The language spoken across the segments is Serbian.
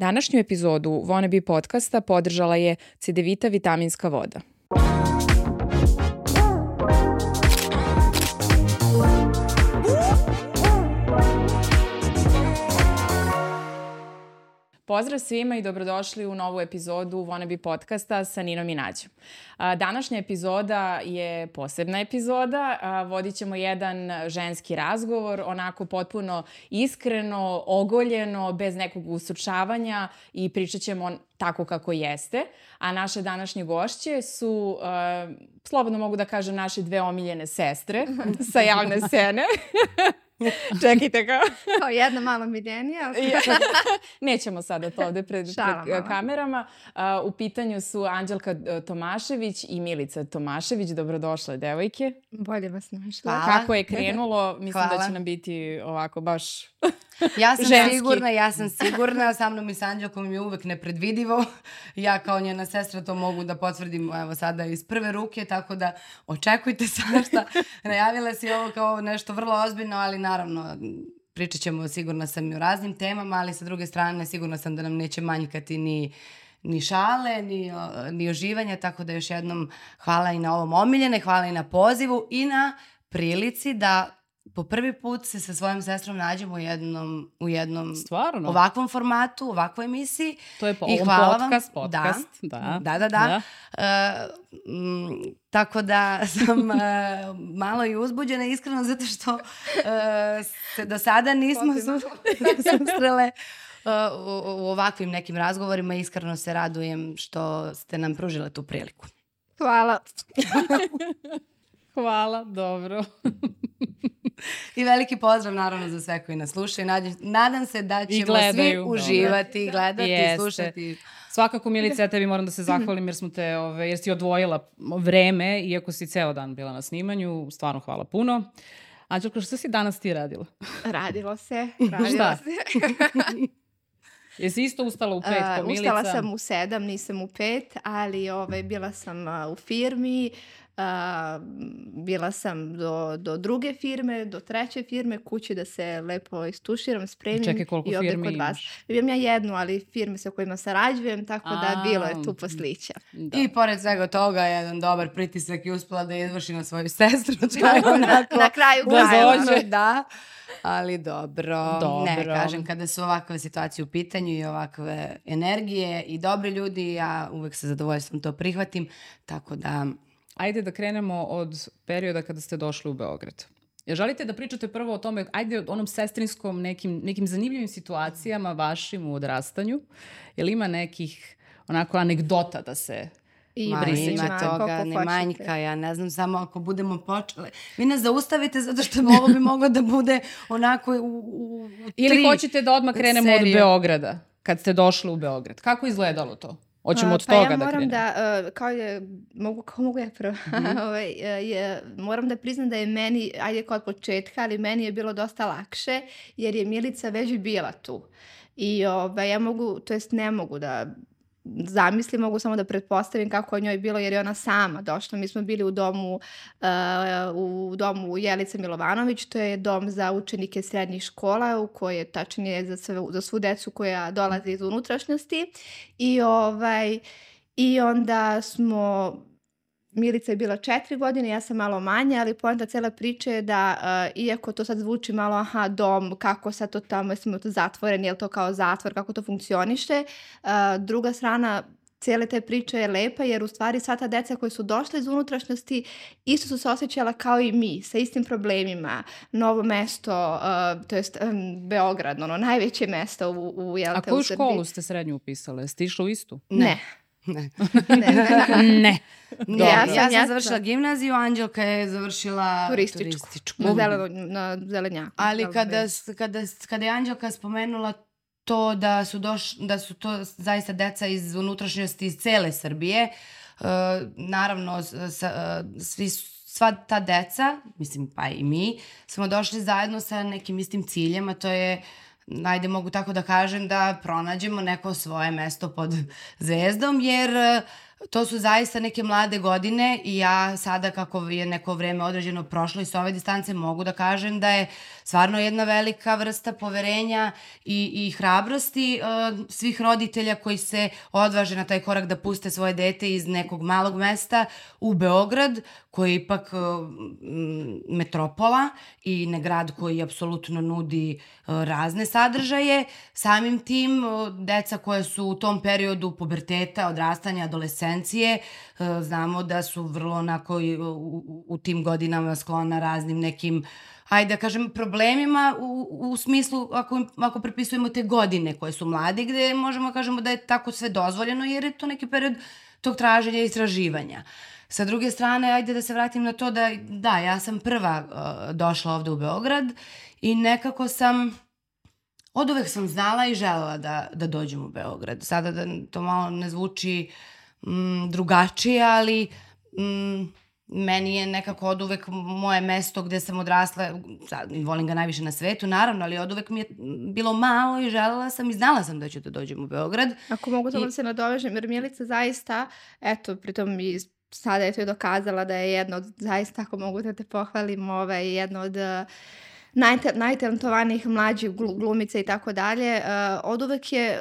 Današnju epizodu Wannabe podcasta podržala je Cedevita vitaminska voda. Pozdrav svima i dobrodošli u novu epizodu Wannabe podcasta sa Ninom i Nađom. Današnja epizoda je posebna epizoda. Vodit ćemo jedan ženski razgovor, onako potpuno iskreno, ogoljeno, bez nekog usučavanja i pričat ćemo tako kako jeste. A naše današnje gošće su, slobodno mogu da kažem, naše dve omiljene sestre sa javne scene. Čekajte kao. kao jedna mala miljenija. Nećemo sada to ovde pred, pred kamerama. Uh, u pitanju su Anđelka e, Tomašević i Milica Tomašević. Dobrodošle, devojke. Bolje vas našla. Hvala. Kako je krenulo? Mislim Hvala. da će nam biti ovako baš Ja sam ženski. sigurna, ja sam sigurna, sa mnom i sa Anđelkom je uvek nepredvidivo. Ja kao njena sestra to mogu da potvrdim evo sada iz prve ruke, tako da očekujte svašta. Najavila si ovo kao nešto vrlo ozbiljno, ali naravno pričat ćemo sigurna sam i o raznim temama, ali sa druge strane sigurna sam da nam neće manjkati ni ni šale, ni, ni oživanja, tako da još jednom hvala i na ovom omiljene, hvala i na pozivu i na prilici da po prvi put se sa svojom sestrom nađemo u jednom, u jednom Stvarno? ovakvom formatu, ovakvoj emisiji. To je po I hvala podcast, vam. podcast. Da, da, da. da. da. Uh, m, tako da sam uh, malo i uzbuđena iskreno zato što uh, se do sada nismo susrele uh, u, u ovakvim nekim razgovorima. Iskreno se radujem što ste nam pružile tu priliku. Hvala. Hvala, dobro. I veliki pozdrav naravno za sve koji nas slušaju. Nadam, nadam se da ćemo svi uživati, i gledati, i slušati. Svakako Milica, ja tebi moram da se zahvalim jer smo te, ove, jer si odvojila vreme, iako si ceo dan bila na snimanju. Stvarno hvala puno. Anđelko, šta si danas ti radila? Radilo se, radilo šta? se. Jesi isto ustala u pet Milica? Ustala sam u sedam, nisam u pet, ali ove, bila sam uh, u firmi, Uh, bila sam do, do druge firme, do treće firme, kući da se lepo istuširam, spremim Čekaj, koliko i ovde kod vas. Imam ja jednu, ali firme sa kojima sarađujem, tako A, da bilo je tu poslića. Da. I pored svega toga, jedan dobar pritisak i uspela da izvrši na svoju sestru. onako, na kraju krajeva. Da, ali dobro. dobro. Ne, kažem, kada su ovakve situacije u pitanju i ovakve energije i dobri ljudi, ja uvek sa zadovoljstvom to prihvatim, tako da ajde da krenemo od perioda kada ste došli u Beograd. Ja želite da pričate prvo o tome, ajde o onom sestrinskom, nekim, nekim zanimljivim situacijama vašim u odrastanju. Je li ima nekih onako anegdota da se I Ma, ima toga, ne manjka, ja ne znam, samo ako budemo počele. Vi ne zaustavite zato što ovo bi moglo da bude onako u, u, u Ili hoćete da odmah krenemo serije. od Beograda, kad ste došli u Beograd. Kako izgledalo to? Hoćemo od pa toga ja da moram da, da uh, kao je, mogu, kao mogu ja prvo, mm -hmm. ovaj, uh, je, moram da priznam da je meni, ajde kod početka, ali meni je bilo dosta lakše, jer je Milica već bila tu. I ovaj, ja mogu, to jest ne mogu da zamisli, mogu samo da pretpostavim kako je njoj bilo jer je ona sama došla. Mi smo bili u domu uh, u domu Jelice Milovanović, to je dom za učenike srednjih škola u kojoj je tačnije za, sve, za svu decu koja dolaze iz unutrašnjosti i ovaj i onda smo Milica je bila četiri godine, ja sam malo manja, ali poenta cela priče je da, uh, iako to sad zvuči malo, aha, dom, kako sad to tamo, jesmo to zatvoren, je li to kao zatvor, kako to funkcioniše, uh, druga strana cijele te priče je lepa jer u stvari sva ta deca koja su došla iz unutrašnjosti isto su se osjećala kao i mi, sa istim problemima. Novo mesto, uh, to jest um, Beograd, ono najveće mesto u, u jel, A koju školu ste srednju upisale? Ste išli u istu? Ne. ne. Ne. ne. ne. ne. Ja, sam, ja sam završila gimnaziju, Anđelka je završila turističku. turističku. Na, zeleno, na zelenjaku. Ali kada, kada, kada je Anđelka spomenula to da su, doš, da su to zaista deca iz unutrašnjosti iz cele Srbije, uh, naravno sa, uh, svi sva ta deca, mislim pa i mi, smo došli zajedno sa nekim istim ciljem, a to je uh, najde mogu tako da kažem da pronađemo neko svoje mesto pod zvezdom, jer to su zaista neke mlade godine i ja sada kako je neko vreme određeno prošlo i sa ove distance mogu da kažem da je stvarno jedna velika vrsta poverenja i, i hrabrosti uh, svih roditelja koji se odvaže na taj korak da puste svoje dete iz nekog malog mesta u Beograd koji je ipak uh, metropola i ne grad koji apsolutno nudi uh, razne sadržaje. Samim tim uh, deca koje su u tom periodu puberteta, odrastanja, adolescencije, uh, znamo da su vrlo onako u, u tim godinama sklona raznim nekim uh, hajde da kažem, problemima u, u smislu ako, ako prepisujemo te godine koje su mladi, gde možemo da kažemo da je tako sve dozvoljeno, jer je to neki period tog traženja i istraživanja. Sa druge strane, ajde da se vratim na to da, da, ja sam prva uh, došla ovde u Beograd i nekako sam, od uvek sam znala i želela da, da dođem u Beograd. Sada da to malo ne zvuči mm, drugačije, ali mm, meni je nekako od uvek moje mesto gde sam odrasla, sad, volim ga najviše na svetu, naravno, ali od uvek mi je bilo malo i želela sam i znala sam da ću da dođem u Beograd. Ako mogu to I... da se nadovežem, jer Milica zaista, eto, pritom i sada je to i dokazala da je jedno od, zaista, ako mogu da te pohvalim, ovaj, jedno od uh, najtalentovanijih mlađih glumica i tako dalje, uh, od uvek je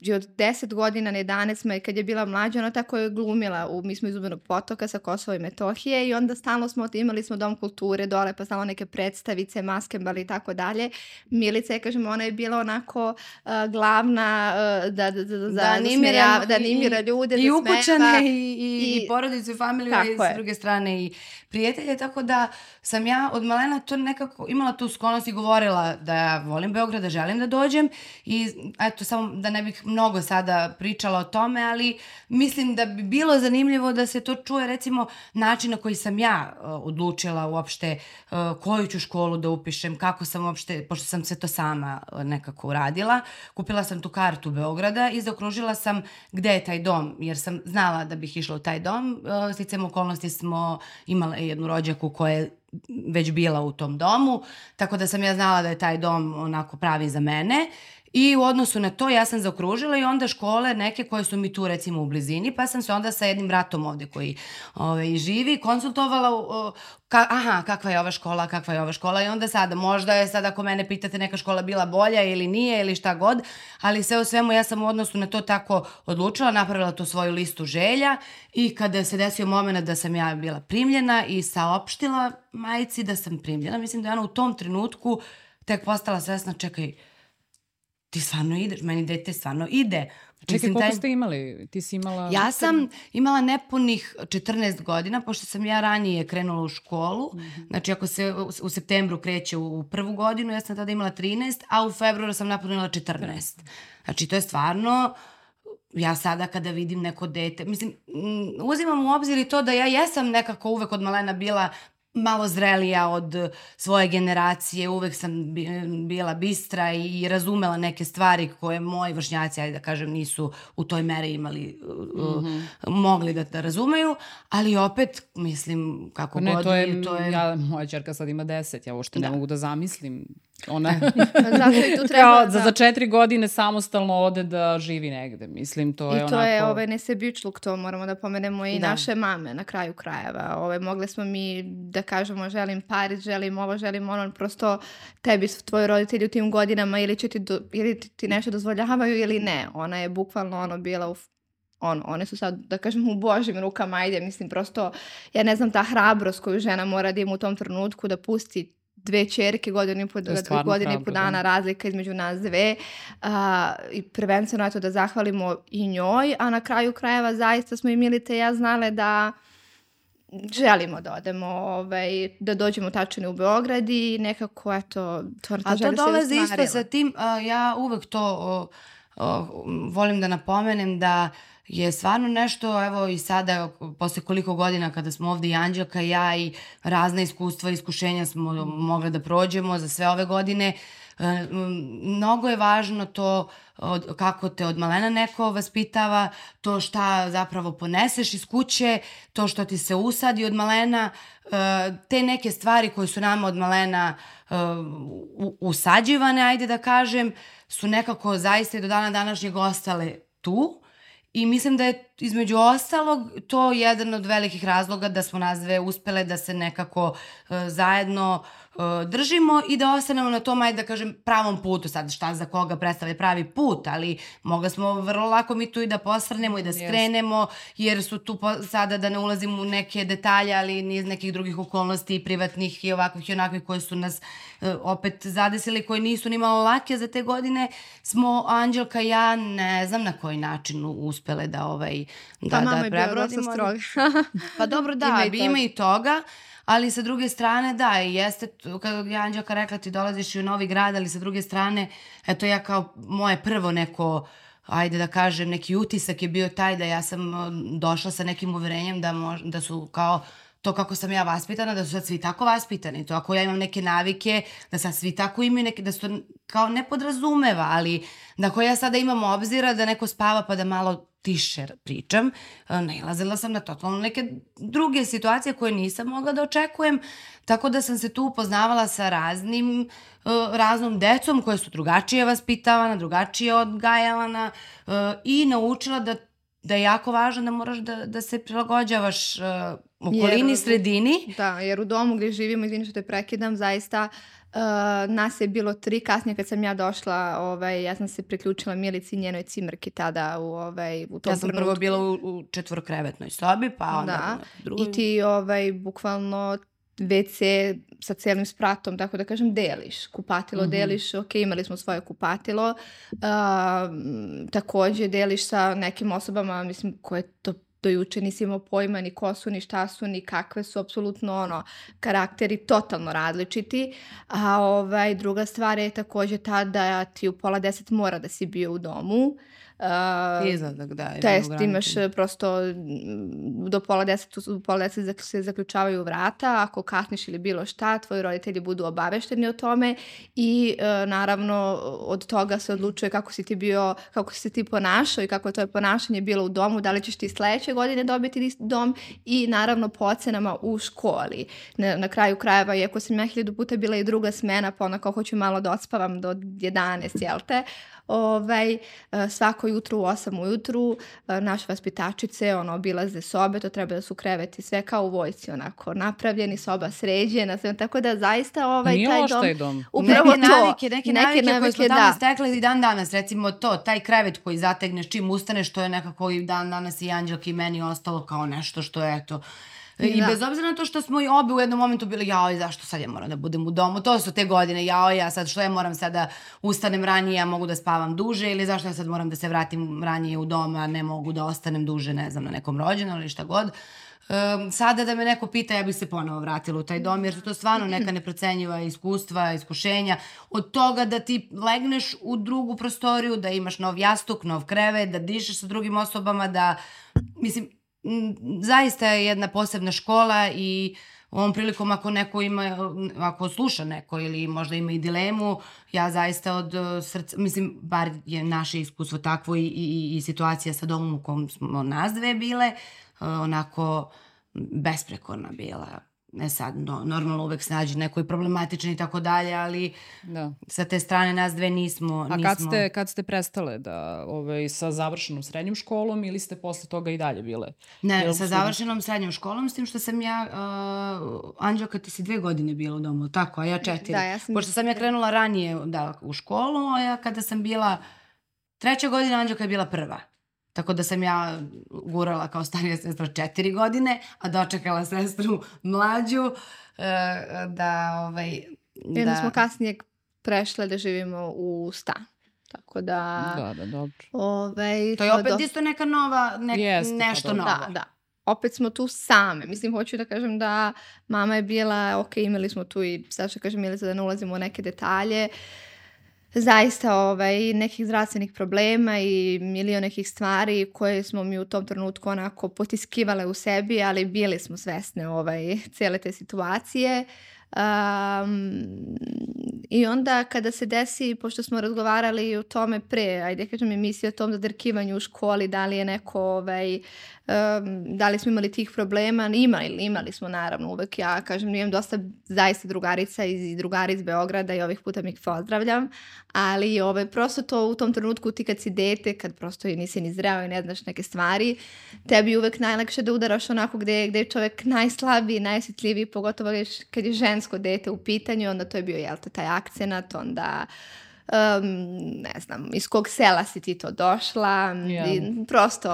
i od 10 godina, ne 11, kad je bila mlađa, ona tako je glumila. U, mi smo iz Ubenog potoka sa Kosova i Metohije i onda stalno smo, imali smo dom kulture dole, pa stalno neke predstavice, maskembali i tako dalje. Milica je, kažem, ona je bila onako uh, glavna uh, da, da, da, da, da, animira, da animira ljude, i, da ukućane i, i, i, porodicu i familiju i s druge strane i prijatelje, tako da sam ja od malena to nekako imala tu sklonost i govorila da ja volim Beograd, da želim da dođem i eto, samo da ne bih mnogo sada pričala o tome, ali mislim da bi bilo zanimljivo da se to čuje recimo način na koji sam ja uh, odlučila uopšte uh, koju ću školu da upišem, kako sam uopšte, pošto sam sve to sama uh, nekako uradila, kupila sam tu kartu Beograda i zaokružila sam gde je taj dom, jer sam znala da bih išla u taj dom. Uh, sticam okolnosti smo imale jednu rođaku koja je već bila u tom domu, tako da sam ja znala da je taj dom onako pravi za mene I u odnosu na to ja sam zaokružila i onda škole neke koje su mi tu recimo u blizini, pa sam se onda sa jednim bratom ovde koji ovaj, živi konsultovala o, ka, aha, kakva je ova škola, kakva je ova škola? I onda sada, možda je sad ako mene pitate neka škola bila bolja ili nije ili šta god, ali sve u svemu ja sam u odnosu na to tako odlučila, napravila tu svoju listu želja i kada se desio moment da sam ja bila primljena i saopštila majici da sam primljena, mislim da je ona u tom trenutku tek postala svesna, čekaj, ti stvarno ideš, meni dete stvarno ide. Čekaj, Mislim, koliko taj... ste imali? Ti si imala... Ja sam imala nepunih 14 godina, pošto sam ja ranije krenula u školu. Mm -hmm. Znači, ako se u, septembru kreće u, u prvu godinu, ja sam tada imala 13, a u februaru sam napunila 14. Znači, to je stvarno ja sada kada vidim neko dete, mislim, uzimam u obzir i to da ja jesam nekako uvek od malena bila malo zrelija od svoje generacije, uvek sam bila bistra i razumela neke stvari koje moji vršnjaci, ajde da kažem, nisu u toj meri imali, mm -hmm. mogli da, da razumeju, ali opet, mislim, kako ne, god... To je, to je... Ja, moja čerka sad ima deset, ja uopšte da. ne mogu da zamislim Ona Zato i tu treba, kao, da. za, za četiri godine samostalno ode da živi negde. Mislim, to je I to onako... je ovaj nesebičluk, to moramo da pomenemo i da. naše mame na kraju krajeva. Ove, mogle smo mi da kažemo želim Pariz, želim ovo, želim ono, prosto tebi su tvoji roditelji u tim godinama ili će ti, do, ili ti nešto dozvoljavaju ili ne. Ona je bukvalno ono bila u ono, one su sad, da kažem, u božim rukama, ajde, mislim, prosto, ja ne znam, ta hrabrost koju žena mora da ima u tom trenutku da pusti dve čerke, godinu i po, godine i po dana da. razlika između nas dve uh, i prvenstveno eto da zahvalimo i njoj, a na kraju krajeva zaista smo i Milite i ja znale da želimo da odemo, ovaj, da dođemo tačno u Beograd i nekako, eto, to, to A to dolazi isto sa tim, uh, ja uvek to uh, uh, volim da napomenem da je stvarno nešto, evo i sada, posle koliko godina kada smo ovde i Anđelka i ja i razne iskustva i iskušenja smo mogli da prođemo za sve ove godine, e, mnogo je važno to od, kako te od malena neko vaspitava, to šta zapravo poneseš iz kuće, to što ti se usadi od malena, e, te neke stvari koje su nama od malena e, usađivane, ajde da kažem, su nekako zaista i do dana današnjeg ostale tu I mislim da je između ostalog to jedan od velikih razloga da smo nas dve uspele da se nekako uh, zajedno uh, držimo i da ostanemo na tom, ajde da kažem, pravom putu. Sad šta za koga predstavlja pravi put, ali mogli smo vrlo lako mi tu i da posrnemo i da skrenemo, jer su tu po, sada da ne ulazimo u neke detalje, ali niz nekih drugih okolnosti privatnih i ovakvih i onakvih koje su nas uh, opet zadesili, koji nisu ni malo lake za te godine, smo Anđelka i ja ne znam na koji način uspele da ovaj da, pa da prebrodimo. pa dobro, da, ima i, ima i toga. Ali sa druge strane, da, jeste, kada je Anđelka rekla ti dolaziš u novi grad, ali sa druge strane, eto ja kao moje prvo neko ajde da kažem, neki utisak je bio taj da ja sam došla sa nekim uverenjem da, mož, da su kao to kako sam ja vaspitana, da su sad svi tako vaspitani. To ako ja imam neke navike, da sad svi tako imaju neke, da su to kao ne podrazumeva, ali da ako ja sada imam obzira da neko spava pa da malo tiše pričam, e, nailazila sam na totalno neke druge situacije koje nisam mogla da očekujem, tako da sam se tu upoznavala sa raznim, e, raznom decom koje su drugačije vaspitavana, drugačije odgajavana e, i naučila da da je jako važno da moraš da, da se prilagođavaš uh, okolini, jer, sredini. Da, jer u domu gdje živimo, izvini što te prekidam, zaista uh, nas je bilo tri, kasnije kad sam ja došla, ovaj, ja sam se priključila Milici i njenoj cimrki tada u, ovaj, u tom Ja sam prvo bila u, u četvorokrevetnoj sobi, pa onda da. drugoj. I ti ovaj, bukvalno WC sa celim spratom, tako da kažem, deliš. Kupatilo mm -hmm. deliš, ok, imali smo svoje kupatilo. Uh, takođe deliš sa nekim osobama, mislim, koje to do juče nisi imao pojma ni ko su, ni šta su, ni kakve su, apsolutno ono, karakteri totalno različiti. A ovaj, druga stvar je takođe ta da ti u pola deset mora da si bio u domu. Uh, Izladak, da. Test imaš e, prosto do pola deset, u pola deset se zaključavaju vrata, ako kasniš ili bilo šta, tvoji roditelji budu obavešteni o tome i uh, naravno od toga se odlučuje kako si ti bio, kako si se ti ponašao i kako je tvoje ponašanje bilo u domu, da li ćeš ti sledeće godine dobiti dom i naravno po ocenama u školi. Na, na kraju krajeva, iako sam ja hiljadu puta bila i druga smena, pa onako hoću malo da odspavam do 11, jel te? Ovaj, e, svako jutro u 8 ujutru e, naše vaspitačice ono, obilaze sobe, to treba da su kreveti sve kao u vojci onako napravljeni, soba sređena, sve, tako da zaista ovaj, Nije taj dom... Taj dom. Upravo neke to. Navike, neke, neke navike, navike koje smo tamo da. stekli i dan danas, recimo to, taj krevet koji zategneš čim ustaneš, to je nekako i dan danas i Anđelki i meni ostalo kao nešto što je eto I da. bez obzira na to što smo i obe u jednom momentu bili, jao, zašto sad ja moram da budem u domu? To su te godine, jao, ja sad što ja moram sad da ustanem ranije, ja mogu da spavam duže ili zašto ja sad moram da se vratim ranije u dom, a ne mogu da ostanem duže, ne znam, na nekom rođenu ili šta god. Um, sada da me neko pita, ja bih se ponovo vratila u taj dom, jer su to stvarno neka neprocenjiva iskustva, iskušenja. Od toga da ti legneš u drugu prostoriju, da imaš nov jastuk, nov krevet, da dišeš sa drugim osobama, da, mislim, zaista je jedna posebna škola i ovom prilikom ako neko ima, ako sluša neko ili možda ima i dilemu, ja zaista od uh, srca, mislim, bar je naše iskustvo takvo i, i, i situacija sa domom u kom smo nas dve bile, uh, onako besprekorna bila ne sad, no, normalno uvek se nađe neko i problematičan i tako dalje, ali da. sa te strane nas dve nismo... A nismo... kad ste, kad ste prestale da, ovaj, sa završenom srednjom školom ili ste posle toga i dalje bile? Ne, Jel sa završenom srednjom školom, s tim što sam ja, uh, Anđelka, ti si dve godine bila u domu, tako, a ja četiri. Da, ja sam... Pošto sam ja krenula ranije da, u školu, a ja kada sam bila treća godina, Anđelka je bila prva. Tako da sam ja gurala kao starija sestra četiri godine, a dočekala sestru mlađu e, da... Ovaj, I onda da... smo kasnije prešle da živimo u stan. Tako da... Da, da, dobro. Ovaj, to je opet do... isto neka nova, ne, Jeste, pa nešto novo. Da, da. Opet smo tu same. Mislim, hoću da kažem da mama je bila, ok, imali smo tu i, sad što kažem, Milica, da ne ulazimo u neke detalje, uh, zaista ovaj, nekih zdravstvenih problema i milion nekih stvari koje smo mi u tom trenutku onako potiskivale u sebi, ali bili smo svesne ovaj, cijele te situacije. Um, I onda kada se desi, pošto smo razgovarali o tome pre, ajde kažem emisija o tom zadrkivanju u školi, da li je neko ovaj, da li smo imali tih problema, imali, imali smo naravno uvek, ja kažem, imam dosta zaista drugarica iz, drugari iz Beograda i ovih puta mi ih pozdravljam, ali ovaj, prosto to u tom trenutku ti kad si dete, kad prosto i nisi ni zreo i ne znaš neke stvari, tebi uvek najlakše da udaraš onako gde, gde je čovek najslabiji, najosjetljiviji, pogotovo kad je žensko dete u pitanju, onda to je bio, jel te, taj akcenat, onda um, ne znam, iz kog sela si ti to došla, ja. i prosto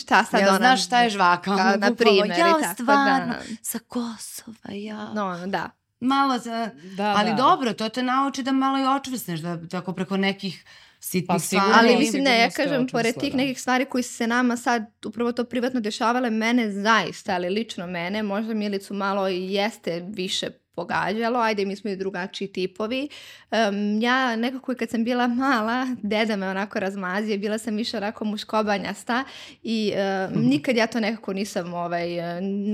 šta sad ja, ona... znaš šta je žvaka, ka, na primjer. Ja, tako, stvarno, da. sa Kosova, ja. No, da. Malo, za, da, ali da. dobro, to te nauči da malo i očvrsneš, da tako preko nekih sitnih pa, stvari. Ali mislim, ne, ja kažem, pored tih da. nekih stvari koji se nama sad upravo to privatno dešavale, mene zaista, ali lično mene, možda Milicu malo i jeste više pogađalo, ajde mi smo i drugačiji tipovi. Um, ja nekako kad sam bila mala, deda me onako razmazio, bila sam više onako muškobanjasta i um, nikad ja to nekako nisam, ovaj,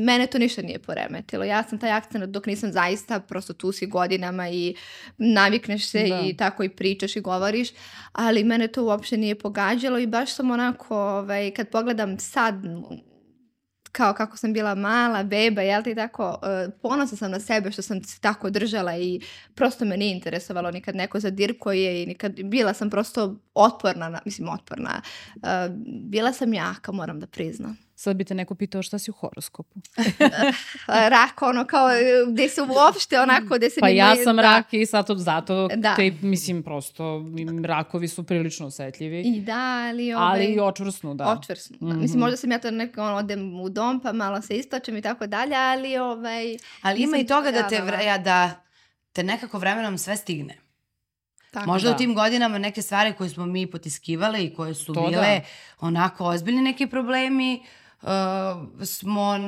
mene to ništa nije poremetilo. Ja sam taj akcent dok nisam zaista, prosto tu si godinama i navikneš se da. i tako i pričaš i govoriš, ali mene to uopšte nije pogađalo i baš sam onako, ovaj, kad pogledam sad kao kako sam bila mala beba, jel ti tako, uh, ponosna sam na sebe što sam se tako držala i prosto me nije interesovalo nikad neko zadirkoje i nikad, bila sam prosto otporna, na, mislim otporna, uh, bila sam jaka, moram da priznam. Sad bi te neko pitao šta si u horoskopu. rak, ono kao, gde se uopšte onako, gde se... Pa ja sam da. rak i sad zato da. te, mislim, prosto, rakovi su prilično osetljivi. I da, ali... Ovaj, ali i očvrsnu, da. Očvrsnu, da. Mm -hmm. Mislim, možda sam ja to neko, ono, odem u dom, pa malo se isplačem i tako dalje, ali ovaj... Ali ima i toga da te, ja, da te nekako vremenom sve stigne. Tako, Možda da. u tim godinama neke stvari koje smo mi potiskivale i koje su to bile da. onako ozbiljni neki problemi, uh, smo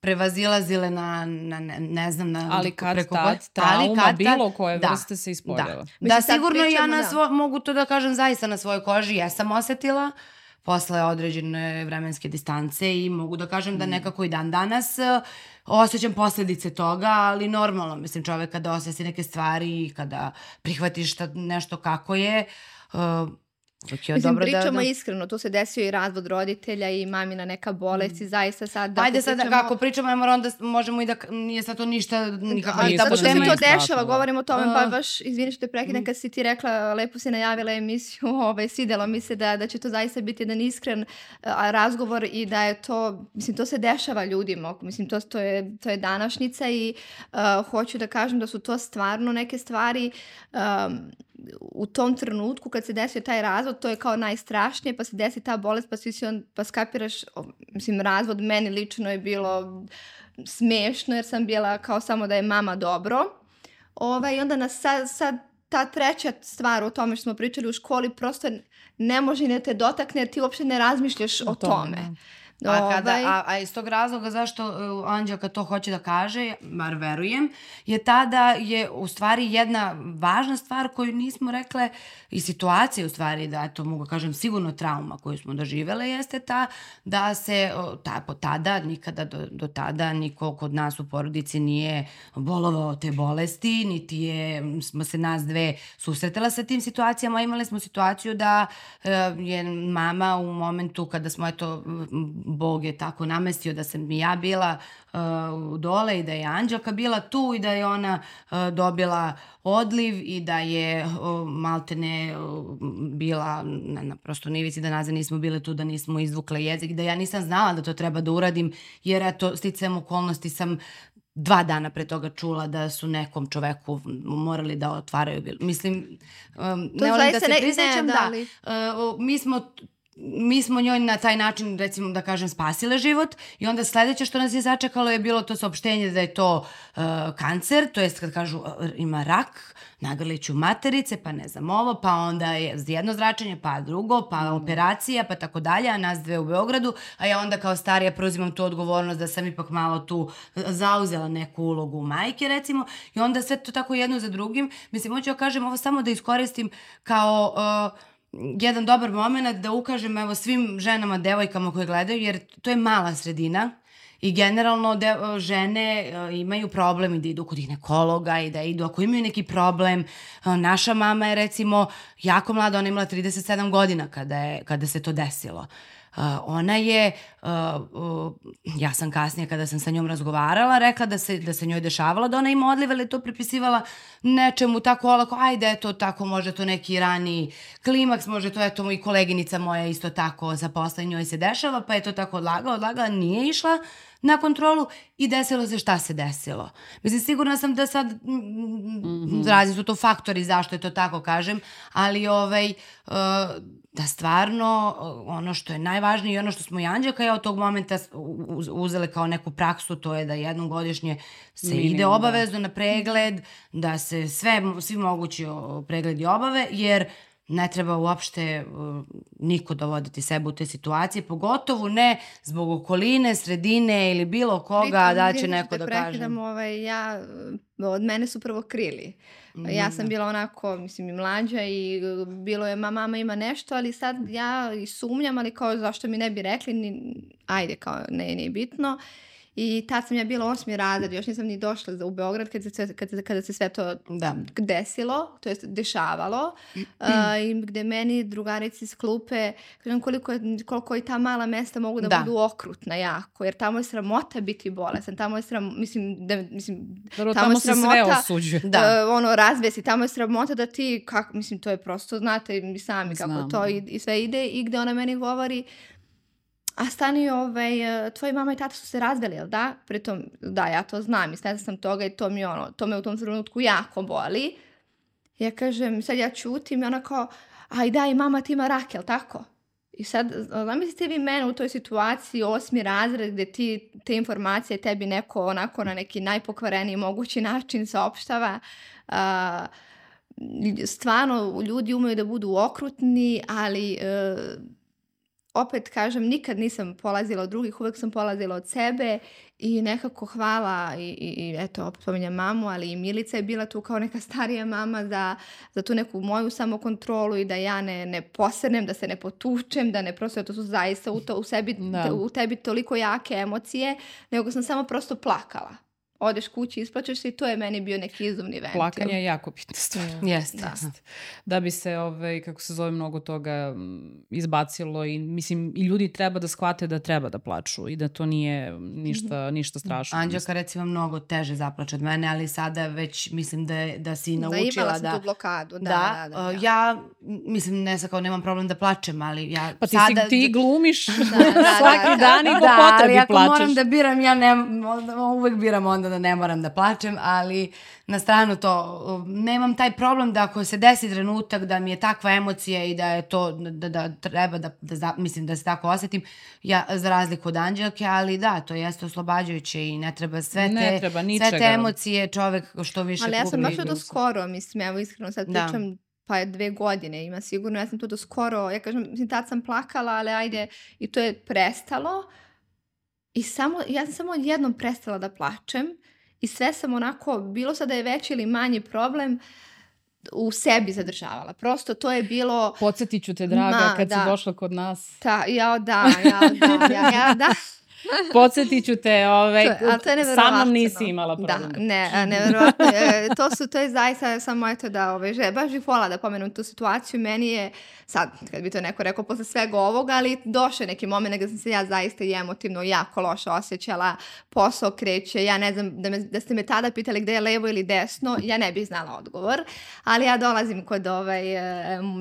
prevazilazile na, na ne, ne znam, na... Ali kad preko tad, trauma, ali kad bilo koje da, vrste se ispoljava. Da, Mislim, da sigurno ja na da. svo, mogu to da kažem zaista na svojoj koži, jesam osetila posle određene vremenske distance i mogu da kažem da mm. nekako i dan danas uh, osjećam posledice toga, ali normalno, mislim, čovek kada osjeti neke stvari i kada prihvatiš nešto kako je, uh, Okay, Mislim, dobro pričamo da, da... iskreno, tu se desio i razvod roditelja i mamina neka bolest i mm. zaista sad da Ajde sad, pričamo... kako pričamo, ajmo onda možemo i da, nije sad to ništa, nikako... Ali zato što se to dešava, govorimo o tome, pa baš, izvini što te prekidam, mm. kad si ti rekla, lepo si najavila emisiju, ovaj, svidelo mi se da, da će to zaista biti jedan iskren a, razgovor i da je to, mislim, to se dešava ljudima, mislim, to, to, je, to je današnjica i uh, hoću da kažem da su to stvarno neke stvari um, u tom trenutku kad se desio taj razvod, to je kao najstrašnije, pa se desi ta bolest, pa, si on, pa skapiraš, mislim, razvod meni lično je bilo smešno, jer sam bila kao samo da je mama dobro. Ovaj, I onda nas sad, sad ta treća stvar o tome što smo pričali u školi prosto ne može ne te dotakne jer ti uopšte ne razmišljaš o, o tome. tome. A, kada, ovaj. a, a iz tog razloga zašto uh, Anđelka to hoće da kaže, mar verujem, je tada je u stvari jedna važna stvar koju nismo rekle i situacija u stvari da to mogu da kažem sigurno trauma koju smo doživele jeste ta da se ta, po tada nikada do, do tada niko kod nas u porodici nije bolovao te bolesti niti je smo se nas dve susretala sa tim situacijama imali smo situaciju da uh, je mama u momentu kada smo eto Bog je tako namestio da sam i ja bila uh, dole i da je Anđelka bila tu i da je ona uh, dobila odliv i da je uh, maltene uh, bila na, na prosto nivici da nazad nismo bile tu, da nismo izvukle jezik, da ja nisam znala da to treba da uradim, jer eto, sticam okolnosti sam dva dana pre toga čula da su nekom čoveku morali da otvaraju. Mislim, um, ne volim da se ne, prisjećam, ne, da, da uh, mi smo mi smo njoj na taj način, recimo da kažem, spasile život i onda sledeće što nas je začekalo je bilo to saopštenje da je to uh, kancer, to jest kad kažu uh, ima rak na grliću materice, pa ne znam ovo, pa onda je jedno zračenje, pa drugo, pa mm. operacija, pa tako dalje, a nas dve u Beogradu, a ja onda kao starija preuzimam tu odgovornost da sam ipak malo tu uh, zauzela neku ulogu majke, recimo, i onda sve to tako jedno za drugim. Mislim, hoću da kažem ovo samo da iskoristim kao... Uh, jedan dobar moment da ukažem evo svim ženama, devojkama koje gledaju, jer to je mala sredina I generalno de, žene imaju problem i da idu kod ginekologa i da idu, ako imaju neki problem, naša mama je recimo jako mlada, ona imala 37 godina kada, je, kada se to desilo. Uh, ona je, uh, uh, ja sam kasnije kada sam sa njom razgovarala, rekla da se, da se njoj dešavala da ona ima odliv, ali to pripisivala nečemu tako olako, ajde, eto, tako, može to neki rani klimaks, može to, eto, i koleginica moja isto tako za posle njoj se dešava, pa je to tako odlagala, odlagala, nije išla na kontrolu i desilo se šta se desilo. Mislim, sigurna sam da sad, mm -hmm. razni su to faktori zašto je to tako kažem, ali ovaj, uh, da stvarno ono što je najvažnije i ono što smo i Anđelka ja od tog momenta uzele kao neku praksu, to je da jednom godišnje se Minimum, ide da. obavezno da. na pregled, da se sve, svi mogući pregledi obave, jer ne treba uopšte uh, niko dovoditi sebe u te situacije, pogotovo ne zbog okoline, sredine ili bilo koga da će neko da, da kaže. Ovaj, ja, od mene su prvo krili. Ja sam da. bila onako, mislim, i mlađa i bilo je, ma mama ima nešto, ali sad ja i sumnjam, ali kao zašto mi ne bi rekli, ni, ajde, kao ne, nije bitno. I tad sam ja bila osmi razred, još nisam ni došla u Beograd kada se, kada, kada se sve to da. desilo, to jest dešavalo. uh, I gde meni drugarici iz klupe, kažem koliko, koliko i ta mala mesta mogu da, da. budu okrutna jako, jer tamo je sramota biti bolesan, tamo je sramota, mislim, da, mislim Dobro, tamo, tamo je sramota, se sve osuđuje. Da. Uh, ono, razvesi, tamo je sramota da ti, kako, mislim, to je prosto, znate mi sami kako Znam. to i, i sve ide i gde ona meni govori, a stani, ovaj, e, tvoji mama i tata su se razveli, jel da? Pritom, da, ja to znam i svesna sam toga i to mi ono, to me u tom trenutku jako boli. Ja kažem, sad ja čutim i ona kao, aj da, i mama ti ima rak, jel tako? I sad, zamislite vi mene u toj situaciji, osmi razred, gde ti te informacije tebi neko onako na neki najpokvareniji mogući način saopštava. Uh, stvarno, ljudi umeju da budu okrutni, ali uh, opet kažem, nikad nisam polazila od drugih, uvek sam polazila od sebe i nekako hvala i, i, i eto, opet pominjam mamu, ali i Milica je bila tu kao neka starija mama za, za tu neku moju samokontrolu i da ja ne, ne posernem, da se ne potučem, da ne prosto, to su zaista u, to, u, sebi, da. u tebi toliko jake emocije, nego sam samo prosto plakala odeš kući, isplaćaš se i to je meni bio neki izumni ventil. Plakanje je jako bitna stvar. Jeste. Da. da bi se, ovaj, kako se zove, mnogo toga izbacilo i mislim, i ljudi treba da shvate da treba da plaču i da to nije ništa, mhm. ništa strašno. Anđelka recimo mnogo teže zaplače od mene, ali sada već mislim da, je, da si naučila da... Imala sam da, tu blokadu, da. Da, da, da, da. ja mislim, ne sa kao nemam problem da plačem, ali ja pa ti sada... Si, ti glumiš da, da, da, svaki da, dan i po da, potrebi plačeš. Da, ali ako moram da biram, ja ne, uvek biram onda da ne moram da plačem, ali na stranu to, nemam taj problem da ako se desi trenutak da mi je takva emocija i da je to, da, da treba da, da, mislim da se tako osetim, ja za razliku od Anđelke, ali da, to jeste oslobađajuće i ne treba sve ne te, treba sve te emocije čovek što više Ali ja sam baš do skoro, mislim, evo iskreno sad da. pričam, pa je dve godine ima sigurno, ja sam to do skoro, ja kažem, mislim, tad sam plakala, ali ajde, i to je prestalo. I samo, ja sam samo jednom prestala da plačem i sve sam onako, bilo sad da je veći ili manji problem, u sebi zadržavala. Prosto to je bilo... Podsjetit ću te, draga, Ma, kad da. si došla kod nas. Ta, ja, da, ja, da, ja, ja, da. Podsjetit ću te, ovaj, to, to je sa mnom nisi imala da, problem. Da, ne, nevjerovatno. E, to, su, to je zaista samo eto da, ovaj, že, baš bih volila da pomenem tu situaciju. Meni je, sad, kad bi to neko rekao posle svega ovoga, ali došao je neki moment gde sam se ja zaista i emotivno jako loše osjećala, posao kreće, ja ne znam, da, me, da ste me tada pitali gde je levo ili desno, ja ne bih znala odgovor, ali ja dolazim kod ovaj,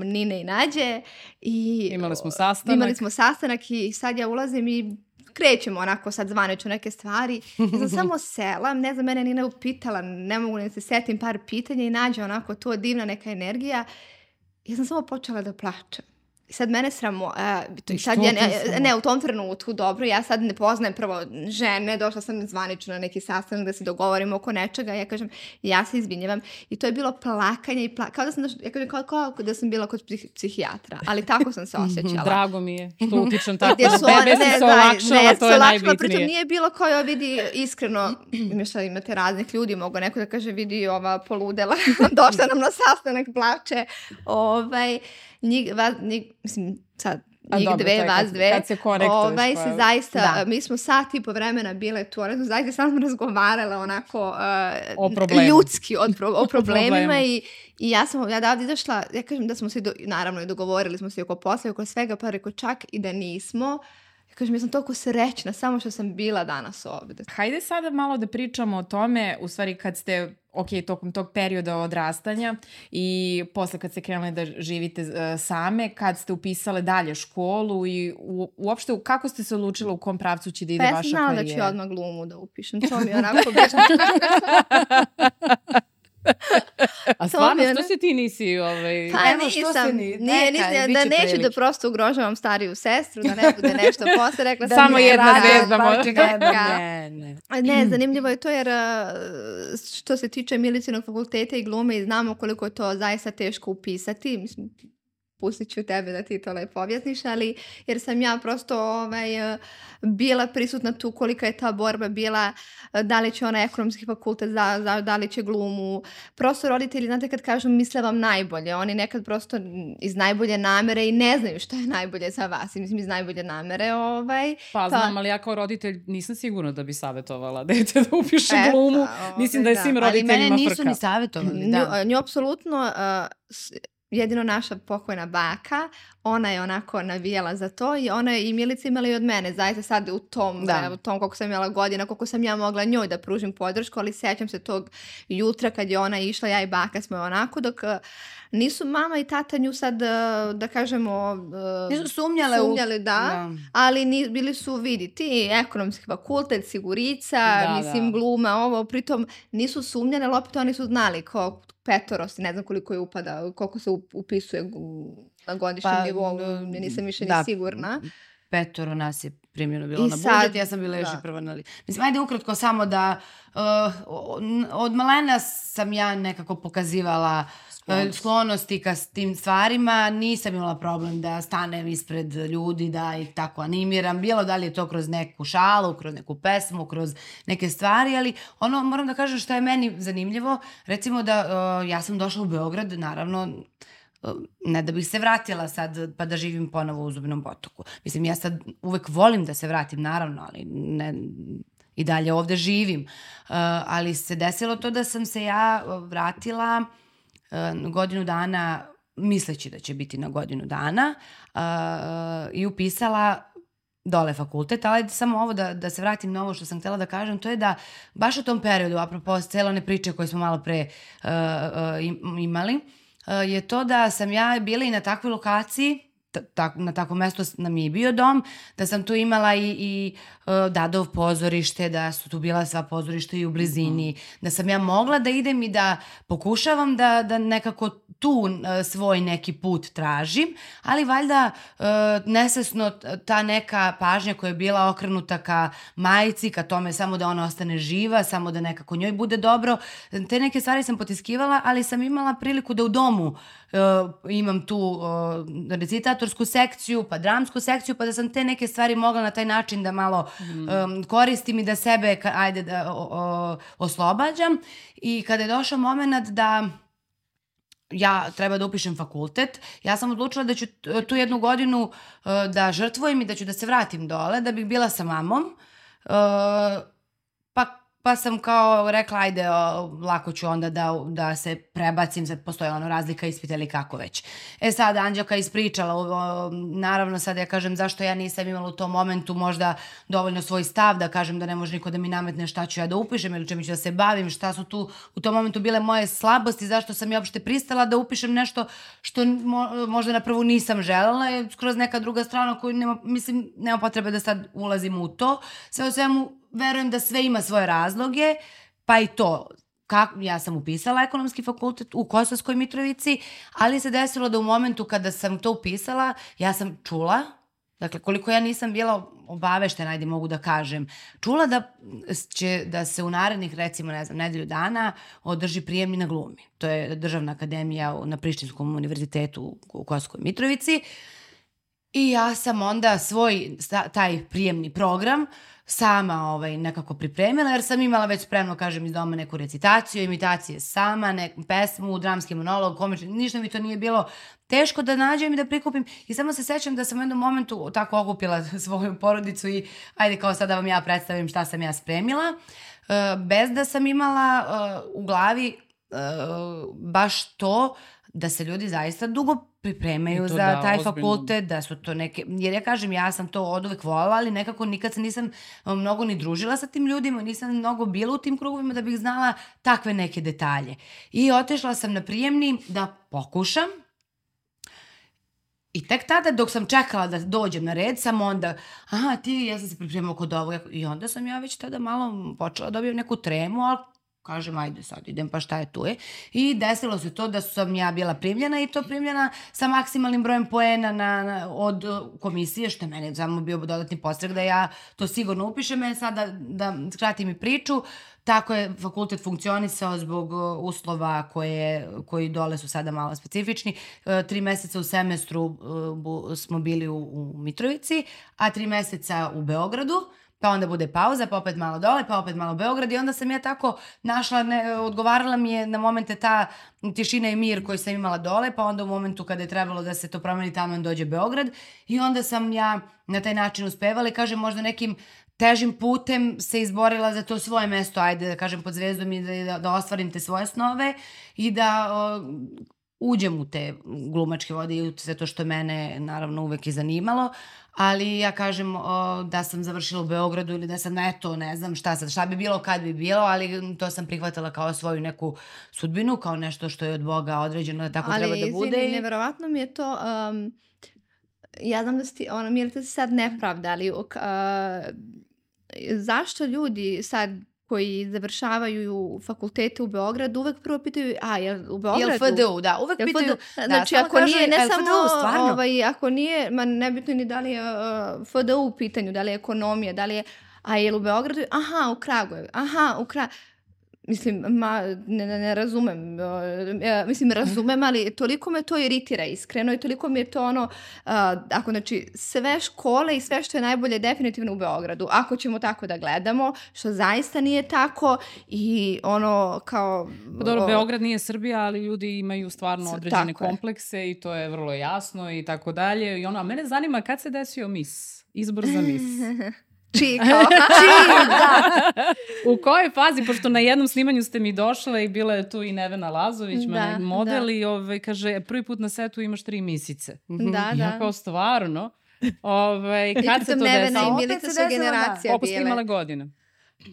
Nine i Nađe i... Imali smo sastanak. Imali smo sastanak i sad ja ulazim i krećemo onako sad zvaneću neke stvari. Ja sam samo sela, ne znam, mene Nina upitala, ne mogu ni da se setim par pitanja i nađe onako to divna neka energija. Ja sam samo počela da plačem. Sad mene sramo, uh, to, sad ja, ne, ne, u tom trenutku, dobro, ja sad ne poznajem prvo žene, došla sam zvanično na neki sastanak da se dogovorimo oko nečega, ja kažem, ja se izvinjavam i to je bilo plakanje i plakanje, kao da sam, došla, ja kažem, kao, kao da sam bila kod psih, psihijatra, ali tako sam se osjećala. Drago mi je što utičem tako da tebe, ne, se olakšala, ne, to je najbitnije. Pritom nije bilo kao, ja vidi, iskreno, šta imate raznih ljudi, mogu neko da kaže, vidi ova poludela, došla nam na sastanak, plače, ovaj, njih, vas, njih, mislim, sad njih dobro, dve, vas kad, dve. Kad se ovaj, se zaista, da. mi smo sat i po vremena bile tu, one smo zaista samo razgovarale onako uh, o ljudski od pro, o problemima i, i ja sam ja da izašla, ja kažem da smo se, do, naravno i dogovorili smo se oko posla, oko svega, pa reko čak i da nismo, Kažem, ja sam toliko srećna samo što sam bila danas ovde. Hajde sada malo da pričamo o tome, u stvari kad ste, ok, tokom tog perioda odrastanja i posle kad ste krenuli da živite uh, same, kad ste upisale dalje školu i u, uopšte kako ste se odlučile u kom pravcu će da ide pa vaša karijera? Pa ja sam znala da ću odmah glumu da upišem, to mi je onako bilo. A stvarno, što se ti nisi... Ovaj... Pa Evo, nisam, što ni, nije, nisam, da neću prilike. da prosto ugrožavam stariju sestru, da ne bude nešto posle. Rekla Samo jedna zvezda može. Ne, ne. Ne, zanimljivo je to jer što se tiče milicinog fakulteta i glume i znamo koliko je to zaista teško upisati. Mislim, pustit ću tebe da ti to lepo objasniš, ali jer sam ja prosto ovaj, bila prisutna tu kolika je ta borba bila, da li će ona ekonomski fakultet, za, za, da li će glumu. Prosto roditelji, znate kad kažu misle vam najbolje, oni nekad prosto iz najbolje namere i ne znaju šta je najbolje za vas, I mislim iz najbolje namere. Ovaj, pa, pa znam, ali ja kao roditelj nisam sigurna da bi savjetovala dete da upiše Eto, glumu. Ovaj, mislim da je svim da. roditeljima frka. Ali mene nisu frka. ni savjetovali, da. Nju, nju apsolutno uh, jedino naša pokojna baka, ona je onako navijala za to i ona je i Milica imala i od mene, zaista sad u tom, da. u tom koliko sam imala godina, koliko sam ja mogla njoj da pružim podršku, ali sećam se tog jutra kad je ona išla, ja i baka smo onako, dok uh, nisu mama i tata nju sad, uh, da kažemo... Uh, nisu sumnjale, sumnjale u... da, da, ali ni, bili su, vidi, ti ekonomski fakultet, sigurica, da, mislim, da. gluma, ovo, pritom nisu sumnjale, ali opet oni su znali ko, petoro, ne znam koliko je upada, koliko se upisuje na godišnjem pa, nivou, nisam više da, ni sigurna. Petoro nas je primljeno bilo I na budžet, ja sam bila da. još i prvo na li... Mislim, ajde ukratko samo da uh, od malena sam ja nekako pokazivala sklonosti. sklonosti ka tim stvarima, nisam imala problem da stanem ispred ljudi, da ih tako animiram, bilo da li je to kroz neku šalu, kroz neku pesmu, kroz neke stvari, ali ono, moram da kažem što je meni zanimljivo, recimo da uh, ja sam došla u Beograd, naravno, ne da bih se vratila sad pa da živim ponovo u Zubnom potoku. Mislim, ja sad uvek volim da se vratim, naravno, ali ne, i dalje ovde živim. Uh, ali se desilo to da sam se ja vratila uh, godinu dana misleći da će biti na godinu dana uh, i upisala dole fakultet, ali samo ovo da, da se vratim na ovo što sam htela da kažem, to je da baš u tom periodu, apropo celo one priče koje smo malo pre uh, uh, imali, uh, je to da sam ja bila i na takvoj lokaciji ta, na takvom mestu nam je bio dom, da sam tu imala i, i uh, Dadov pozorište, da su tu bila sva pozorišta i u blizini, mm. da sam ja mogla da idem i da pokušavam da, da nekako tu uh, svoj neki put tražim, ali valjda uh, nesesno ta neka pažnja koja je bila okrenuta ka majici, ka tome samo da ona ostane živa, samo da nekako njoj bude dobro, te neke stvari sam potiskivala, ali sam imala priliku da u domu uh, imam tu uh, recitatorsku sekciju, pa dramsku sekciju, pa da sam te neke stvari mogla na taj način da malo mm. um, koristim i da sebe, ajde, da o, o, oslobađam. I kada je došao moment da ja treba da upišem fakultet, ja sam odlučila da ću tu jednu godinu uh, da žrtvujem i da ću da se vratim dole, da bih bila sa mamom. Uh, pa sam kao rekla, ajde, o, lako ću onda da, da se prebacim, sad postoje ono razlika ispita ili kako već. E sad, Anđelka ispričala, o, naravno sad ja kažem zašto ja nisam imala u tom momentu možda dovoljno svoj stav da kažem da ne može niko da mi nametne šta ću ja da upišem ili čemu ću da se bavim, šta su tu u tom momentu bile moje slabosti, zašto sam ja uopšte pristala da upišem nešto što mo, možda na prvu nisam želela, je skroz neka druga strana koju nema, mislim, nema potrebe da sad ulazim u to. Sve o svemu, verujem da sve ima svoje razloge, pa i to kako, ja sam upisala ekonomski fakultet u Kosovskoj Mitrovici, ali se desilo da u momentu kada sam to upisala, ja sam čula, dakle koliko ja nisam bila obaveštena, ajde mogu da kažem, čula da će da se u narednih recimo ne znam nedelju dana održi prijemni na glumi. To je državna akademija na Prištinskom univerzitetu u Kosovskoj Mitrovici. I ja sam onda svoj taj prijemni program sama ovaj, nekako pripremila, jer sam imala već spremno, kažem, iz doma neku recitaciju, imitacije sama, neku pesmu, dramski monolog, komični, ništa mi to nije bilo teško da nađem i da prikupim. I samo se sećam da sam u jednom momentu tako okupila svoju porodicu i ajde kao sad da vam ja predstavim šta sam ja spremila, uh, bez da sam imala uh, u glavi uh, baš to da se ljudi zaista dugo pripremaju za da, taj ozbiljno. fakultet, da su to neke, jer ja kažem, ja sam to od uvek volala, ali nekako nikad se nisam mnogo ni družila sa tim ljudima, nisam mnogo bila u tim krugovima da bih znala takve neke detalje. I otešla sam na prijemni da pokušam, I tek tada dok sam čekala da dođem na red, sam onda, aha, ti, ja sam se pripremala kod ovoga. I onda sam ja već tada malo počela da dobijem neku tremu, ali kažem ajde sad idem pa šta je tu je. I desilo se to da sam ja bila primljena i to primljena sa maksimalnim brojem poena na, na, od uh, komisije, što je meni samo bio dodatni postrek da ja to sigurno upišem. E sad da, da skratim i priču, Tako je fakultet funkcionisao zbog uh, uslova koje, koji dole su sada malo specifični. Uh, tri meseca u semestru smo bili u, u Mitrovici, a tri meseca u Beogradu pa onda bude pauza, pa opet malo dole, pa opet malo Beograd i onda sam ja tako našla, ne, odgovarala mi je na momente ta tišina i mir koji sam imala dole, pa onda u momentu kada je trebalo da se to promeni tamo dođe Beograd i onda sam ja na taj način uspevala i kažem možda nekim težim putem se izborila za to svoje mesto, ajde da kažem pod zvezdom i da, da, da ostvarim te svoje snove i da o, uđem u te glumačke vode i u sve to što mene naravno uvek i zanimalo, ali ja kažem o, da sam završila u Beogradu ili da sam eto, ne znam šta sad, šta bi bilo kad bi bilo, ali to sam prihvatila kao svoju neku sudbinu, kao nešto što je od Boga određeno da tako ali, treba da bude. Ali, neverovatno mi je to, um, ja znam da ste, ono, mi je to sad nepravda, ali uh, zašto ljudi sad koji završavaju fakultete u Beogradu uvek prvo pitaju, a je u Beogradu? Jel FDU, da, uvek jel pitaju. FDU? Znači, da, ako nije, ne samo, FDU, ovaj, ako nije, ma nebitno ni da li je uh, FDU u pitanju, da li je ekonomija, da li je, a je u Beogradu? Aha, u Kragujevu, aha, u Kragujevu. Mislim, ma, ne, ne, ne razumem. Ja, mislim, razumem, ali toliko me to iritira iskreno i toliko mi je to ono, uh, ako znači sve škole i sve što je najbolje definitivno u Beogradu, ako ćemo tako da gledamo, što zaista nije tako i ono kao... Pa dobro, o, Beograd nije Srbija, ali ljudi imaju stvarno određene komplekse je. i to je vrlo jasno i tako dalje. I ono, a mene zanima kad se desio mis, izbor za mis. Čiji kao? Da. U kojoj fazi, pošto na jednom snimanju ste mi došle i bila je tu i Nevena Lazović, da, model da. i ove, ovaj, kaže, prvi put na setu imaš tri misice. Da, I ja kao stvarno. Ove, ovaj, kad se to Nevena i Milica su generacija Koliko ste imala godina?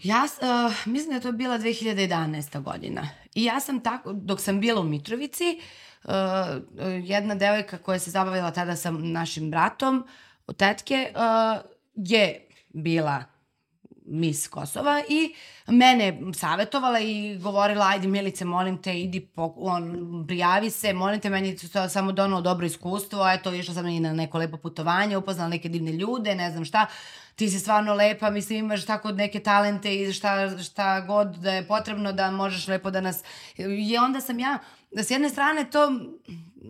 Ja uh, mislim da je to bila 2011. godina. I ja sam tako, dok sam bila u Mitrovici, uh, jedna devojka koja se zabavila tada sa našim bratom, od tetke, uh, je bila mis Kosova i mene savjetovala i govorila ajde Milice molim te idi po, on, prijavi se molim te meni to samo donalo dobro iskustvo eto išla sam i na neko lepo putovanje upoznala neke divne ljude ne znam šta. Ti si stvarno lepa mislim imaš tako neke talente i šta, šta god da je potrebno da možeš lepo da nas i onda sam ja s jedne strane to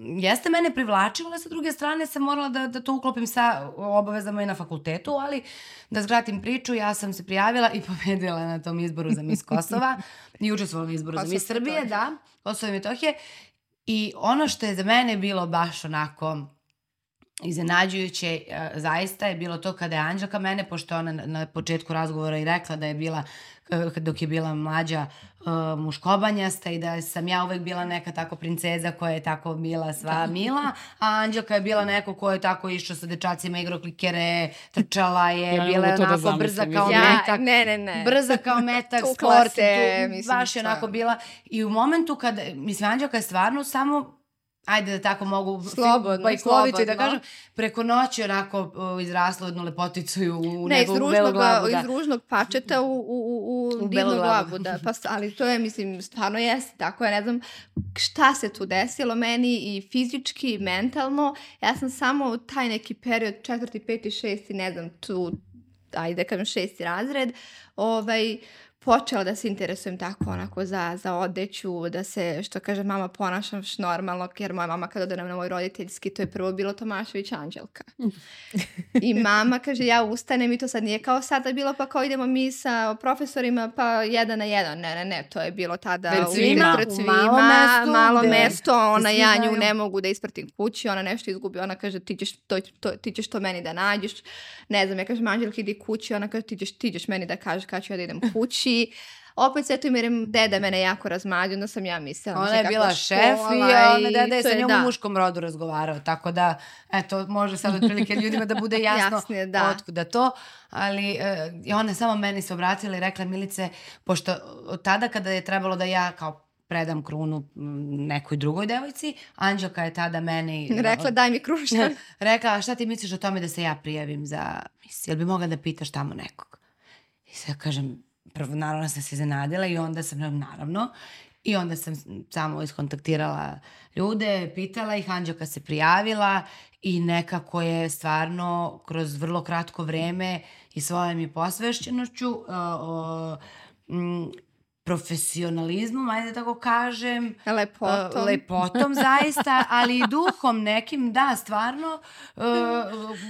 jeste mene privlačilo, ali sa druge strane sam morala da, da to uklopim sa obavezama i na fakultetu, ali da zgratim priču, ja sam se prijavila i pobedila na tom izboru za Miss Kosova i učestvovala u izboru za Miss Srbije, da, Kosovo i Metohije. I ono što je za mene bilo baš onako iznenađujuće e, zaista je bilo to kada je Anđelka mene, pošto ona na početku razgovora i rekla da je bila Eh, dok je bila mlađa uh, muškobanjasta i da sam ja uvek bila neka tako princeza koja je tako bila sva mila, a Anđelka je bila neko ko je tako išao sa dečacima, igrao klikere, trčala je, ja, bila je da onako da brza kao ja, metak. Ne, ne, ne. Brza kao metak, sport, se, tu, mislim, baš je onako bila. I u momentu kada, mislim, Anđelka je stvarno samo ajde da tako mogu slobodno, bajkoviti da kažem, preko noći onako izrasla jednu lepoticu u ne, nego u belu glavu. Da. iz ružnog pačeta u, u, u, u divnu glavu, da. Pa, ali to je, mislim, stvarno jeste tako. Ja ne znam šta se tu desilo meni i fizički i mentalno. Ja sam samo taj neki period, četvrti, peti, šesti, ne znam, tu, ajde da kažem šesti razred, ovaj, počela da se interesujem tako onako za, za odeću, da se, što kaže mama, ponašam normalno, jer moja mama kada ode na moj roditeljski, to je prvo bilo Tomašević Anđelka. I mama kaže, ja ustanem i to sad nije kao sada bilo, pa kao idemo mi sa profesorima, pa jedan na jedan. Ne, ne, ne, to je bilo tada u Cvima, u malo mesto, malo mesto ona ja nju ne mogu da ispratim kući, ona nešto izgubi, ona kaže, ti ćeš to, to, ti ćeš to meni da nađeš. Ne znam, ja kažem, Anđelka idi kući, ona kaže, ti ćeš, ti ćeš meni da kažeš kada ću ja da idem kući i opet sve to im jer deda mene jako razmađa, onda sam ja mislila. Ona je bila šef i ona deda je sa njom u muškom rodu razgovarao, tako da, eto, može sad otprilike ljudima da bude jasno Jasnije, da. otkuda to, ali e, ona je samo meni se obratila i rekla Milice, pošto tada kada je trebalo da ja kao predam krunu nekoj drugoj devojci. Anđelka je tada mene... Rekla daj mi krunu. Rekla šta ti misliš o tome da se ja prijavim za? Jel bi mogla da pitaš tamo nekog? I sad kažem, prvo naravno sam se iznenadila i onda sam, naravno, i onda sam samo iskontaktirala ljude, pitala ih, Anđelka se prijavila i nekako je stvarno kroz vrlo kratko vreme i svojom i posvešćenošću uh, uh, profesionalizmom, ajde da tako kažem. Lepotom. Uh, lepotom zaista, ali i duhom nekim, da, stvarno, uh,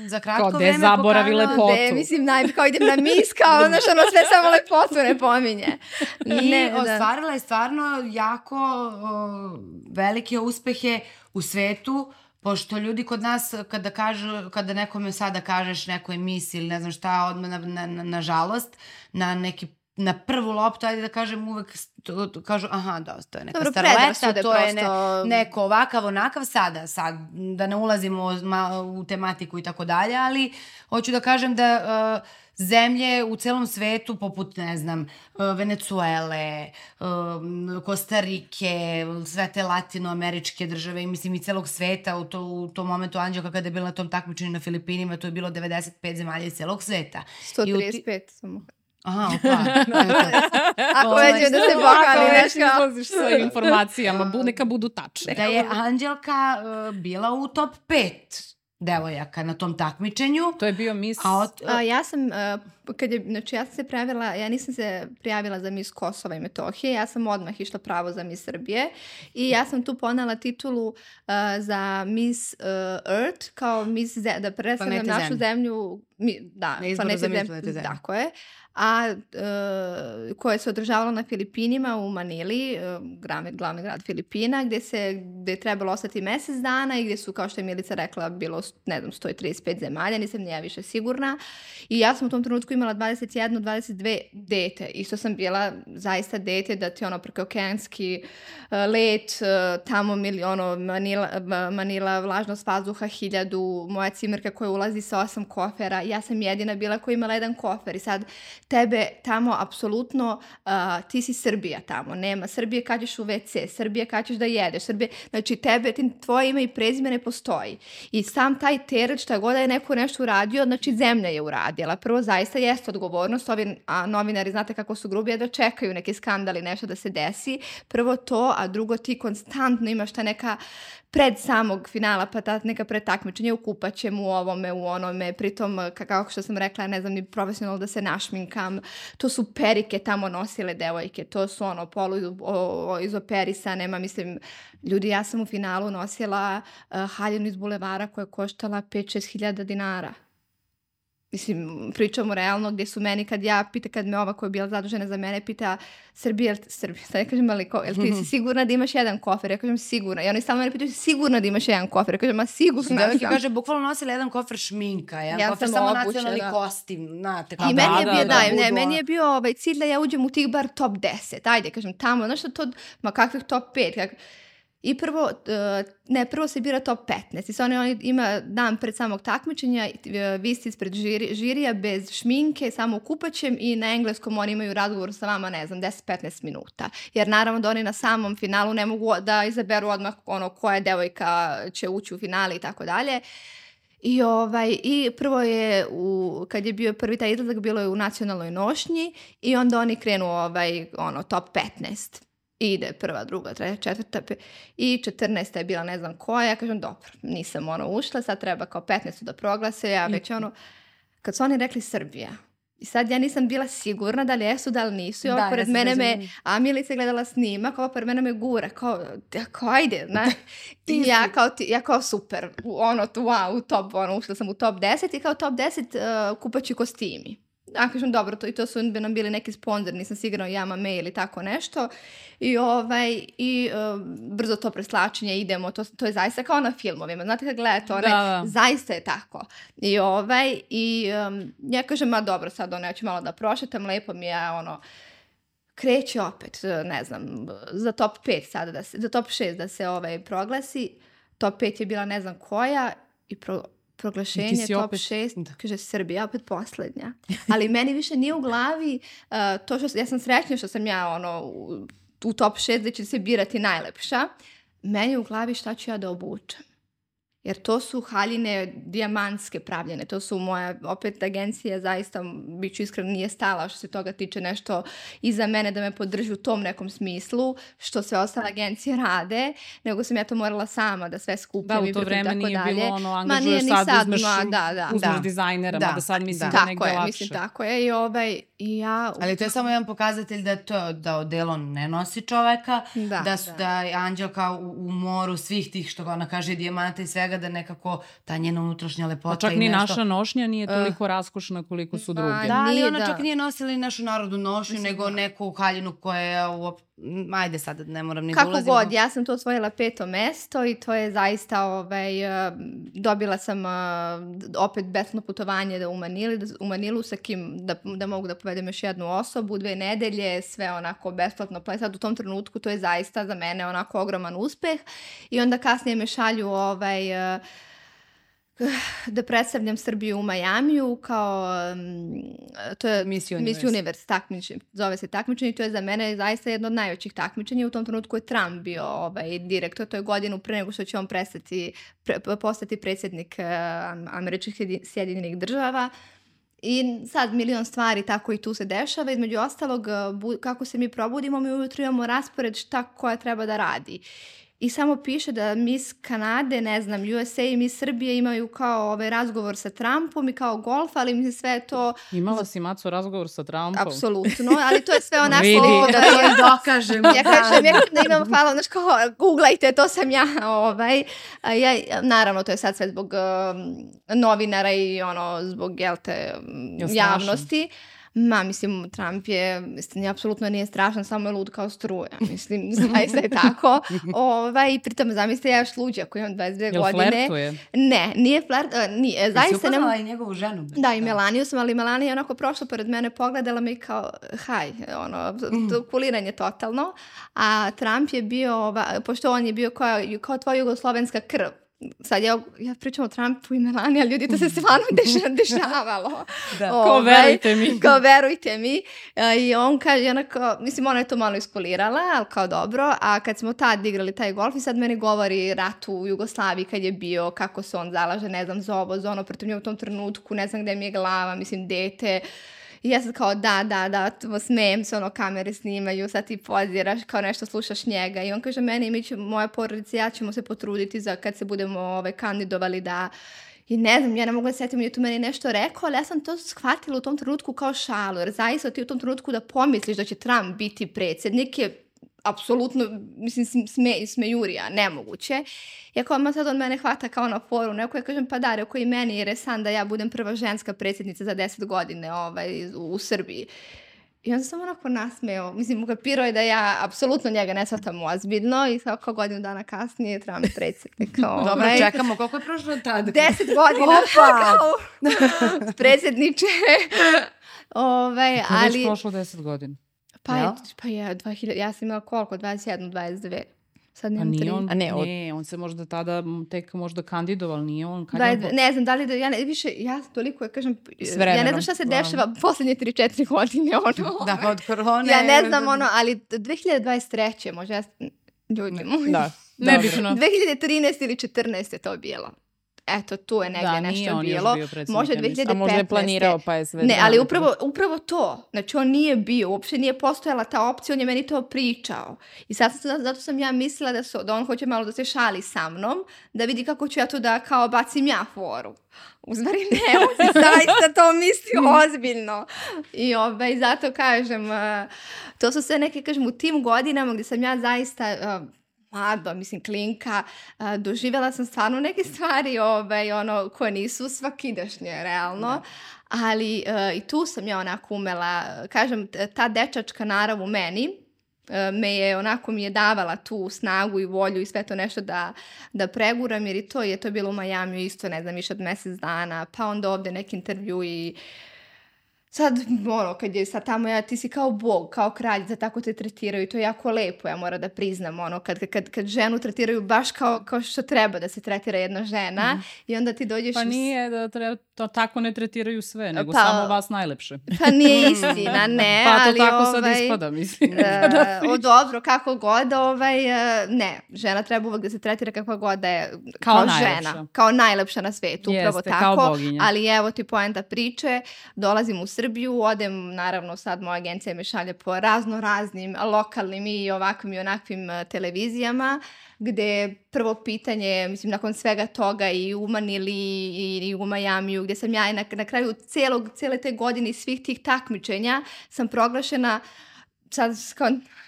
za kratko kao vreme zaboravi lepotu. De, mislim, naj, kao idem na mis, kao ono što ono sve samo lepotu ne pominje. I ne, da. ostvarila je stvarno jako uh, velike uspehe u svetu, pošto ljudi kod nas kada kažu, kada nekome sada kažeš nekoj misi ili ne znam šta, odmah na, na, na, na žalost, na neki na prvu loptu, ajde da kažem, uvek to, to kažu, aha, da, to je neka Dobro, staroleta, to prosto... je ne, neko ovakav, onakav sada, sad, da ne ulazimo ma, u tematiku i tako dalje, ali hoću da kažem da uh, zemlje u celom svetu, poput, ne znam, uh, Venecuele, uh, Kostarike, sve te latinoameričke države i mislim i celog sveta, u, to, u tom momentu Anđelka kada je bila na tom takmičenju na Filipinima, to je bilo 95 zemalja iz celog sveta. 135 samo. Aha, opa. Ako veđe da se pohvali nešto. izlaziš sa informacijama, bu, neka budu tačne. Da je Anđelka uh, bila u top 5 devojaka na tom takmičenju. To je bio mis... A, od, a ja sam, uh, kad je, znači ja sam se prijavila, ja nisam se prijavila za mis Kosova i Metohije, ja sam odmah išla pravo za mis Srbije i ja sam tu ponela titulu uh, za mis uh, Earth, kao mis, da predstavljam našu zemlju, mi, da, na izboru za mis zemlju. Tako je a e, koje se održavalo na Filipinima u Manili, e, glavni, grad Filipina, gde, se, gde je trebalo ostati mesec dana i gde su, kao što je Milica rekla, bilo, ne znam, 135 zemalja, nisam ni ja više sigurna. I ja sam u tom trenutku imala 21, 22 dete. Isto sam bila zaista dete da ti ono prekokeanski uh, let, tamo mili, ono, Manila, Manila vlažnost vazduha hiljadu, moja cimerka koja ulazi sa osam kofera, ja sam jedina bila koja imala jedan kofer i sad tebe tamo apsolutno, uh, ti si Srbija tamo, nema Srbije kad ćeš u WC, Srbije kad ćeš da jedeš, Srbije, znači tebe, tvoje ime i prezime ne postoji. I sam taj teret šta god da je neko nešto uradio, znači zemlja je uradila. Prvo zaista jeste odgovornost, ovi a, novinari znate kako su grubi, da čekaju neki skandali, nešto da se desi. Prvo to, a drugo ti konstantno imaš ta neka pred samog finala, pa ta neka pretakmičenja u kupaćem, u ovome, u onome, pritom, kako što sam rekla, ne znam ni profesionalno da se našminkam, to su perike tamo nosile devojke, to su ono polu izoperisane, ma mislim, ljudi, ja sam u finalu nosila uh, haljinu iz bulevara koja je koštala 5-6 hiljada dinara. Mislim, pričamo realno gdje su meni, kad ja pita, kad me ova koja je bila zadužena za mene, pita Srbija, Srbija, sad ja kažem, ali ko, jel ti si sigurna da imaš jedan kofer? Ja kažem, sigurna. I oni stalno mene pitaju, sigurna da imaš jedan kofer? Ja kažem, ma sigurna Devojke sam. kaže, bukvalno nosila jedan kofer šminka, jedan ja kofer samo obuče, nacionalni da. kostim, znate. I meni je bio, da, da, da, ne, meni je bio ovaj, cilj da ja uđem u tih bar top 10. Ajde, kažem, tamo, znaš što to, ma kakvih top 5, kak, I prvo, e, ne, prvo se bira top 15. I sad oni, oni ima dan pred samog takmičenja, e, vi ste ispred žiri, žirija bez šminke, samo kupaćem i na engleskom oni imaju razgovor sa vama, ne znam, 10-15 minuta. Jer naravno da oni na samom finalu ne mogu da izaberu odmah ono koja devojka će ući u finale i tako dalje. I, ovaj, I prvo je, u, kad je bio prvi taj izlazak, bilo je u nacionalnoj nošnji i onda oni krenu ovaj, ono, top 15 ide prva, druga, treća, četvrta i 14. je bila ne znam koja, ja kažem dobro, nisam ono ušla, sad treba kao 15. da proglase, ja već ono, kad su oni rekli Srbija, I sad ja nisam bila sigurna da li jesu, da li nisu. I ovo Da, pored ja mene me, a Milica je gledala snimak, ovo pored mene me gura, kao, kao ajde, znaš. I ja kao, ti, ja kao super, ono, tu, wow, u top, ono, ušla sam u top 10 i kao top 10 uh, kupaći kostimi. Ja kažem, dobro, to, i to su nam bili neki sponzor, nisam sigurno Jama May ili tako nešto. I, ovaj, i uh, brzo to preslačenje, idemo, to, to je zaista kao na filmovima. Znate kad gledate one, Da, da. zaista je tako. I, ovaj, i um, ja kažem, ma dobro, sad ono, ja ću malo da prošetam, lepo mi je, ono, kreće opet, ne znam, za top 5 sada, da se, za top 6 da se ovaj, proglasi. Top 5 je bila ne znam koja i pro, proglašenje top opet- 6, kaže Srbija, opet poslednja. Ali meni više nije u glavi uh, to što, ja sam srećna što sam ja ono, u, u top 6 da će se birati najlepša. Meni je u glavi šta ću ja da obučem. Jer to su haljine dijamantske pravljene. To su moja, opet, agencija zaista, bit ću iskreno, nije stala što se toga tiče nešto iza mene da me podrži u tom nekom smislu, što sve ostale agencije rade, nego sam ja to morala sama da sve skupim Da, u i to pripremim vreme tako nije dalje. bilo ono, angažuješ sad, sad, uzmeš, ma, da, da, uzmeš da. dizajnera, Da, mada sad mislim da. da, negde Tako je, lakše. mislim, tako je. I, ovaj, i ja... Ali to je samo jedan pokazatelj da to da odelo ne nosi čoveka, Da, da, su, da. da. je Anđelka u, u moru svih tih što ona kaže dijamanta i svega da nekako ta njena unutrašnja lepota Pa čak i ni nešto. naša nošnja nije toliko raskošna koliko su Ma, druge. Da, ali Nije, ona da. čak nije nosila i našu narodnu nošnju, Mislim, nego da. neku haljinu koja je uop... Ajde sad, ne moram ni da Kako ulazim. god, ja sam tu osvojila peto mesto i to je zaista, ovaj, eh, dobila sam eh, opet besplatno putovanje da u, Manili, da, u Manilu sa kim, da, da mogu da povedem još jednu osobu, dve nedelje, sve onako besplatno, pa sad u tom trenutku to je zaista za mene onako ogroman uspeh i onda kasnije me šalju ovaj, eh, da predstavljam Srbiju u Majamiju kao to je Miss Miss Universe. Universe takmičenje, zove se takmičenje i to je za mene zaista jedno od najvećih takmičenja. U tom trenutku je Trump bio ovaj, direktor, to je godinu pre nego što će on prestati, pre, postati predsjednik uh, američkih Sjedi- sjedinjenih država. I sad milion stvari tako i tu se dešava. Između ostalog, uh, bu- kako se mi probudimo, mi ujutro imamo raspored šta koja treba da radi. I samo piše da Miss Kanade, ne znam, USA i Miss Srbije imaju kao ovaj razgovor sa Trumpom i kao golf, ali mislim sve je to Imala si Maco razgovor sa Trumpom? apsolutno, ali to je sve onako... Vidi. Da to je dokažem. Ja kažem, ja da imam, hvala, znaš kao, googlajte, to sam ja, ovaj, ja, naravno, to je sad sve zbog um, novinara i ono, zbog, jel te, um, strašan? javnosti. Ma, mislim, Trump je, mislim, apsolutno nije strašan, samo je lud kao struja. Mislim, zaista je tako. Ovaj, pritom, zamislite, ja još luđa koji imam 22 Jel godine. flertuje? Ne, nije flert, a, nije, zaista ne upoznala i njegovu ženu? da, i Melaniju sam, ali Melanija je onako prošla pored mene, pogledala me i kao, haj, ono, to kuliranje totalno. A Trump je bio, ova, pošto on je bio kao, kao tvoja jugoslovenska krv. Sad ja, ja pričam o Trumpu i Melani, ali ljudi to se stvarno deša, dešavalo. Da. Ko Ovaj, verujte mi. Kao verujte mi. E, I on kaže, onako, mislim, ona je to malo iskulirala, ali kao dobro. A kad smo tad igrali taj golf i sad meni govori rat u Jugoslaviji kad je bio, kako se on zalaže, ne znam, za ovo, za ono, protiv nje u tom trenutku, ne znam gde mi je glava, mislim, dete. I ja sad kao da, da, da, smejem se, ono, kamere snimaju, sad ti poziraš, kao nešto slušaš njega. I on kaže, meni, mi ćemo, moja porodica i ja ćemo se potruditi za kad se budemo ovaj, kandidovali da i ne znam, ja ne mogu da setim, je tu meni nešto rekao, ali ja sam to shvatila u tom trenutku kao šalu, jer zaista ti u tom trenutku da pomisliš da će Trump biti predsjednik je apsolutno, mislim, sm- sme, smejurija, nemoguće. I ako odmah sad on mene hvata kao na foru, neko ja kažem, pa da, rekao i meni jer je san da ja budem prva ženska predsjednica za 10 godine ovaj, u, u Srbiji. I on se samo onako nasmeo. Mislim, ukapirao je da ja apsolutno njega ne shvatam ozbiljno i kao godinu dana kasnije Trump je predsjednik. Dobro, Ovaj, čekamo. Koliko je prošlo tada? Deset godina Opa! kao predsjedniče. Ovaj, Kad je već ali, prošlo 10 godina. Pa je, pa je, 2000, ja sam imala koliko, 21, 22. Sad A nemam tri. nije on, A ne, od- ne, on se možda tada tek možda kandidoval, nije on. Kad Da, je on ne znam, da li da, ja ne, više, ja toliko, ja kažem, S ja ne znam šta se dešava posljednje 3-4 godine, ono. Da, od korone. ja ne znam, ono, ali 2023. možda ja, ljudi moji. Da. Nebitno. 2013 ili 14 je to bilo. Eto, tu je negdje Da, nešto nije on još bilo. bio Možda ja mislim. 2015. A možda je planirao pa je sve... Ne, ali upravo, upravo to. Znači, on nije bio, uopšte nije postojala ta opcija, on je meni to pričao. I sad, sam- zato sam ja mislila da, su, da on hoće malo da se šali sa mnom, da vidi kako ću ja to da kao bacim ja foru. U stvari ne, on zaista to mislio ozbiljno. I ovaj, zato kažem, uh, to su sve neke, kažem, u tim godinama gdje sam ja zaista... Mlado, mislim, klinka, doživjela sam stvarno neke stvari ovaj, ono, koje nisu svakidašnje, realno. Da. Ali uh, i tu sam ja onako umela, kažem, ta dečačka narav u meni, me je onako mi je davala tu snagu i volju i sve to nešto da, da preguram jer i to je to bilo u Majamiju isto ne znam više od mjesec dana pa onda ovde neki intervju i uh, sad, ono, kad je sad tamo, ja, ti si kao bog, kao kralj, za tako te tretiraju i to je jako lepo, ja moram da priznam, ono, kad, kad, kad ženu tretiraju baš kao, kao što treba da se tretira jedna žena mm. i onda ti dođeš... Pa nije da treba, to tako ne tretiraju sve, nego pa, samo vas najlepše. Pa nije istina, ne, pa to ali, tako ovaj, sad ispada, mislim. Uh, o, dobro, kako god, ovaj, uh, ne, žena treba uvek da se tretira kakva god da je kao, kao žena, kao najlepša na svetu, Jeste, upravo tako, ali evo ti poenta priče, dolazim u Srbiju, odem, naravno sad moja agencija me šalje po razno raznim lokalnim i ovakvim i onakvim uh, televizijama, gde prvo pitanje, mislim, nakon svega toga i u Manili i, i u Majamiju, gde sam ja na, na kraju celog, cele te godine i svih tih takmičenja sam proglašena sad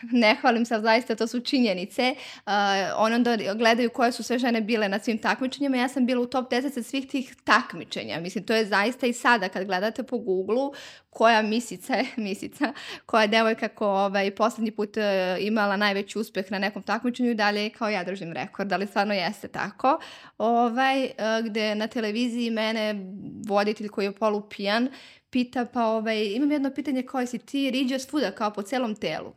ne hvalim se, zaista to su činjenice. Uh, oni onda gledaju koje su sve žene bile na svim takmičenjima. Ja sam bila u top 10 svih tih takmičenja. Mislim, to je zaista i sada kad gledate po Google-u koja misica je, misica, koja je devojka ko ovaj, poslednji put uh, imala najveći uspeh na nekom takmičenju i dalje kao ja držim rekord, ali stvarno jeste tako. Ovaj, uh, gde na televiziji mene voditelj koji je polupijan pita pa ovaj, imam jedno pitanje koje si ti riđa svuda kao po celom telu.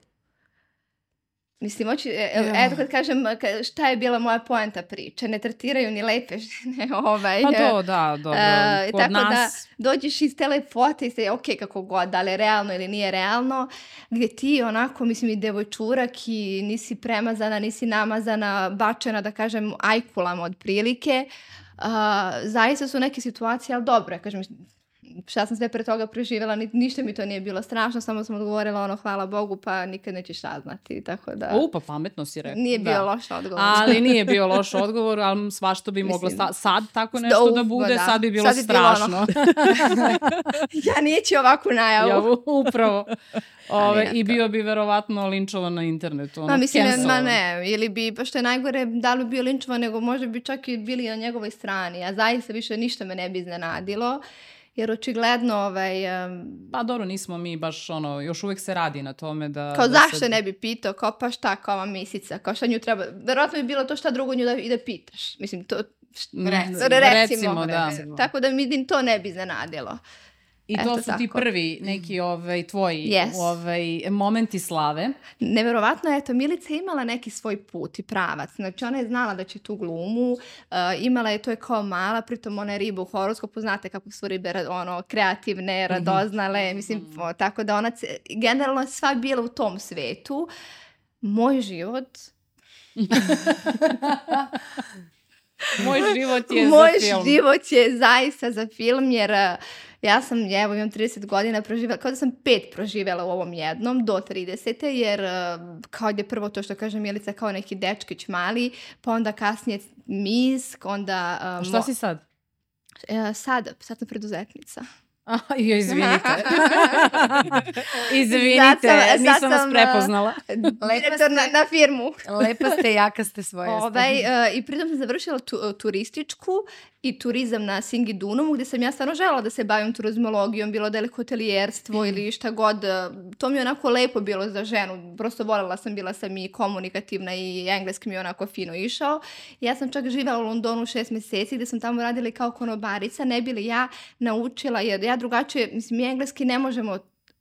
Mislim, oči, e, ja. eto kad kažem šta je bila moja poenta priče, ne tretiraju ni lepe žene. Ovaj, pa to, da, dobro. Uh, tako da nas... da dođeš iz te lepote i se, ok, kako god, da li je realno ili nije realno, gdje ti onako, mislim, i devojčurak i nisi premazana, nisi namazana, bačena, da kažem, ajkulama od prilike. Uh, zaista su neke situacije, ali dobro, kažem, šta sam sve pre toga preživjela, ni, ništa mi to nije bilo strašno, samo sam odgovorila ono hvala Bogu pa nikad nećeš saznati, tako da... U, pa pametno si rekao. Nije bio da. loš odgovor. Ali nije bio loš odgovor, ali svašto bi moglo sta, sad tako nešto da, da bude, da. sad bi bilo sad bi strašno. Bilo ono. ja neću ovakvu najavu. Ja, upravo. Ove, I bio bi verovatno linčovan na internetu. Ono, ma mislim, ma ne, ili bi, pa što je najgore, da li bi bio linčovan, nego možda bi čak i bili na njegovoj strani, a zaista više ništa me ne bi iznenadilo jer očigledno ovaj... Um, pa dobro, nismo mi baš ono, još uvek se radi na tome da... Kao da zašto se... ne bi pitao, kao pa šta, kao ova misica, kao šta nju treba... Verovatno bi bilo to šta drugo nju da, i da pitaš. Mislim, to... Recimo, recimo, da. Recimo. Tako da mi to ne bi iznenadilo. I to Eto su tako. ti prvi neki ovaj, tvoji yes. ovaj, momenti slave. Neverovatno, eto, Milica je imala neki svoj put i pravac. Znači, ona je znala da će tu glumu, uh, imala je, to je kao mala, pritom ona je riba u horoskopu, znate kako su ribe ono, kreativne, mhm. radoznale, mm -hmm. mislim, mm -hmm. tako da ona generalno sva bila u tom svetu. Moj život... Moj život je Moj za film. Moj život je zaista za film, jer... Uh, Ja sam, evo, imam 30 godina proživjela, kao da sam pet proživjela u ovom jednom, do 30. jer uh, kao je prvo to što kaže Milica, kao neki dečkić mali, pa onda kasnije mis, onda... Uh, Šta si sad? Uh, sad, sad sam preduzetnica. jo, izvinite. izvinite, sam, nisam sam, vas prepoznala. Lepa ste, na, na firmu. lepa ste, jaka ste svoje. Ovaj, uh, I pritom sam završila tu, turističku i turizam na Singidunomu, gde sam ja stvarno žela da se bavim turizmologijom, bilo da je hotelijerstvo mm. ili šta god. To mi je onako lepo bilo za ženu. Prosto voljela sam, bila sam i komunikativna i engleski mi je onako fino išao. Ja sam čak živela u Londonu šest meseci gde sam tamo radila kao konobarica, ne bili ja naučila, jer ja drugačije, mislim, mi engleski ne možemo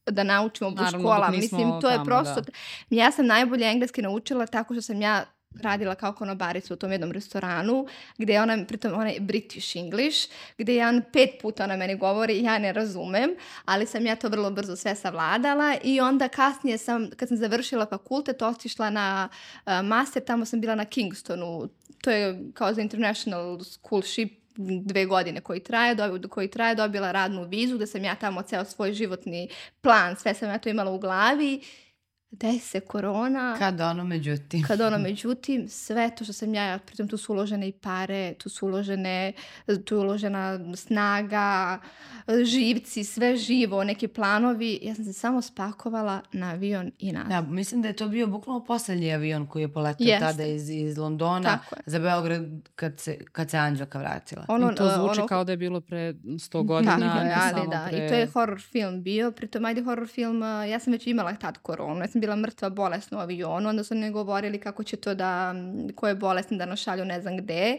da naučimo u škola. Mislim, to je prosto... Da. Ja sam najbolje engleski naučila tako što sam ja radila kao konobarica u tom jednom restoranu, gde je ona, pritom ona je British English, gde je on pet puta ona meni govori, ja ne razumem, ali sam ja to vrlo brzo sve savladala i onda kasnije sam, kad sam završila fakultet, otišla na uh, master, tamo sam bila na Kingstonu, to je kao za international schoolship dve godine koji traje, do, koji traje, dobila radnu vizu, da sam ja tamo ceo svoj životni plan, sve sam ja to imala u glavi desi se korona. Kad ono međutim. Kad ono međutim, sve to što sam ja, pritom tu su uložene i pare, tu su uložene, tu je uložena snaga, živci, sve živo, neki planovi. Ja sam se samo spakovala na avion i nazad. Da, mislim da je to bio bukvalno poslednji avion koji je poletio tada iz, iz Londona za Beograd kad se, kad se Anđelka vratila. Ono, I to zvuči ono... kao da je bilo pre 100 godina. Da, ali da. Pre... I to je horror film bio. Pritom, ajde horror film, ja sam već imala tad koronu. Ja sam bila mrtva bolesna u avionu. Onda su ne govorili kako će to da, ko je bolesni da nas šalju ne znam gde.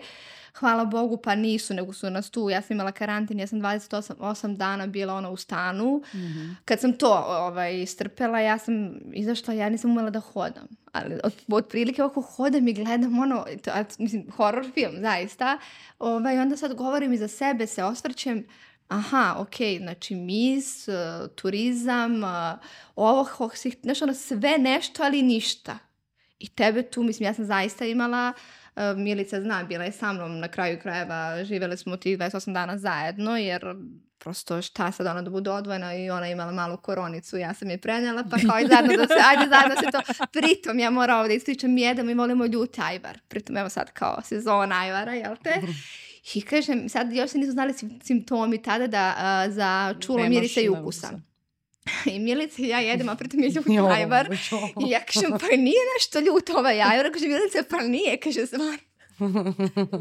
Hvala Bogu, pa nisu, nego su nas tu. Ja sam imala karantin, ja sam 28 dana bila ona u stanu. Mm -hmm. Kad sam to ovaj, strpela, ja sam izašla, ja nisam umela da hodam. Ali od, od prilike ovako hodam i gledam ono, to, mislim, horror film, zaista. Ovaj, onda sad govorim i za sebe, se osvrćem, aha, ok, znači mis, uh, turizam, uh, ovo, znaš ono, sve nešto, ali ništa. I tebe tu, mislim, ja sam zaista imala uh, Milica zna, bila je sa mnom na kraju krajeva, živjeli smo tih 28 dana zajedno, jer prosto šta sad ona da bude odvojena i ona imala malu koronicu, ja sam je prenela, pa kao i zajedno da se, ajde zajedno se to, pritom ja moram ovdje ističem jedem mi volimo ljuti ajvar, pritom evo sad kao sezona ajvara, jel te? I kažem, sad još se nisu znali simptomi tada da uh, za čulo mirisa i ukusa. I Milica i ja jedemo, a pritom je ljut ajvar. I ja kažem, pa nije nešto ljut ovaj ajvar. Kaže, Milica, pa nije, kaže, stvarno.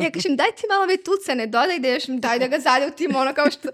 Ja kažem, daj ti malo ove tucane, dodaj da još, daj da ga zaljutimo, ono kao što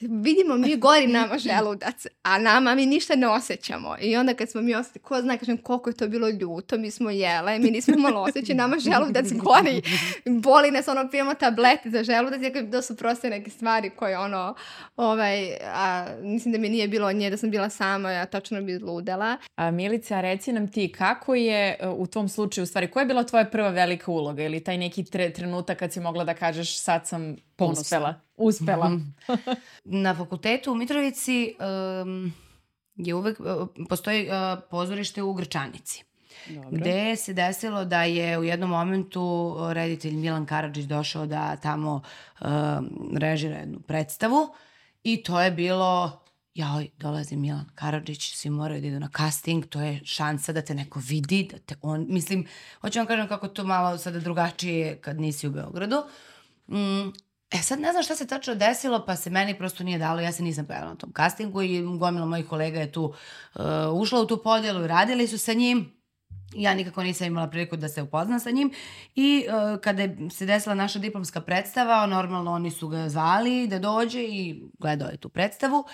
vidimo mi gori nama želudac, a nama mi ništa ne osjećamo. I onda kad smo mi osjećali, ko zna, kažem, koliko je to bilo ljuto, mi smo jele, mi nismo malo osjećali, nama želudac gori, boli nas, ono, pijemo tableti za želudac, kažem, to su prosto neke stvari koje, ono, ovaj, a, mislim da mi nije bilo nje, da sam bila sama, ja tačno bi ludela. A, Milica, reci nam ti, kako je e, u tom slučaju, u stvari, koja je bila tvoja prva velika uloga ili taj neki tre, trenutak kad si mogla da kažeš sad sam uspela? Uspela. Mhm. Na fakultetu u Mitrovici um, je uvek, uh, postoji uh, pozorište u Grčanici. Dobro. Gde se desilo da je u jednom momentu reditelj Milan Karadžić došao da tamo uh, režira jednu predstavu i to je bilo joj, dolazi Milan Karadžić, svi moraju da idu na casting, to je šansa da te neko vidi, da te on, mislim, hoću vam kažem kako to malo sada drugačije kad nisi u Beogradu. Mm, E sad ne znam šta se tačno desilo, pa se meni prosto nije dalo, ja se nisam pojavila na tom castingu i gomila mojih kolega je tu uh, ušla u tu podjelu i radili su sa njim. Ja nikako nisam imala priliku da se upoznam sa njim i uh, kada je se desila naša diplomska predstava, normalno oni su ga zvali da dođe i gledao je tu predstavu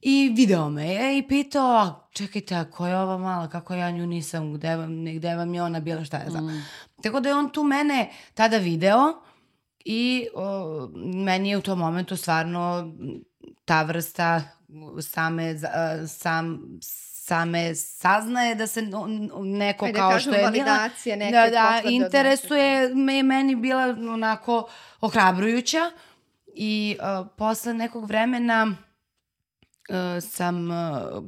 i video me je i pitao, a čekajte, a ko je ova mala, kako ja nju nisam, gde vam, gde vam je ona bila, šta je za. Mm. Tako da je on tu mene tada video I o, meni je u tom momentu stvarno ta vrsta same, sam, same saznaje da se neko Ajde, kao što je validacije neke da, da, interesuje me meni bila onako ohrabrujuća. I uh, posle nekog vremena uh, sam uh,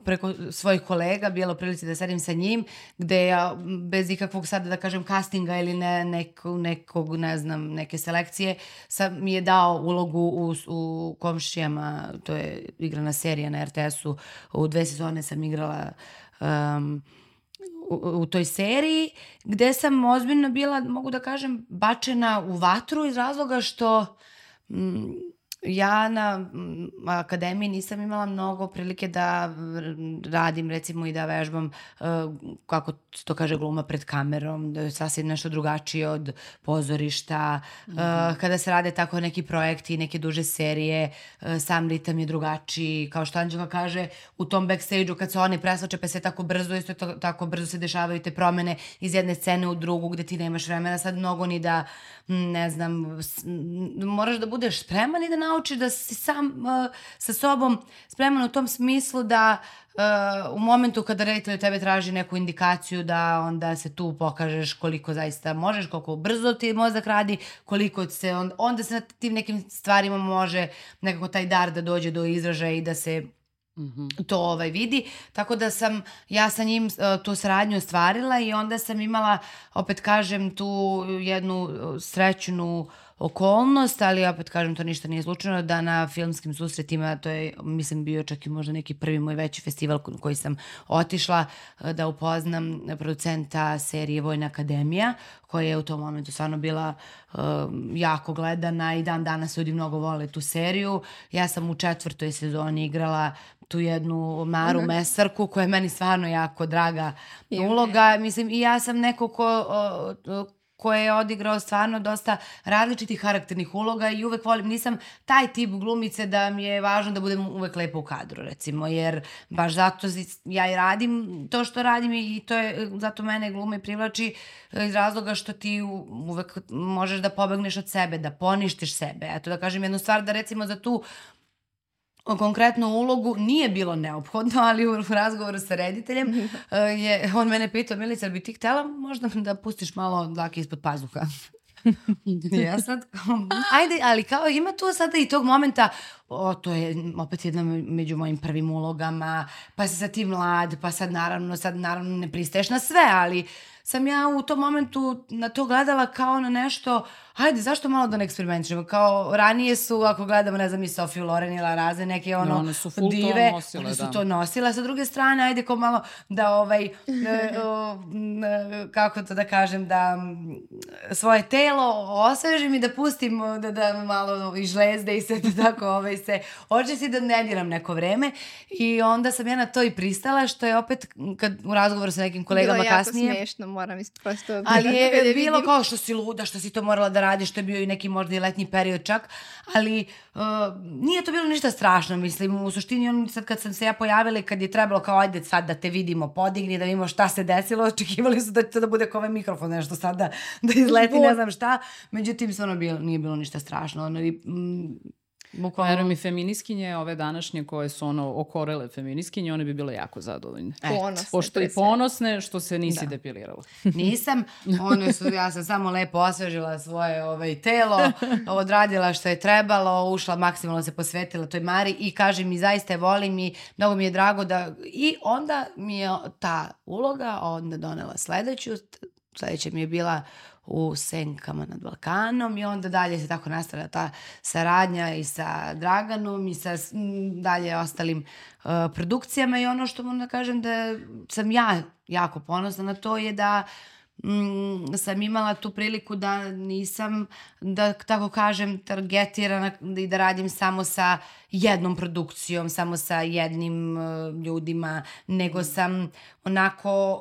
preko svojih kolega bila u prilici da sedim sa njim, gde ja bez ikakvog sada da kažem castinga ili ne, neko, nekog, ne znam, neke selekcije, sam mi je dao ulogu u, u komšijama, to je igrana serija na RTS-u, u dve sezone sam igrala um, u, u toj seriji, gde sam ozbiljno bila, mogu da kažem, bačena u vatru iz razloga što mm, ja na mm, akademiji nisam imala mnogo prilike da radim recimo i da vežbam uh, kako to kaže gluma pred kamerom, da je sasvim nešto drugačije od pozorišta. Mm -hmm. kada se rade tako neki projekti, neke duže serije, uh, sam ritam je drugačiji. Kao što Anđela kaže, u tom backstage-u kad se oni preslače pa se tako brzo, isto to, tako brzo se dešavaju te promene iz jedne scene u drugu gde ti nemaš vremena sad mnogo ni da, ne znam, moraš da budeš spreman i da naučiš da si sam uh, sa sobom spreman u tom smislu da uh, u momentu kada reditelj tebe traži neku indikaciju da onda se tu pokažeš koliko zaista možeš, koliko brzo ti mozak radi, koliko se on, onda se na tim nekim stvarima može nekako taj dar da dođe do izražaja i da se -hmm. to ovaj vidi, tako da sam ja sa njim uh, tu saradnju ostvarila i onda sam imala, opet kažem, tu jednu srećnu okolnost, ali opet kažem, to ništa nije slučajno, da na filmskim susretima, to je, mislim, bio čak i možda neki prvi moj veći festival koji sam otišla e, da upoznam producenta serije Vojna akademija, koja je u tom momentu stvarno bila uh, jako gledana i dan danas ljudi mnogo vole tu seriju. Ja sam u četvrtoj sezoni igrala tu jednu Maru uh -huh. Mesarku koja je meni stvarno jako draga uloga. Mislim, i ja sam neko ko, uh, koje je odigrao stvarno dosta različitih karakternih uloga i uvek volim, nisam taj tip glumice da mi je važno da budem uvek lepa u kadru, recimo, jer baš zato ja i radim to što radim i to je, zato mene glume privlači iz razloga što ti uvek možeš da pobegneš od sebe, da poništiš sebe. Eto da kažem jednu stvar, da recimo za tu konkretnu ulogu nije bilo neophodno, ali u razgovoru sa rediteljem eh, je, on mene pitao, Milica, bi ti htela možda da pustiš malo dlake ispod pazuha? ja sad, ajde, ali kao ima tu sada i tog momenta, o, to je opet jedna među mojim prvim ulogama, pa se sad ti mlad, pa sad naravno, sad naravno ne pristaješ na sve, ali sam ja u tom momentu na to gledala kao na nešto, hajde, zašto malo da ne eksperimentišemo? Kao, ranije su, ako gledamo, ne znam, i Sofiju Loren ili Raze, neke ono, no, one su full dive, to nosile, one su da. to nosile. Sa druge strane, ajde kao malo da, ovaj, e, o, e, kako to da kažem, da svoje telo osvežim i da pustim, da, da malo i žlezde i sve da tako ovaj, se očisti da ne diram neko vreme. I onda sam ja na to i pristala, što je opet, kad u razgovoru sa nekim kolegama kasnije... Bilo jako smešno, moram prosto... Ali je bilo kao što si luda, što si to morala da radiš, to je bio i neki možda i letnji period čak, ali uh, nije to bilo ništa strašno, mislim, u suštini on sad kad sam se ja pojavila i kad je trebalo kao ajde sad da te vidimo, podigni, da vidimo šta se desilo, očekivali su da će to da bude kao ovaj mikrofon, nešto sad da, da izleti, ne znam šta, međutim, stvarno bilo, nije bilo ništa strašno, ono, i, mm, Bukvalno... Verujem i feminiskinje, ove današnje koje su ono okorele feminiskinje, one bi bile jako zadovoljne. Ponosne. Pošto i ponosne što se nisi da. depilirala. Nisam, one su, ja sam samo lepo osvežila svoje ovaj, telo, odradila što je trebalo, ušla maksimalno se posvetila toj Mari i kaže mi zaista je volim i mnogo mi je drago da... I onda mi je ta uloga onda donela sledeću, sledeća mi je bila u Senkama nad Balkanom i onda dalje se tako nastavlja ta saradnja i sa Draganom i sa dalje ostalim uh, produkcijama i ono što moram da kažem da sam ja jako ponosna na to je da mm, sam imala tu priliku da nisam, da tako kažem, targetirana i da radim samo sa jednom produkcijom, samo sa jednim uh, ljudima, nego sam onako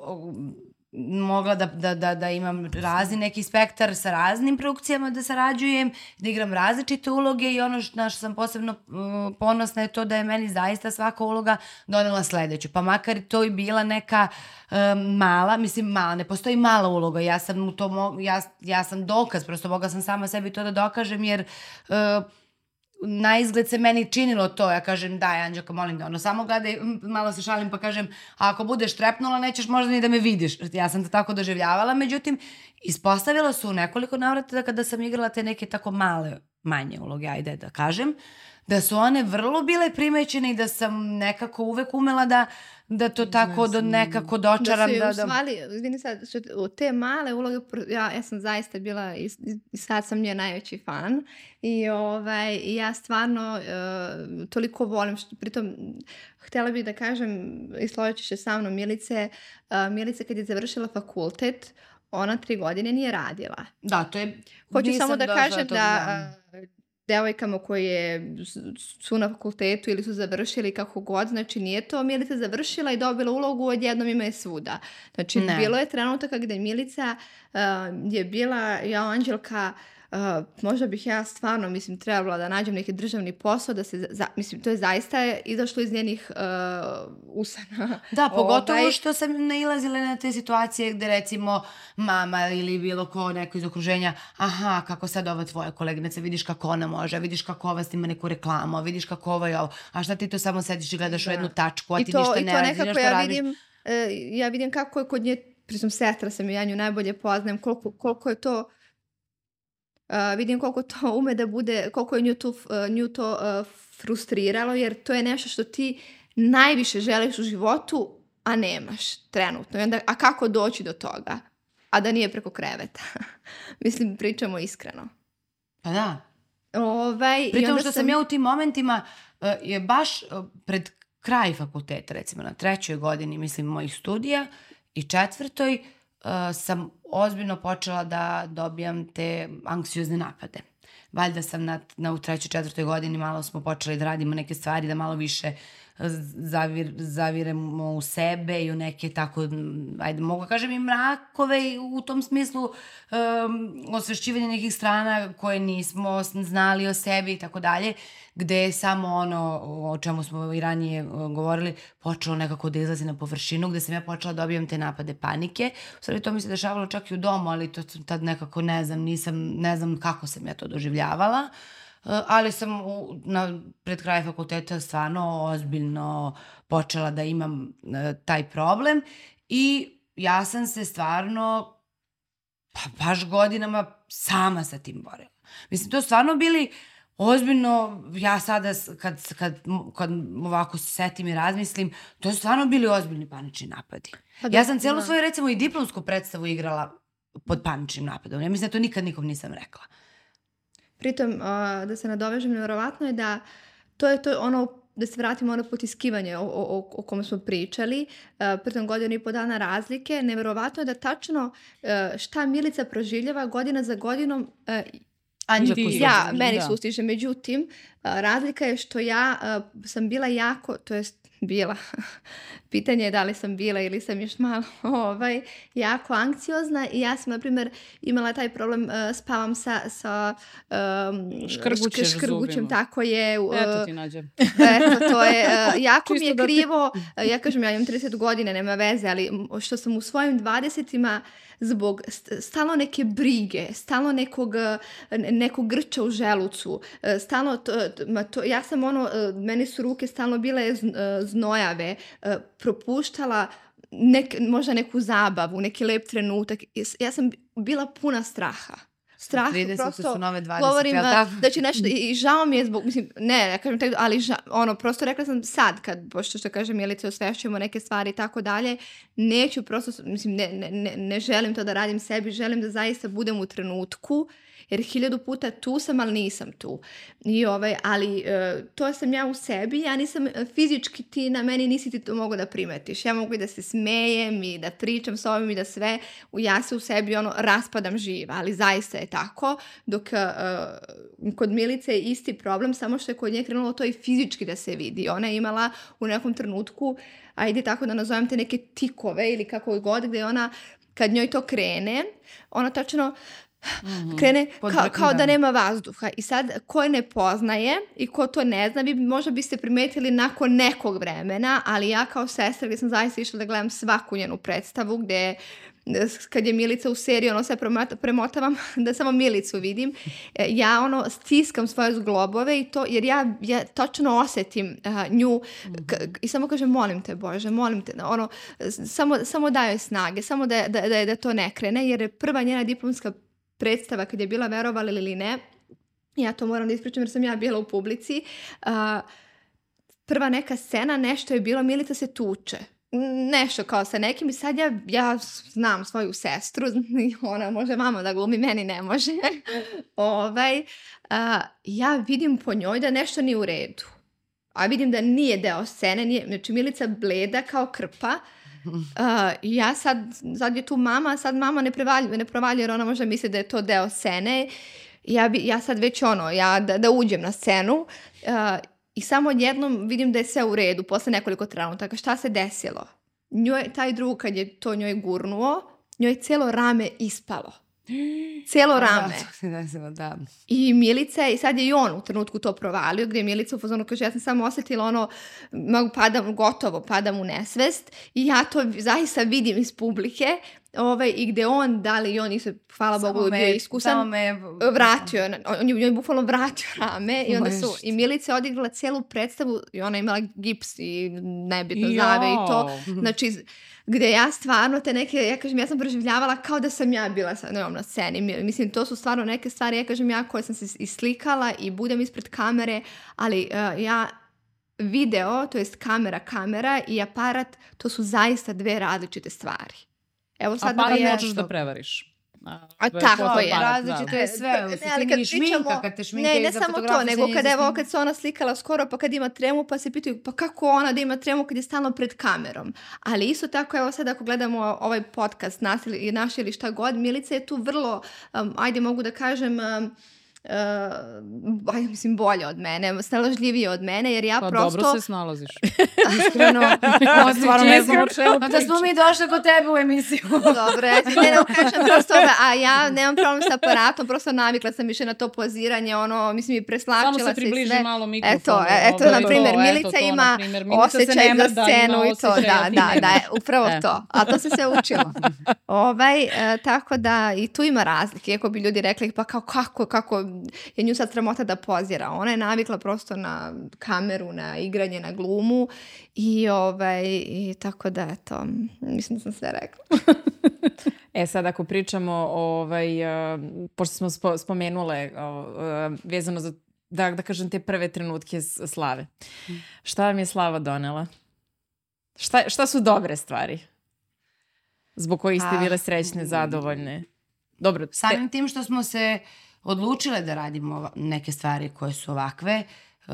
mogla da, da, da, da imam razni neki spektar sa raznim produkcijama da sarađujem, da igram različite uloge i ono što, na što sam posebno uh, ponosna je to da je meni zaista svaka uloga donela sledeću. Pa makar to i bila neka um, mala, mislim mala, ne postoji mala uloga, ja sam, u to, ja, ja sam dokaz, prosto mogla sam sama sebi to da dokažem jer uh, na izgled se meni činilo to, ja kažem daj Anđelka molim da ono samo gledaj, malo se šalim pa kažem a ako budeš trepnula nećeš možda ni da me vidiš, ja sam to tako doživljavala, međutim ispostavila su u nekoliko navrata da kada sam igrala te neke tako male, manje uloge, ajde da kažem, da su one vrlo bile primećene i da sam nekako uvek umela da da to tako do nekako dočaram. Da, da, da... Usvali, izvini sad, što, te male uloge, ja, ja sam zaista bila i, i sad sam nje najveći fan i ovaj, ja stvarno uh, toliko volim, što, pritom htela bih da kažem, i složit se sa mnom Milice, uh, Milice kad je završila fakultet, ona tri godine nije radila. Da, to je... Hoću samo da kažem da, devojkama koje su na fakultetu ili su završili kako god, znači nije to Milica završila i dobila ulogu, odjednom ima je svuda. Znači ne. bilo je trenutaka gde Milica uh, je bila, ja Anđelka, uh, možda bih ja stvarno, mislim, trebala da nađem neki državni posao, da se, za, mislim, to je zaista izašlo iz njenih uh, usana. Da, pogotovo ovaj... što sam nailazila na te situacije gde recimo mama ili bilo ko neko iz okruženja, aha, kako sad ova tvoja koleginica, vidiš kako ona može, vidiš kako ova snima neku reklamu, vidiš kako ovo je ovo, a šta ti to samo sediš i gledaš da. u jednu tačku, a ti to, ništa ne radiš, nešto ja radiš. Vidim, uh, ja vidim kako je kod nje, pritom sestra sam i ja nju najbolje poznajem, koliko, koliko je to Uh, vidim koliko to ume da bude, koliko je nju to, uh, nju to uh, frustriralo, jer to je nešto što ti najviše želiš u životu, a nemaš trenutno. I onda, a kako doći do toga? A da nije preko kreveta. Mislim, pričamo iskreno. Pa da. Ovaj, Pritom što sam... sam ja u tim momentima uh, je baš uh, pred kraj fakulteta, recimo na trećoj godini, mislim, mojih studija i četvrtoj, uh, sam ozbiljno počela da dobijam te anksiozne napade. Valjda sam na, na u trećoj, četvrtoj godini malo smo počeli da radimo neke stvari, da malo više zavir, zaviremo u sebe i u neke tako, ajde mogu da kažem i mrakove u tom smislu um, osvešćivanja nekih strana koje nismo znali o sebi i tako dalje, gde je samo ono o čemu smo i ranije govorili počelo nekako da izlazi na površinu, gde sam ja počela da dobijam te napade panike. U stvari to mi se dešavalo čak i u domu, ali to tad nekako ne znam, nisam, ne znam kako sam ja to doživljavala. Uh, ali sam u, na, pred kraj fakulteta stvarno ozbiljno počela da imam uh, taj problem i ja sam se stvarno pa baš godinama sama sa tim borila. Mislim, to stvarno bili ozbiljno, ja sada kad, kad, kad ovako se setim i razmislim, to su stvarno bili ozbiljni panični napadi. Pa da, ja sam celu da. svoju recimo i diplomsku predstavu igrala pod paničnim napadom. Ja mislim da to nikad nikom nisam rekla. Pritom, uh, da se nadovežem, nevjerovatno je da to je to ono da se vratimo ono potiskivanje o, o, o kome smo pričali, uh, pritom godinu i po dana razlike, nevjerovatno je da tačno uh, šta Milica proživljava godina za godinom uh, Anđa ja, meni da. sustiže. Međutim, razlika je što ja uh, sam bila jako, to jest bila. Pitanje je da li sam bila ili sam još malo ovaj, jako anksiozna i ja sam, na primjer, imala taj problem, uh, spavam sa, sa um, škrgućem, škrgućem tako je. Uh, eto ti nađe. eto, to je, uh, jako mi je krivo, uh, ja kažem, ja imam 30 godine, nema veze, ali što sam u svojim 20-ima zbog stalno neke brige, stalno nekog, nekog grča u želucu, stalno, to, to, ja sam ono, meni su ruke stalno bile znojave, propuštala nek, možda neku zabavu, neki lep trenutak. Ja sam bila puna straha strah, 30 prosto su nove 20, govorim tako? da će nešto, i žao mi je zbog, mislim, ne, ne kažem tako, ali ža, ono, prosto rekla sam sad, kad, pošto što kaže Milica, osvešćujemo neke stvari i tako dalje, neću prosto, mislim, ne, ne, ne želim to da radim sebi, želim da zaista budem u trenutku, jer hiljadu puta tu sam, ali nisam tu. I ovaj, ali uh, to sam ja u sebi, ja nisam e, fizički ti, na meni nisi ti to mogu da primetiš. Ja mogu i da se smejem i da pričam s ovim i da sve, ja se u sebi ono raspadam živa, ali zaista je tako, dok uh, kod Milice je isti problem, samo što je kod nje krenulo to i fizički da se vidi. Ona je imala u nekom trenutku, ajde tako da nazovem te neke tikove ili kako god, gde ona kad njoj to krene, ona tačno Mm-hmm. Krene ka, kao da nema vazduha. I sad, ko je ne poznaje i ko to ne zna, vi možda biste primetili nakon nekog vremena, ali ja kao sestra gde sam zaista išla da gledam svaku njenu predstavu, gde kad je Milica u seriji, ono sve premotavam da samo Milicu vidim, e, ja ono stiskam svoje zglobove i to, jer ja, ja točno osetim uh, nju k, i samo kažem molim te Bože, molim te, ono, samo, samo daj snage, samo da, da, da, da to ne krene, jer je prva njena diplomska predstava kad je bila verovali ili ne, ja to moram da ispričam jer sam ja bila u publici, uh, prva neka scena, nešto je bilo, Milica se tuče. Nešto kao sa nekim i sad ja, ja znam svoju sestru, ona može mama da glumi, meni ne može. ovaj, uh, ja vidim po njoj da nešto nije u redu. A vidim da nije deo scene, nije, znači Milica bleda kao krpa, ja sad, sad je tu mama, sad mama ne prevaljuje, ne prevaljuje jer ona možda misli da je to deo scene. Ja, bi, ja sad već ono, ja da, da uđem na scenu uh, i samo jednom vidim da je sve u redu posle nekoliko trenutaka. Šta se desilo? Njoj, taj drug kad je to njoj gurnuo, njoj je celo rame ispalo. Cijelo rame. Da, da. I Milica, i sad je i on u trenutku to provalio, gde je Milica u fazonu kaže, ja sam samo osetila ono, mogu padam, gotovo, padam u nesvest i ja to zaista vidim iz publike, ovaj, i gde on, da li on nisu, hvala samo Bogu, me, bio iskusan, me... vratio, on je, on je bukvalno vratio rame i onda su, i Milica je odigrala celu predstavu i ona je imala gips i nebitno zave i to, znači, gde ja stvarno te neke, ja kažem, ja sam proživljavala kao da sam ja bila sa njom na sceni. Mislim, to su stvarno neke stvari, ja kažem, ja koje sam se islikala i budem ispred kamere, ali uh, ja video, to jest kamera, kamera i aparat, to su zaista dve različite stvari. Evo sad aparat da možeš da prevariš. A tako je. Različito je sve. Ne, ali kad šminka, kad te šminka ne, ne samo to, nego kad, evo, kad se ona slikala skoro, pa kad ima tremu, pa se pitaju, pa kako ona da ima tremu kad je stalno pred kamerom. Ali isto tako, evo sad ako gledamo ovaj podcast, nas ili, naš ili šta god, Milica je tu vrlo, um, ajde mogu da kažem, um, uh, aj, mislim, bolje od mene, snalažljivije od mene, jer ja pa prosto... dobro se snalaziš. Iskreno, ovo stvarno ne znam o čemu Da smo mi došli kod tebe u emisiju. dobro, ja ne, ne kažem prosto, a ja nemam problem sa aparatom, prosto navikla sam više na to poziranje, ono, mislim, i preslačila se Samo se približi sve. malo mikrofonu. Eto, eto, na primjer, Milica to, ima primjer, Milica osjećaj za scenu i to, da, da, da, je, upravo e. to. A to se sve učilo. ovaj, e, tako da, i tu ima razlike, iako bi ljudi rekli, pa kao, kako, kako, je nju sad sramota da pozira. Ona je navikla prosto na kameru, na igranje, na glumu i, ovaj, i tako da, eto, mislim da sam sve rekla. e sad ako pričamo, ovaj, uh, pošto smo spo, spomenule uh, vezano za da, da kažem te prve trenutke slave. Mm. Šta vam je slava donela? Šta, šta su dobre stvari? Zbog kojih ste bile srećne, zadovoljne? Dobro, te... Samim tim što smo se odlučile da radimo neke stvari koje su ovakve, uh,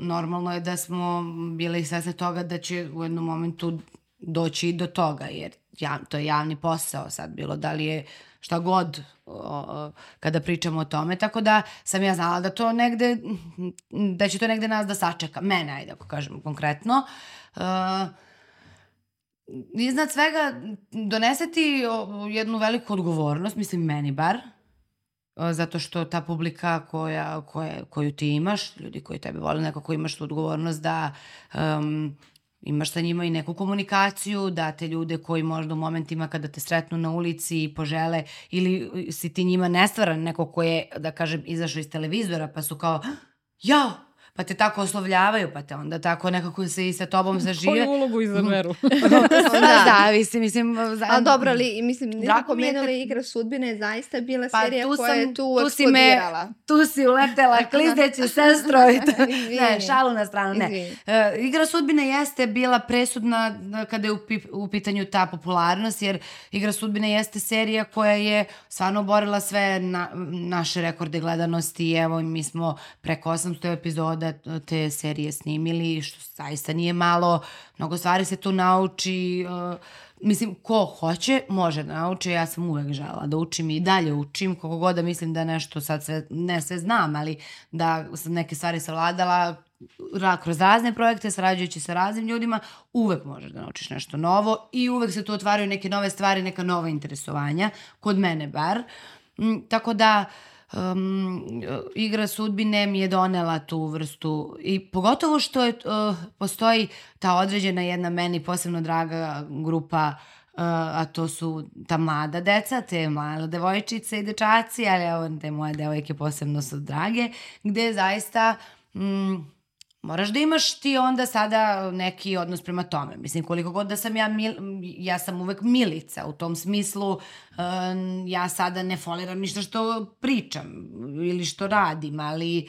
normalno je da smo bili svesne toga da će u jednom momentu doći i do toga, jer ja, to je javni posao sad bilo, da li je šta god kada pričamo o tome, tako da sam ja znala da to negde, da će to negde nas da sačeka, mene, ajde ako kažem konkretno. Uh, iznad svega doneseti jednu veliku odgovornost, mislim meni bar, zato što ta publika koja, koja, koju ti imaš, ljudi koji tebe vole, nekako imaš tu odgovornost da um, imaš sa njima i neku komunikaciju, da te ljude koji možda u momentima kada te sretnu na ulici i požele ili si ti njima nestvaran neko ko je, da kažem, izašao iz televizora pa su kao, jao, pa te tako oslovljavaju, pa te onda tako nekako se i sa tobom zažive. Koju ulogu izaberu? da, da, mislim, mislim... Za... A dobro, ali, mislim, nisam pomenula kad... igra sudbine, je zaista bila pa, serija tu koja je tu, tu si me, tu si uletela klizeći sestro. I to, ne, šalu na stranu, ne. Uh, igra sudbine jeste bila presudna kada je u, u pitanju ta popularnost, jer igra sudbine jeste serija koja je stvarno oborila sve na, naše rekorde gledanosti i evo mi smo preko 800 epizoda da te serije snimili, što zaista nije malo, mnogo stvari se tu nauči, uh, mislim, ko hoće, može da nauči, ja sam uvek žela da učim i dalje učim, koliko god da mislim da nešto sad sve, ne sve znam, ali da sam neke stvari savladala, kroz razne projekte, sarađujući sa raznim ljudima, uvek možeš da naučiš nešto novo i uvek se tu otvaraju neke nove stvari, neka nova interesovanja, kod mene bar. Mm, tako da, uh, um, igra sudbine mi je donela tu vrstu i pogotovo što je, uh, postoji ta određena jedna meni posebno draga grupa Uh, a to su ta mlada deca, te mlade devojčice i dečaci, ali evo te moje devojke posebno su drage, gde zaista mm, moraš da imaš ti onda sada neki odnos prema tome. Mislim, koliko god da sam ja, mil, ja sam uvek milica u tom smislu, ja sada ne foliram ništa što pričam ili što radim, ali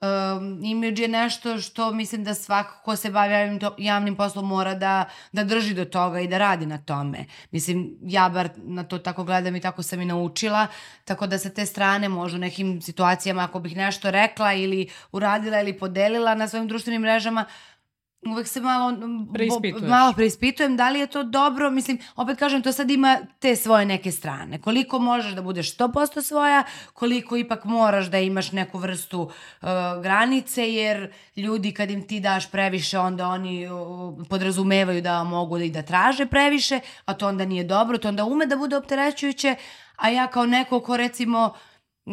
um, imidž je nešto što mislim da svako ko se bavi javnim, to, javnim poslom mora da, da drži do toga i da radi na tome. Mislim, ja bar na to tako gledam i tako sam i naučila, tako da sa te strane možda u nekim situacijama ako bih nešto rekla ili uradila ili podelila na svojim društvenim mrežama, uvek se malo, malo preispitujem da li je to dobro, mislim, opet kažem, to sad ima te svoje neke strane. Koliko možeš da budeš 100% svoja, koliko ipak moraš da imaš neku vrstu uh, granice, jer ljudi kad im ti daš previše, onda oni uh, podrazumevaju da mogu da i da traže previše, a to onda nije dobro, to onda ume da bude opterećujuće, a ja kao neko ko recimo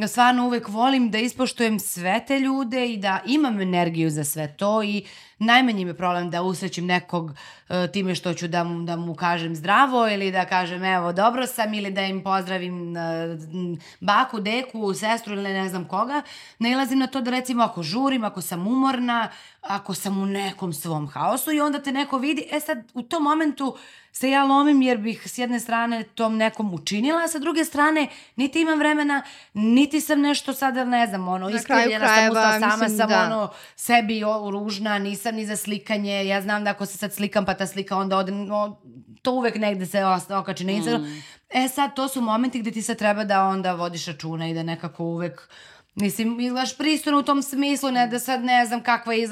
stvarno uvek volim da ispoštujem sve te ljude i da imam energiju za sve to i najmanji mi je problem da usrećim nekog uh, time što ću da mu, da mu kažem zdravo ili da kažem evo dobro sam ili da im pozdravim uh, baku, deku, sestru ili ne znam koga. Nailazim na to da recimo ako žurim, ako sam umorna, ako sam u nekom svom haosu i onda te neko vidi, e sad u tom momentu se ja lomim jer bih s jedne strane tom nekom učinila, a sa druge strane niti imam vremena, niti sam nešto sada, ne znam, ono, iskrivljena sam ustala sama, mislim, sam da. ono, sebi o, ružna, nisam ni za slikanje, ja znam da ako se sad slikam pa ta slika onda ode, no, to uvek negde se okači na Instagram. Mm. E sad, to su momenti gde ti sad treba da onda vodiš računa i da nekako uvek, mislim, izgledaš pristojno u tom smislu, ne da sad ne znam kakva je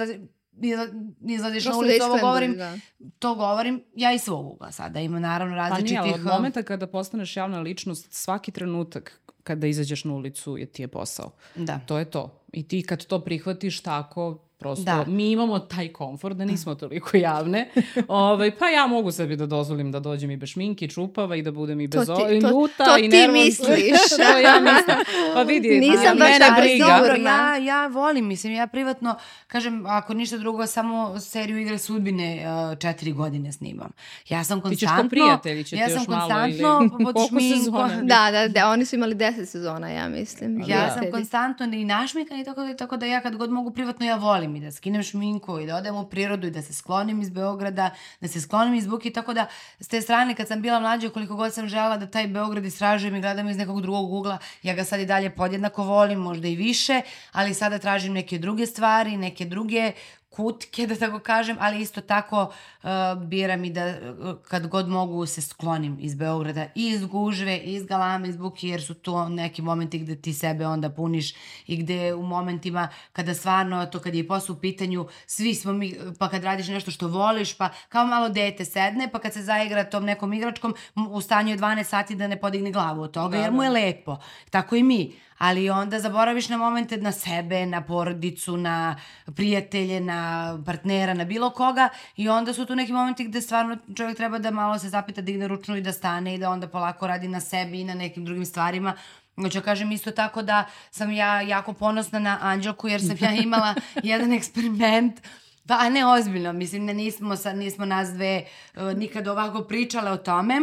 izgled, izlaziš na ulicu, ovo govorim, da. to govorim ja i svog ugla sada, ima naravno različitih... Pa nije, od momenta kada postaneš javna ličnost, svaki trenutak kada izađeš na ulicu je ti je posao. Da. To je to. I ti kad to prihvatiš tako, Prosto, da. mi imamo taj komfort da nismo toliko javne. ovaj, pa ja mogu sebi da dozvolim da dođem i bez šminke, čupava i da budem i bez to ti, to, to i ti misliš. to ja mislim. Pa vidi, Nisam baš mene briga. Dobro, ja, ja volim, mislim, ja privatno, kažem, ako ništa drugo, samo seriju igre sudbine uh, četiri godine snimam. Ja sam konstantno... Ti ćeš kom prijatelji, će ja ti još malo ili... pod šminkom. Da, da, da, oni su imali deset sezona, ja mislim. Ja da. sam konstantno i našmikan i tako da, tako da ja kad god mogu privatno, ja volim i da skinem šminku i da odem u prirodu i da se sklonim iz Beograda, da se sklonim iz buke, tako da s te strane kad sam bila mlađa koliko god sam žela da taj Beograd istražujem i gledam iz nekog drugog ugla, ja ga sad i dalje podjednako volim, možda i više, ali sada tražim neke druge stvari, neke druge kutke, da tako kažem, ali isto tako uh, biram i da uh, kad god mogu se sklonim iz Beograda i iz gužve, i iz galame, iz buke, jer su to neki momenti gde ti sebe onda puniš i gde u momentima kada stvarno, to kad je posao u pitanju, svi smo mi, pa kad radiš nešto što voliš, pa kao malo dete sedne, pa kad se zaigra tom nekom igračkom, u stanju je 12 sati da ne podigne glavu od toga, da, jer mu da. je lepo. Tako i mi ali onda zaboraviš na momente na sebe, na porodicu, na prijatelje, na partnera, na bilo koga. I onda su tu neki momenti gde stvarno čovjek treba da malo se zapita, digne ručnu i da stane i da onda polako radi na sebi i na nekim drugim stvarima. Hoću da kažem isto tako da sam ja jako ponosna na Anđelku jer sam ja imala jedan eksperiment. Pa, a ne ozbiljno, mislim, ne, nismo, sad, nismo nas dve uh, nikad ovako pričale o tome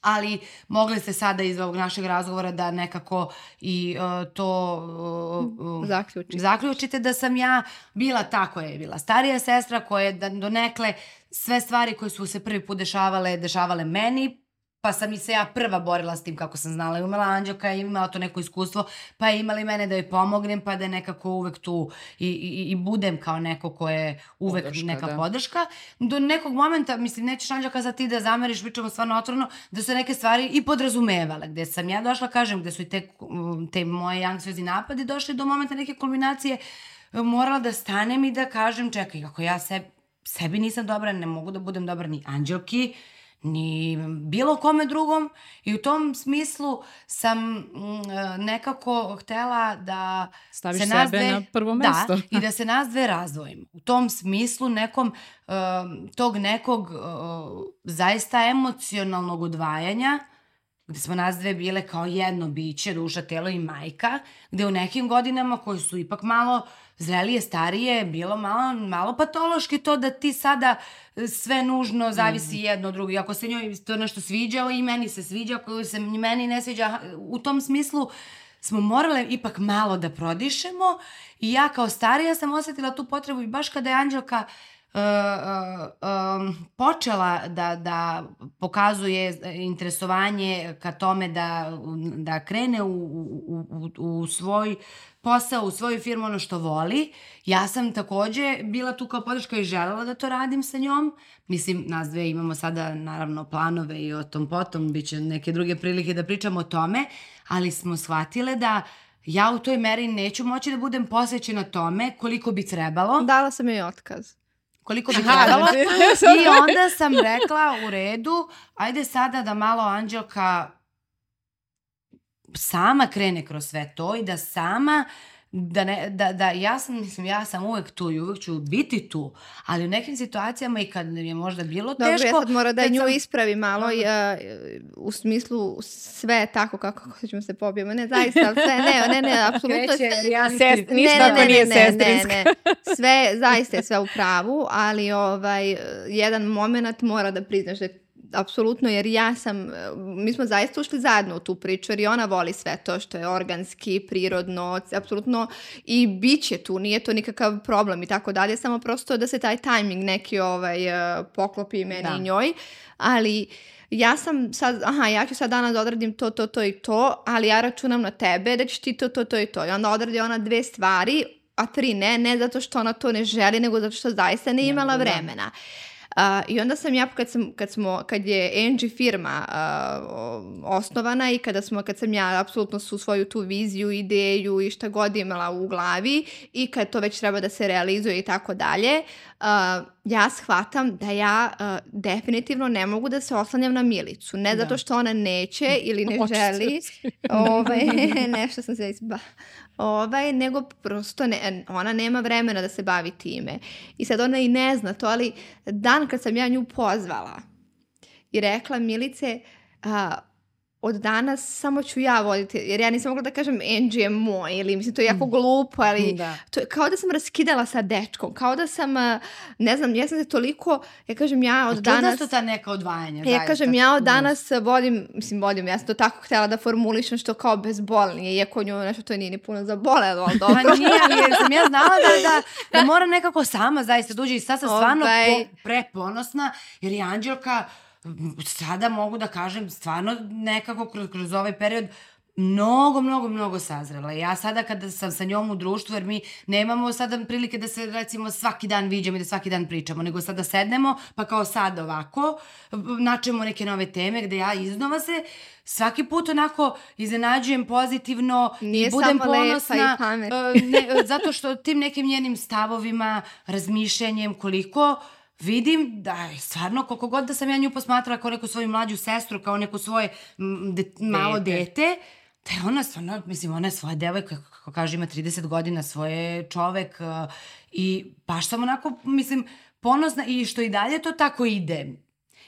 ali mogli ste sada iz ovog našeg razgovora da nekako i uh, to uh, zaključite. zaključite da sam ja bila ta koja je bila starija sestra koja je da, donekle sve stvari koje su se prvi put dešavale, dešavale meni, pa sam i se ja prva borila s tim kako sam znala i umela Anđelka je imala to neko iskustvo, pa je imala i mene da joj pomognem, pa da je nekako uvek tu i, i, i budem kao neko ko je uvek podrška, neka da. podrška. Do nekog momenta, mislim, nećeš Anđelka za ti da zameriš, pričamo stvarno otvorno, da su neke stvari i podrazumevale, gde sam ja došla, kažem, gde su i te, te moje anksiozni napadi došli do momenta neke kulminacije, morala da stanem i da kažem, čekaj, ako ja seb, sebi nisam dobra, ne mogu da budem dobra ni Anđelki, ni bilo kome drugom i u tom smislu sam mm, nekako htela da Staviš se nas dve, na prvo da, mesto. Da, i da se nas dve razdvojimo. U tom smislu nekom uh, tog nekog uh, zaista emocionalnog udvajanja gde smo nas dve bile kao jedno biće, duša, telo i majka, gde u nekim godinama koji su ipak malo zrelije, starije, bilo malo, malo patološki to da ti sada sve nužno zavisi mm. jedno od drugo. I ako se njoj to nešto sviđa, i meni se sviđa, ako se meni ne sviđa, u tom smislu smo morale ipak malo da prodišemo i ja kao starija sam osetila tu potrebu i baš kada je Anđelka uh, uh, uh, počela da, da pokazuje interesovanje ka tome da, da krene u, u, u, u svoj posao, u svoju firmu, ono što voli. Ja sam takođe bila tu kao podrška i želela da to radim sa njom. Mislim, nas dve imamo sada naravno planove i o tom potom, bit će neke druge prilike da pričamo o tome, ali smo shvatile da ja u toj meri neću moći da budem posvećena tome koliko bi trebalo. Dala sam joj otkaz koliko bi trebalo. I onda sam rekla u redu, ajde sada da malo Anđelka sama krene kroz sve to i da sama da, ne, da, da ja sam, mislim, ja sam uvek tu i uvek ću biti tu, ali u nekim situacijama i kad je možda bilo Dobro, teško... Dobro, ja sad mora da nju sam... ispravi malo i, a, u smislu sve tako kako ćemo se pobijemo. Ne, zaista, sve, ne, ne, ne, apsolutno. Kreće, ja sest, ništa ne, ne, ako nije ne, sestrinska. Ne, ne, sve, zaista je sve u pravu, ali ovaj, jedan moment mora da priznaš da je apsolutno, jer ja sam, mi smo zaista ušli zajedno u tu priču, jer i ona voli sve to što je organski, prirodno, apsolutno i bit će tu, nije to nikakav problem i tako dalje, samo prosto da se taj tajming neki ovaj, eh, poklopi meni da. i njoj, ali ja sam sad, aha, ja ću sad danas da odradim to, to, to i to, ali ja računam na tebe da ćeš ti to, to, to i to. I onda odradi ona dve stvari, a tri ne, ne zato što ona to ne želi, nego zato što zaista ne imala da. Uh, I onda sam ja, kad, sam, kad, smo, kad je Angie firma uh, osnovana i kada smo, kad sam ja apsolutno su svoju tu viziju, ideju i šta god imala u glavi i kad to već treba da se realizuje i tako dalje, ja shvatam da ja uh, definitivno ne mogu da se oslanjam na Milicu. Ne da. zato što ona neće ili ne želi. ovaj, nešto sam se izba ovaj, nego prosto ne, ona nema vremena da se bavi time. I sad ona i ne zna to, ali dan kad sam ja nju pozvala i rekla Milice, a, od danas samo ću ja voditi, jer ja nisam mogla da kažem Angie je moj, ili mislim to je jako mm. glupo, ali da. to je kao da sam raskidala sa dečkom, kao da sam, ne znam, ja sam se toliko, ja kažem ja od danas... danas... To ta neka odvajanja. Ja kažem ja od danas vodim, mislim vodim, ja sam to tako htjela da formulišem što kao bezbolnije, iako nju nešto to nije ni puno zabolelo, ali dobro. Pa nije, jer sam ja znala da, da, da mora nekako sama zaista dođe i sad sam stvarno okay. Po, preponosna, jer je Anđelka sada mogu da kažem stvarno nekako kroz, kroz ovaj period mnogo, mnogo, mnogo sazrela. Ja sada kada sam sa njom u društvu, jer mi nemamo sada prilike da se recimo svaki dan viđamo i da svaki dan pričamo, nego sada sednemo, pa kao sad ovako, načemo neke nove teme gde ja iznova se svaki put onako iznenađujem pozitivno Nije i budem ponosna. I ne, zato što tim nekim njenim stavovima, razmišljanjem, koliko uh, vidim da je stvarno, koliko god da sam ja nju posmatrala kao neku svoju mlađu sestru, kao neku svoje de, malo dete, dete da je ona stvarno, mislim, ona je svoja devojka, kako kaže, ima 30 godina, svoje čovek uh, i baš sam onako, mislim, ponosna i što i dalje to tako ide.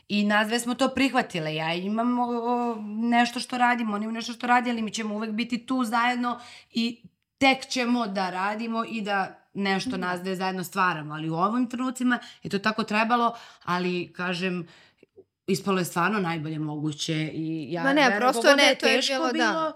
I nas dve smo to prihvatile. Ja imam o, o, nešto što radimo, on ima nešto što radi, ali mi ćemo uvek biti tu zajedno i tek ćemo da radimo i da nešto mhm. nas da zajedno stvaramo, ali u ovim trenucima je to tako trebalo, ali kažem, ispalo je stvarno najbolje moguće i ja Ma ne, prosto ne, je to je bilo, da. bilo da.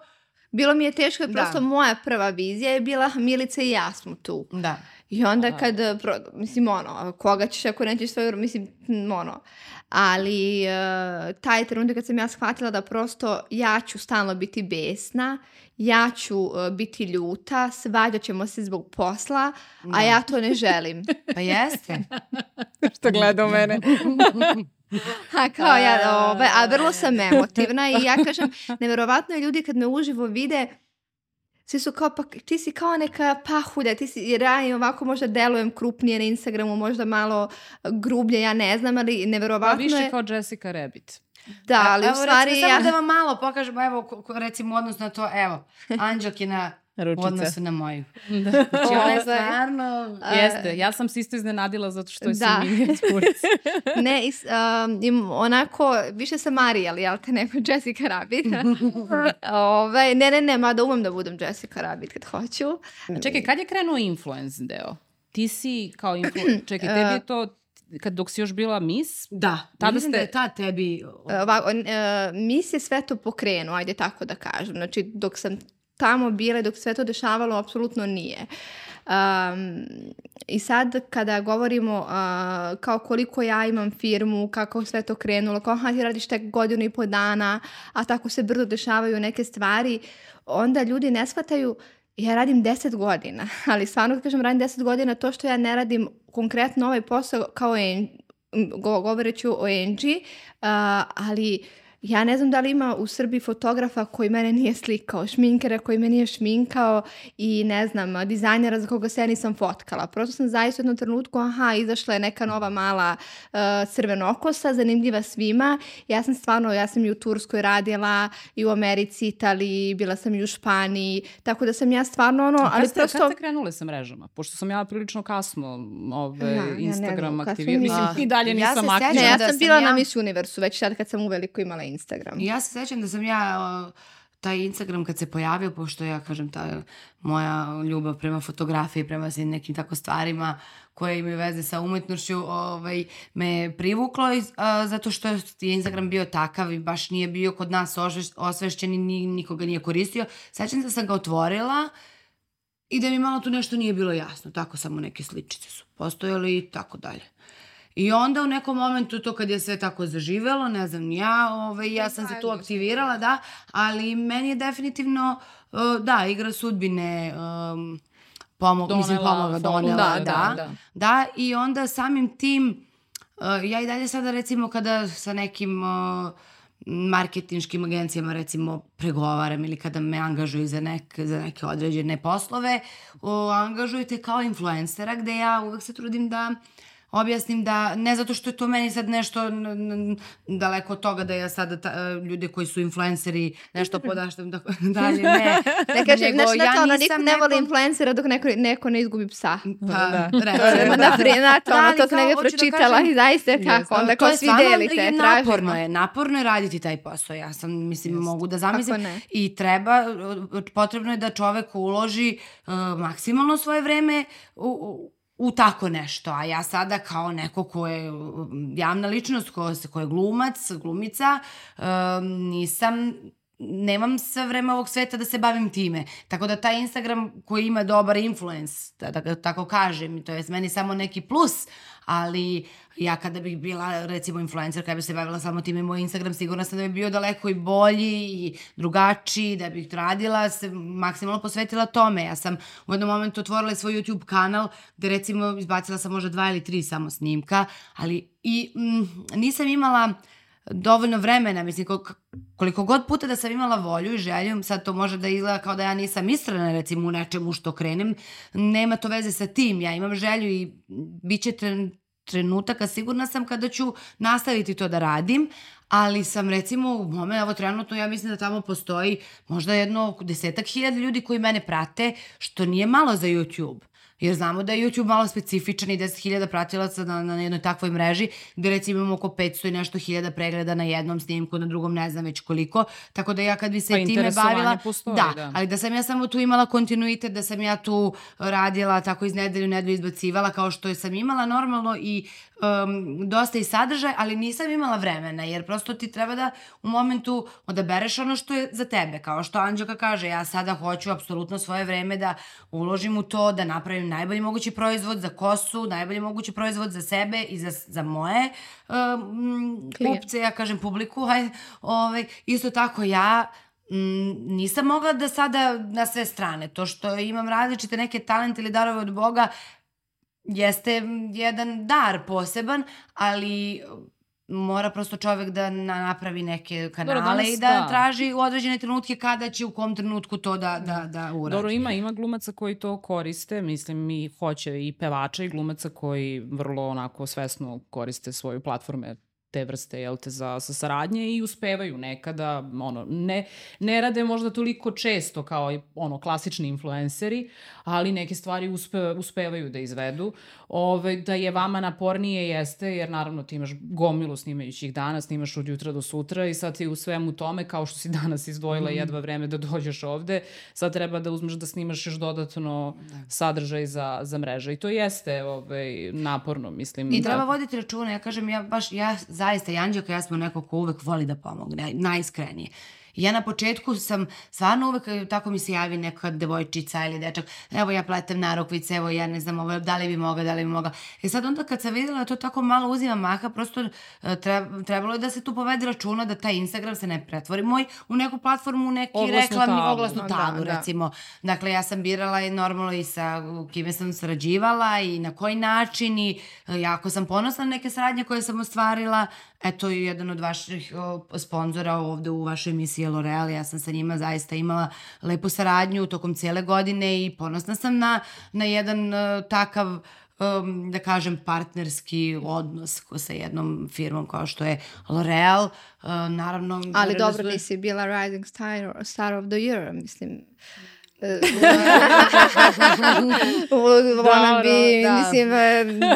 Bilo mi je teško, prosto da. moja prva vizija je bila Milica i ja smo tu. Da. I onda Aha. kad, pro, mislim, ono, koga ćeš ako nećeš svoju, mislim, ono, ali uh, taj trenutak kad sam ja shvatila da prosto ja ću stalno biti besna, ja ću uh, biti ljuta, svađat ćemo se zbog posla, a ja to ne želim. pa jeste. Što gleda u mene. a kao ja, ove, a vrlo sam emotivna i ja kažem, neverovatno je ljudi kad me uživo vide, svi su kao, pa ti si kao neka pahulja, ti si, jer ja ovako možda delujem krupnije na Instagramu, možda malo grublje, ja ne znam, ali neverovatno je... Pa više kao Jessica Rabbit. Da, ali evo, u stvari... Recimo, ja... samo da vam malo pokažemo, evo, recimo, odnosno na to, evo, Anđelkina Ručica. U odnosu na moju. Da. Znači ona je stvarno... Jeste, ja sam se isto iznenadila zato što je da. Siminijac puric. ne, is, um, im, onako, više sam Marijal, jel te neko Jessica Rabbit. Ove, ovaj, ne, ne, ne, mada umem da budem Jessica Rabbit kad hoću. A čekaj, kad je krenuo influence deo? Ti si kao influence, čekaj, tebi je to kad dok si još bila mis? Da, tada mislim ste... da je ta tebi... Ovako, uh, mis je sve to pokrenuo, ajde tako da kažem. Znači, dok sam tamo bile dok sve to dešavalo, apsolutno nije. Um, I sad kada govorimo uh, kao koliko ja imam firmu, kako sve to krenulo, kao aha ti radiš tek godinu i po dana, a tako se brzo dešavaju neke stvari, onda ljudi ne shvataju ja radim 10 godina, ali stvarno kažem radim 10 godina, to što ja ne radim konkretno ovaj posao kao govoreću o Angie, uh, ali Ja ne znam da li ima u Srbiji fotografa koji mene nije slikao, šminkera koji me nije šminkao i ne znam, dizajnera za koga se ja nisam fotkala. Prosto sam zaista u jednom trenutku, aha, izašla je neka nova mala uh, crvenokosa, zanimljiva svima. Ja sam stvarno, ja sam i u Turskoj radila, i u Americi, Italiji, bila sam i u Španiji, tako da sam ja stvarno ono, ali ste, prosto... Kad ste krenule sa mrežama? Pošto sam ja prilično kasno ove, ja, Instagram ja aktivirala. Mislim, i dalje nisam ja aktivna. Ne, ja sam da bila ja... na Miss Universu, već sad kad sam uveliko imala Instagram. Ja se sećam da sam ja taj Instagram kad se pojavio, pošto ja kažem ta moja ljubav prema fotografiji, prema svim nekim tako stvarima koje imaju veze sa umetnošću, ovaj, me privuklo a, zato što je Instagram bio takav i baš nije bio kod nas osvešćen i ni, nikoga nije koristio. Sećam se da sam ga otvorila i da mi malo tu nešto nije bilo jasno. Tako samo neke sličice su postojale i tako dalje. I onda u nekom momentu to kad je sve tako zaživelo, ne znam, ja, ovaj, ja sam se tu aktivirala, da, ali meni je definitivno, uh, da, igra sudbine, um, pomog, donela, mislim, pomoga donela, da, da, da, da, da. i onda samim tim ja i dalje sada recimo kada sa nekim uh, marketinškim agencijama recimo pregovaram ili kada me angažuju za, nek, za neke određene poslove, o, angažujte kao influencera gde ja uvek se trudim da objasnim da, ne zato što je to meni sad nešto daleko od toga da ja sada ta, ljude koji su influenceri nešto podaštam da, dalje, ne. Ne kažem, nego, znači, ja ono, niko ne voli influencera dok neko, neko ne izgubi psa. Pa, da. recimo, da. Naprijed, znate, ono, to sam negdje da pročitala da i zaista je tako, onda kao svi delite, je naporno je, naporno je raditi taj posao, ja sam, mislim, Just. mogu da zamislim i treba, potrebno je da čovek uloži uh, maksimalno svoje vreme u, u tako nešto, a ja sada kao neko ko je javna ličnost, ko, ko je glumac, glumica, um, nisam nemam sve vreme ovog sveta da se bavim time. Tako da taj Instagram koji ima dobar influence, da, da tako kažem, to je meni samo neki plus, ali ja kada bih bila recimo influencer kada bih se bavila samo time moj Instagram sigurno sam da bi bio daleko i bolji i drugačiji, da bih radila, se maksimalno posvetila tome. Ja sam u jednom momentu otvorila svoj YouTube kanal gde recimo izbacila sam možda dva ili tri samo snimka, ali i mm, nisam imala dovoljno vremena, mislim, koliko god puta da sam imala volju i želju, sad to može da izgleda kao da ja nisam istrana recimo u nečemu što krenem, nema to veze sa tim, ja imam želju i bit će trenutaka, sigurna sam kada ću nastaviti to da radim, ali sam recimo u moment, evo trenutno ja mislim da tamo postoji možda jedno desetak hiljada ljudi koji mene prate, što nije malo za YouTube. Jer znamo da je YouTube malo specifičan i 10.000 pratilaca na, na jednoj takvoj mreži, gde recimo imamo oko 500 i nešto hiljada pregleda na jednom snimku, na drugom ne znam već koliko. Tako da ja kad bi se pa time bavila... Postoji, da, da, ali da sam ja samo tu imala kontinuitet, da sam ja tu radila tako iz nedelju nedelju izbacivala kao što sam imala normalno i um, dosta i sadržaj, ali nisam imala vremena, jer prosto ti treba da u momentu odabereš ono što je za tebe. Kao što Anđaka kaže, ja sada hoću apsolutno svoje vreme da uložim u to, da napravim najbolji mogući proizvod za kosu, najbolji mogući proizvod za sebe i za, za moje um, kupce, ja kažem publiku, hajde, ovaj, isto tako ja Mm, nisam mogla da sada na sve strane. To što imam različite neke talente ili darove od Boga, jeste jedan dar poseban, ali mora prosto čovek da napravi neke kanale Dobro, i da, da traži u određene trenutke kada će u kom trenutku to da, da, da uradi. Dobro, ima, ima glumaca koji to koriste, mislim i hoće i pevača i glumaca koji vrlo onako svesno koriste svoju platforme te vrste jel te, za, za saradnje i uspevaju nekada, ono, ne, ne rade možda toliko često kao ono, klasični influenceri, ali neke stvari uspe, uspevaju da izvedu. Ove, da je vama napornije jeste, jer naravno ti imaš gomilu snimajućih dana, snimaš od jutra do sutra i sad ti u svemu tome, kao što si danas izdvojila mm. jedva vreme da dođeš ovde, sad treba da uzmeš da snimaš još dodatno da. sadržaj za, za mreže. I to jeste ovaj, naporno, mislim. I da... treba voditi računa, ja kažem, ja baš, ja zaista, i Anđelka, ja smo neko ko uvek voli da pomogne, najiskrenije. Ja na početku sam stvarno uvek, e, tako mi se javi neka devojčica ili dečak, evo ja pletem narukvice, evo ja ne znam, ovo, da li bi mogla, da li bi mogla. E sad onda kad sam videla to tako malo uzima maha, prosto e, trebalo je da se tu povede računa da taj Instagram se ne pretvori moj u neku platformu, u neki oglasnu reklamni tabu. oglasnu da, tabu, da, recimo. Da. Dakle, ja sam birala i normalno i sa kime sam sarađivala i na koji način i jako sam ponosna na neke saradnje koje sam ostvarila. Eto, jedan od vaših sponzora ovde u vašoj emisiji L'Oreal, ja sam sa njima zaista imala lepu saradnju tokom cijele godine i ponosna sam na, na jedan uh, takav um, da kažem, partnerski odnos sa jednom firmom kao što je L'Oreal. Uh, naravno... Ali dobro, da... nisi bila Rising Star, Star of the Year, mislim. Bi, da. mislim,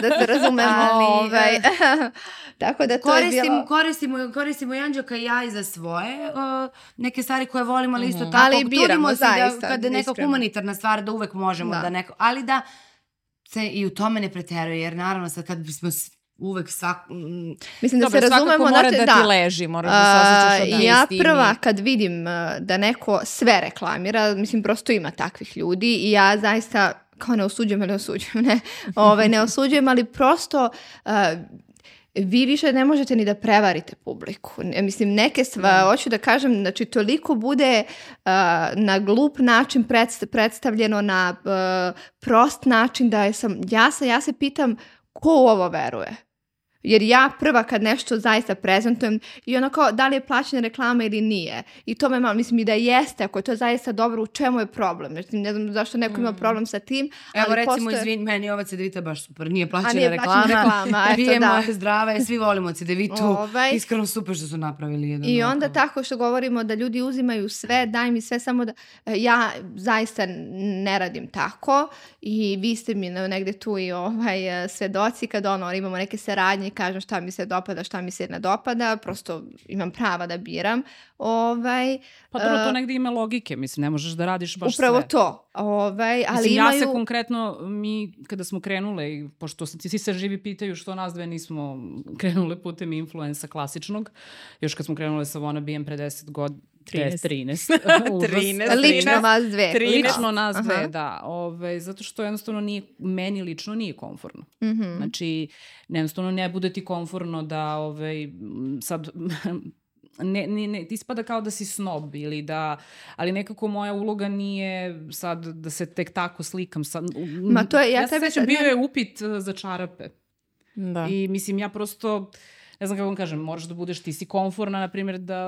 da se razumemo. Ali, ovaj. Tako da to koristimo, je bilo... Koristimo, koristimo i Anđoka i ja i za svoje uh, neke stvari koje volimo, ali isto mm -hmm. tako ali biramo, se da zaista, da kada je neka humanitarna stvar da uvek možemo da, da neko, ali da se i u tome ne preteruje, jer naravno sad kad bismo uvek svak... Mislim da Dobre, se razumemo... mora znači, da, da ti leži, moraš da se osjećaš od Ja prva kad vidim da neko sve reklamira, mislim prosto ima takvih ljudi i ja zaista kao ne osuđujem, ne osuđujem, ne, Ove, ovaj, ne osuđujem, ali prosto uh, vi više ne možete ni da prevarite publiku. Mislim, neke stvari, mm. hoću da kažem, znači, toliko bude uh, na glup način predst predstavljeno, na uh, prost način da je sam, ja se, ja se pitam ko u ovo veruje? Jer ja prva kad nešto zaista prezentujem i ono kao da li je plaćena reklama ili nije. I to me malo, mislim i da jeste, ako je to zaista dobro, u čemu je problem? Znači, ne znam zašto neko ima mm. problem sa tim. Evo ali recimo, postoje... izvin, meni ova cedevita baš super, nije plaćena nije reklama. Plaćena reklama eto, Pijemo da. zdrave, svi volimo cedevitu. Ovaj. Iskreno super što su napravili jedan I onda ovako. tako što govorimo da ljudi uzimaju sve, daj mi sve samo da... E, ja zaista ne radim tako i vi ste mi negde tu i ovaj, e, svedoci kad ono, imamo neke saradnje i kažem šta mi se dopada, šta mi se ne dopada, prosto imam prava da biram. Ovaj, pa dobro, to uh, negde ima logike, mislim, ne možeš da radiš baš upravo sve. Upravo to. Ovaj, ali mislim, imaju... ja se konkretno, mi kada smo krenule, i pošto svi se živi pitaju što nas dve nismo krenule putem influensa klasičnog, još kad smo krenule sa Wanna BM pre 10 godina, 13. 13. 13. Lično vas dve. 13. Lično nas Aha. dve, da. Ove, zato što jednostavno nije, meni lično nije konforno. Mm -hmm. Znači, jednostavno ne bude ti konforno da ove, sad ne, ne, ne, ti ispada kao da si snob ili da, ali nekako moja uloga nije sad da se tek tako slikam. Sad, Ma to je, ja, ja tebe... Sad, bio je upit uh, za čarape. Da. I mislim, ja prosto ne znam kako vam kažem, moraš da budeš, ti si konforna, na primjer, da,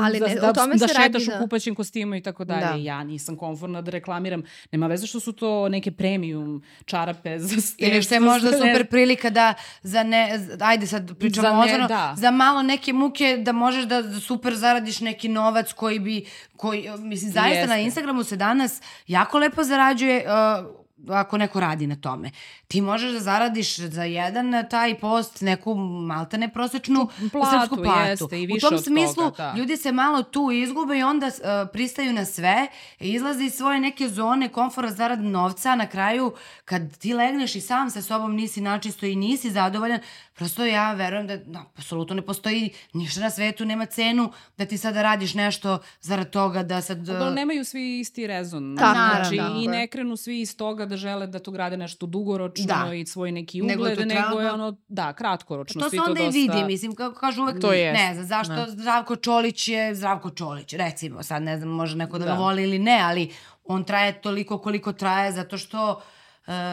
Ali ne, da, da, da šetaš radi, u kupaćim kostimu i tako dalje. Da. Ja nisam konforna da reklamiram. Nema veze što su to neke premium čarape za ste. Ili što je možda super prilika da za ne, ajde sad pričamo za, ozorno, da. za malo neke muke da možeš da super zaradiš neki novac koji bi, koji, mislim, zaista Jeste. na Instagramu se danas jako lepo zarađuje uh, ako neko radi na tome. Ti možeš da zaradiš za jedan taj post neku maltene prosečnu platu, srpsku platu. Jeste, i više U tom smislu toga, da. ljudi se malo tu izgube i onda uh, pristaju na sve, izlaze iz svoje neke zone komfora zarad novca, na kraju kad ti legneš i sam sa sobom nisi načisto i nisi zadovoljan, prosto ja verujem da, da apsolutno ne postoji ništa na svetu, nema cenu da ti sada radiš nešto zarad toga da sad... Da nemaju svi isti rezon. Da, znači, da, da. i ne krenu svi iz toga da žele da tu grade nešto dugoročno da. i svoj neki ugled, nego je, nego je ono, da, kratkoročno. To se onda dosta... i vidi, mislim, kako kažu uvek, to je. ne znam, zašto ne. Zdravko Čolić je Zdravko Čolić, recimo, sad ne znam, može neko da, da. ga voli ili ne, ali on traje toliko koliko traje zato što uh,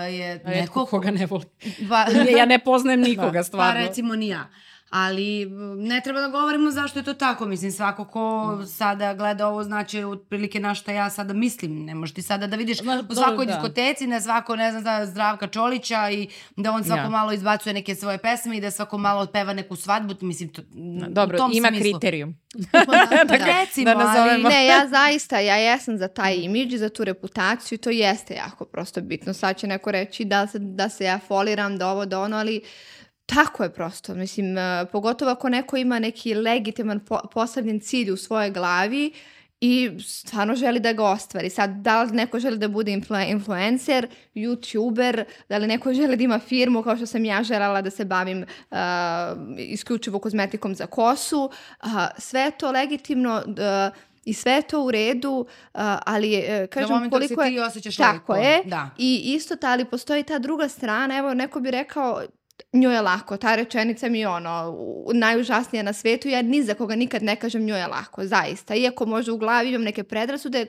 je neko... Redko koga ne voli. Ba... ja ne poznajem nikoga, da. stvarno. Pa recimo ni ja ali ne treba da govorimo zašto je to tako. Mislim, svako ko sada gleda ovo znači otprilike na šta ja sada mislim. Ne možeš ti sada da vidiš u svakoj da. diskoteci, na svako, ne znam, da Zdravka Čolića i da on svako ja. malo izbacuje neke svoje pesme i da svako malo otpeva neku svadbu. Mislim, to, Dobro, u tom ima smislu. kriterijum. da, da, recimo, da ali... Ne, ja zaista, ja jesam za taj imidž i za tu reputaciju i to jeste jako prosto bitno. Sad će neko reći da se, da se ja foliram, da ovo, da ono, ali Tako je prosto, mislim, uh, pogotovo ako neko ima neki legitiman po postavljen cilj u svojoj glavi i stvarno želi da ga ostvari. Sad, da li neko želi da bude influ influencer, youtuber, da li neko želi da ima firmu kao što sam ja želala da se bavim uh, isključivo kozmetikom za kosu, uh, sve je to legitimno, uh, i sve to u redu, ali uh, kažem da koliko je... Da ti osjećaš Tako lepo. je. Da. I isto ta, ali postoji ta druga strana, evo neko bi rekao njoj je lako, ta rečenica mi je ono, najužasnija na svetu, ja ni za koga nikad ne kažem njoj je lako, zaista. Iako možda u glavi imam neke predrasude,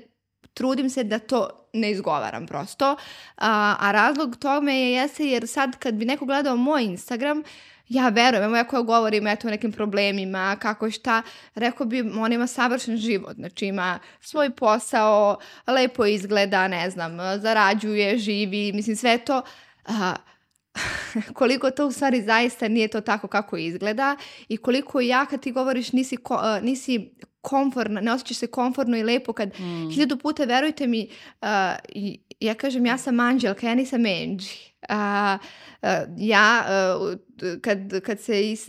trudim se da to ne izgovaram prosto. A, a razlog tome je jeste jer sad kad bi neko gledao moj Instagram, ja verujem, evo ja koja govorim eto o nekim problemima, kako šta, rekao bi, on ima savršen život, znači ima svoj posao, lepo izgleda, ne znam, zarađuje, živi, mislim sve to, a, koliko to u stvari zaista nije to tako kako izgleda i koliko ja kad ti govoriš nisi, ko, uh, nisi komforno, ne osjećaš se komforno i lepo kad mm. hiljadu puta verujte mi uh, ja kažem ja sam anđelka, ja nisam Angie. Uh, uh, ja uh, kad, kad, se, is,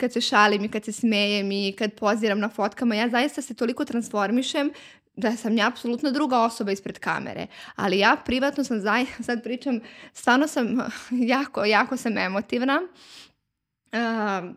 kad se šalim i kad se smejem i kad poziram na fotkama, ja zaista se toliko transformišem da sam ja apsolutno druga osoba ispred kamere. Ali ja privatno sam, zaj, sad pričam, stvarno sam jako, jako sam emotivna. Uh,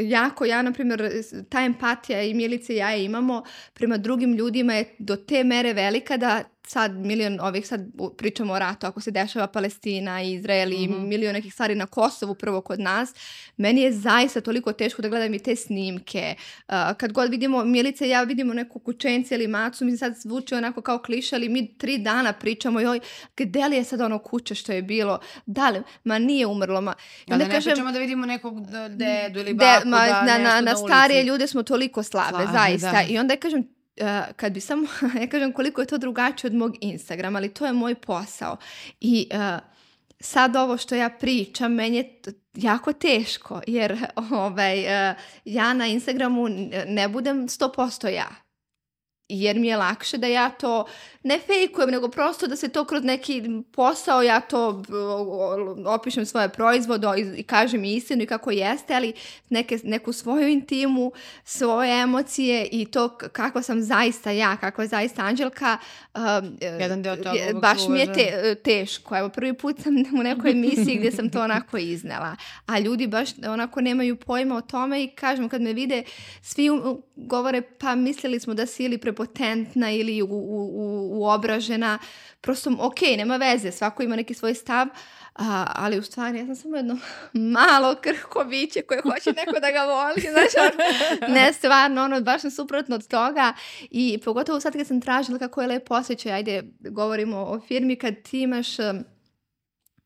jako, ja na primjer, ta empatija i Milice i ja imamo prema drugim ljudima je do te mere velika da sad milion ovih, sad pričamo o ratu, ako se dešava Palestina, Izrael i mm -hmm. milion nekih stvari na Kosovu prvo kod nas, meni je zaista toliko teško da gledam i te snimke. Uh, kad god vidimo Milice ja vidimo neku kućence ili macu, mi sad zvuče onako kao kliša, ali mi tri dana pričamo joj, gde li je sad ono kuće što je bilo, da li, ma nije umrlo, ma. I onda da ne kažem, pričamo da vidimo nekog dedu ili baku de, ma, da na, na, na starije ljude smo toliko slabe, slabe zaista. Da. I onda kažem, Uh, kad bi samo, ja kažem koliko je to drugačije od mog Instagrama, ali to je moj posao. I uh, sad ovo što ja pričam, meni je jako teško, jer ovaj, uh, ja na Instagramu ne budem 100% ja jer mi je lakše da ja to ne fejkujem, nego prosto da se to kroz neki posao, ja to opišem svoje proizvode i kažem istinu i kako jeste, ali neke, neku svoju intimu, svoje emocije i to kako sam zaista ja, kako je zaista Anđelka, um, Jedan deo toga baš mi je te, teško. Evo, prvi put sam u nekoj emisiji gdje sam to onako iznela. A ljudi baš onako nemaju pojma o tome i kažem, kad me vide, svi govore, pa mislili smo da si ili prepotentna ili u, u, uobražena. Prosto, ok, nema veze, svako ima neki svoj stav, a, ali u stvari ja sam samo jedno malo krhko biće koje hoće neko da ga voli, znači, ne stvarno, ono, baš sam suprotno od toga i pogotovo sad kad sam tražila kako je lepo osjećaj, ajde, govorimo o firmi, kad ti imaš,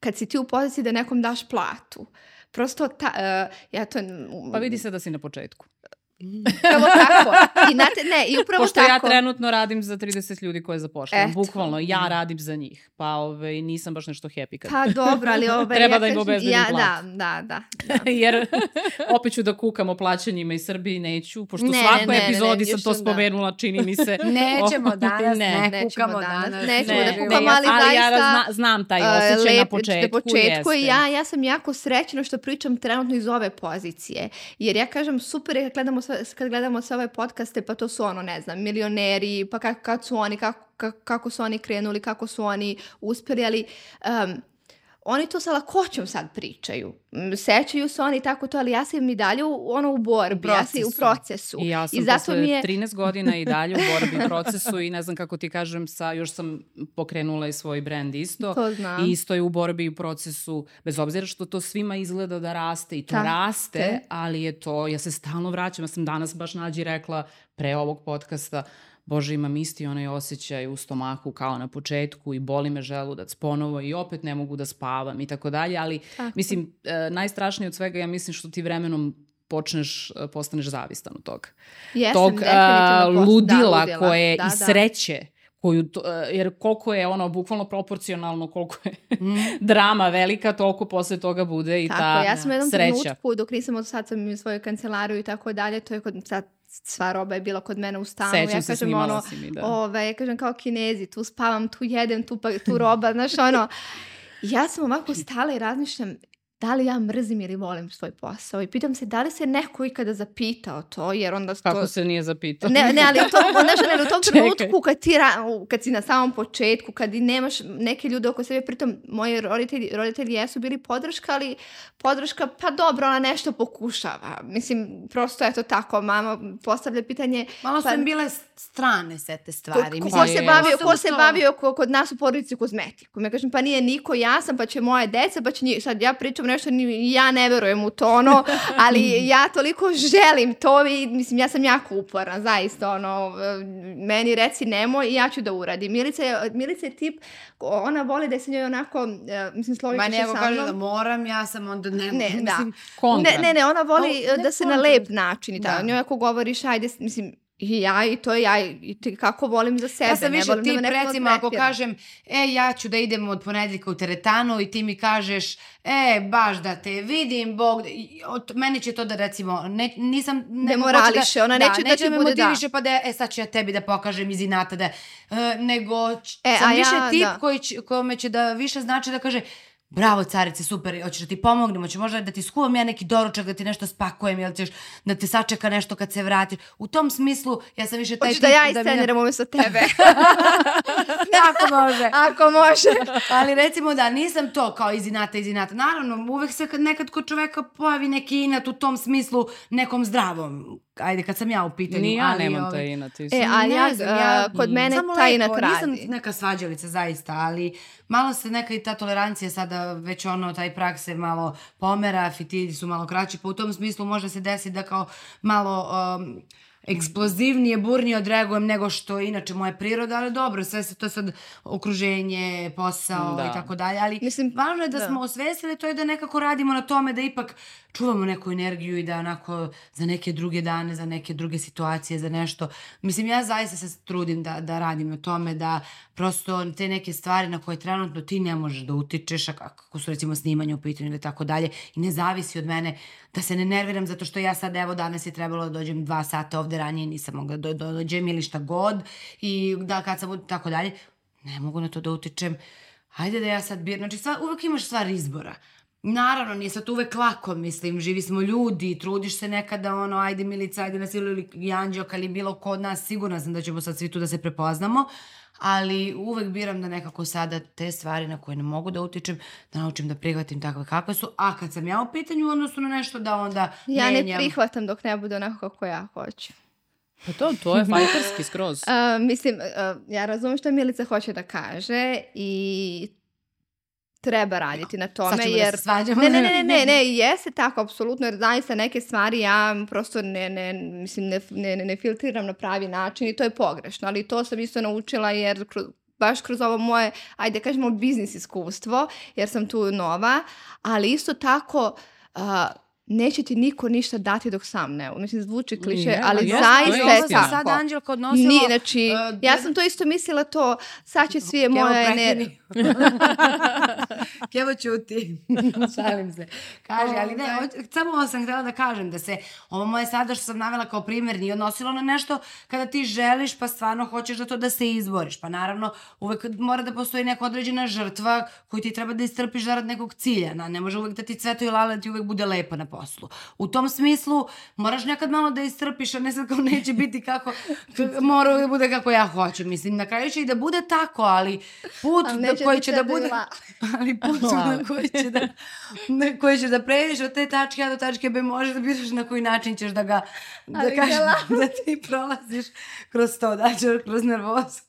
kad si ti u poziciji da nekom daš platu, prosto ta, uh, ja to... Pa vidi se da si na početku. Upravo tako. I, znate, ne, i upravo Pošto tako. ja trenutno radim za 30 ljudi koje zapošljam. Bukvalno, ja radim za njih. Pa ovaj, nisam baš nešto happy. Kad... Pa dobro, ali ovaj, Treba ja da im obezbedim ja, plat. Da, da, da. da. Jer opet ću da kukam o plaćanjima iz Srbije neću, pošto ne, svakoj ne, epizodi ne, ne, sam to da. spomenula, čini mi se. Nećemo danas, ne, ne kukamo danas. danas. Nećemo ne, da kukamo, ali, ali zaista... ja zna, znam taj osjećaj lep, na početku. Na početku i ja, ja sam jako srećna što pričam trenutno iz ove pozicije. Jer ja kažem, super je kad gledamo, kad gledamo sve ove podcaste, pa to su ono, ne znam, milioneri, pa kako, kad su oni, kako, kako su oni krenuli, kako su oni uspjeli, ali um, oni to sa lakoćom sad pričaju. Sećaju se oni tako to, ali ja sam i dalje u, ono u borbi, u ja sam u procesu. I ja sam I zato mi je... 13 godina i dalje u borbi, procesu i ne znam kako ti kažem, sa, još sam pokrenula i svoj brand isto. To znam. I isto je u borbi i u procesu, bez obzira što to svima izgleda da raste i to Ta, raste, te. ali je to, ja se stalno vraćam, ja sam danas baš nađi rekla pre ovog podcasta, Bože, imam isti onaj osjećaj u stomaku kao na početku i boli me želudac ponovo i opet ne mogu da spavam i tako dalje, ali tako. mislim, e, najstrašnije od svega ja mislim što ti vremenom počneš, e, postaneš zavistan od toga. Jesam, Tog uh, ludila, da, ludila koje da, i da. sreće koju, to, jer koliko je ono bukvalno proporcionalno koliko je mm. drama velika, toliko posle toga bude i tako, ta ja sam u jednom sreća. trenutku dok nisam od sad sam u svoju kancelariju i tako dalje, to je kod sad sva roba je bila kod mene u stanu. Sećam ja se, kažem ono, mi, da. ove, ja kažem kao kinezi, tu spavam, tu jedem, tu, pa, tu roba, znaš ono. Ja sam ovako stala i razmišljam, da li ja mrzim ili volim svoj posao i pitam se da li se neko ikada zapitao to, jer onda... To... Kako se nije zapitao? Ne, ne ali u tom, znaš, ne, u tom trenutku kad, ti, kad si na samom početku, kad i nemaš neke ljude oko sebe, pritom moji roditelji, roditelji jesu bili podrška, ali podrška, pa dobro, ona nešto pokušava. Mislim, prosto je to tako, mama postavlja pitanje... Malo pa, sam bile strane sve te stvari. Ko, ko, ko se bavio, ko se bavio ko, kod nas u porodici kozmetiku? Ja kažem, pa nije niko, ja sam, pa će moje deca, pa će njih, sad ja pričam nešto, ni, ja ne verujem u to, ono, ali ja toliko želim to i, mislim, ja sam jako uporna, zaista, ono, meni reci nemoj i ja ću da uradim. Milica je, Milica je tip, ona voli da se njoj onako, e, mislim, složiš se sa mnom. Ma kaže da moram, ja sam onda ne, ne mislim, da. Ne, ne, ne, ona voli o, da se kontra. na lep način i tako. Da. Njoj ako govoriš, ajde, mislim, I ja i to ja i ti kako volim za sebe. Ja sam više ne tip, da recimo ako kažem, e ja ću da idem od ponedljika u teretanu i ti mi kažeš, e baš da te vidim, Bog, od, meni će to da recimo, ne, nisam... Ne morališe, da, ona neće da, da, ti bude da. motiviše pa da, e sad ću ja tebi da pokažem iz inata da, uh, nego e, sam više ja, tip da. koji će, kome će da više znači da kaže, Bravo, carice, super, hoćeš da ti pomognem, hoćeš možda da ti skuvam ja neki doručak, da ti nešto spakujem, ili ćeš da te sačeka nešto kad se vratiš. U tom smislu, ja sam više taj Hoćeš da ja isceniram da umjesto tebe. Ako može. Ako može. Ali recimo da, nisam to kao iz inata, iz inata. Naravno, uvek se kad nekad kod čoveka pojavi neki inat u tom smislu nekom zdravom ajde, kad sam ja u pitanju. Ni ja ali, nemam ovaj, taj inat. E, a ja, znam, ja, kod mene taj inat radi. Nisam neka svađalica, zaista, ali malo se neka i ta tolerancija sada već ono, taj prakse malo pomera, fitili su malo kraći, pa u tom smislu može se desiti da kao malo... Um, eksplozivnije, burnije odreagujem nego što je inače moja priroda, ali dobro, sve se to sad okruženje, posao da. i tako dalje, ali Mislim, važno je da, da smo osvestili to je da nekako radimo na tome da ipak čuvamo neku energiju i da onako za neke druge dane, za neke druge situacije, za nešto. Mislim, ja zaista se trudim da, da radim na tome, da prosto te neke stvari na koje trenutno ti ne možeš da utičeš, a kako su recimo snimanje u pitanju ili tako dalje, i ne zavisi od mene da se ne nerviram zato što ja sad, evo, danas je trebalo da dođem dva sata ovde ranije, nisam mogla da dođem ili šta god, i da kad sam tako dalje, ne mogu na to da utičem. Hajde da ja sad bir... Znači, sva, uvek imaš stvar izbora. Naravno, nije sad uvek lako, mislim, živi smo ljudi, trudiš se nekada, ono, ajde Milica, ajde nas ili Anđelka ili bilo ko od nas, sigurna sam da ćemo sad svi tu da se prepoznamo, ali uvek biram da nekako sada te stvari na koje ne mogu da utičem, da naučim da prihvatim takve kakve su, a kad sam ja u pitanju u odnosu na nešto da onda Ja menjam. ne prihvatam dok ne bude onako kako ja hoću. Pa to, to je fajterski skroz. Uh, mislim, uh, ja razumem što Milica hoće da kaže i treba raditi na tome. Sad jer... da se svađamo. Ne, ne, ne, ne, ne, jeste tako, apsolutno, jer zaista neke stvari ja prosto ne, ne, mislim, ne, ne, ne filtriram na pravi način i to je pogrešno, ali to sam isto naučila jer kroz, baš kroz ovo moje, ajde kažemo, biznis iskustvo, jer sam tu nova, ali isto tako uh, neće ti niko ništa dati dok sam ne. Mislim, zvuči kliše, yeah, ali yes, zaista je tako. Sad Anđelka odnosila... Nije, znači, uh, ja sam to isto mislila to, sad će svi moja energija. Kevo ćuti. Šalim se. Kaže, ali ne, samo ovo sam htjela da kažem, da se ovo moje sada što sam navela kao primjer nije odnosilo na nešto kada ti želiš pa stvarno hoćeš da to da se izboriš. Pa naravno, uvek mora da postoji neka određena žrtva koju ti treba da istrpiš zarad nekog cilja. Na, ne može uvek da ti cveto i lale da ti uvek bude lepo na poslu. U tom smislu moraš nekad malo da istrpiš, a ne sad kao neće biti kako, mora da bude kako ja hoću. Mislim, na kraju će i da bude tako, ali put da, koji će da bude... Ali put na koji će da, na koji će da pređeš od te tačke A do tačke B možeš da biraš na koji način ćeš da ga, da kažeš, da ti prolaziš kroz to, da ćeš kroz nervozu,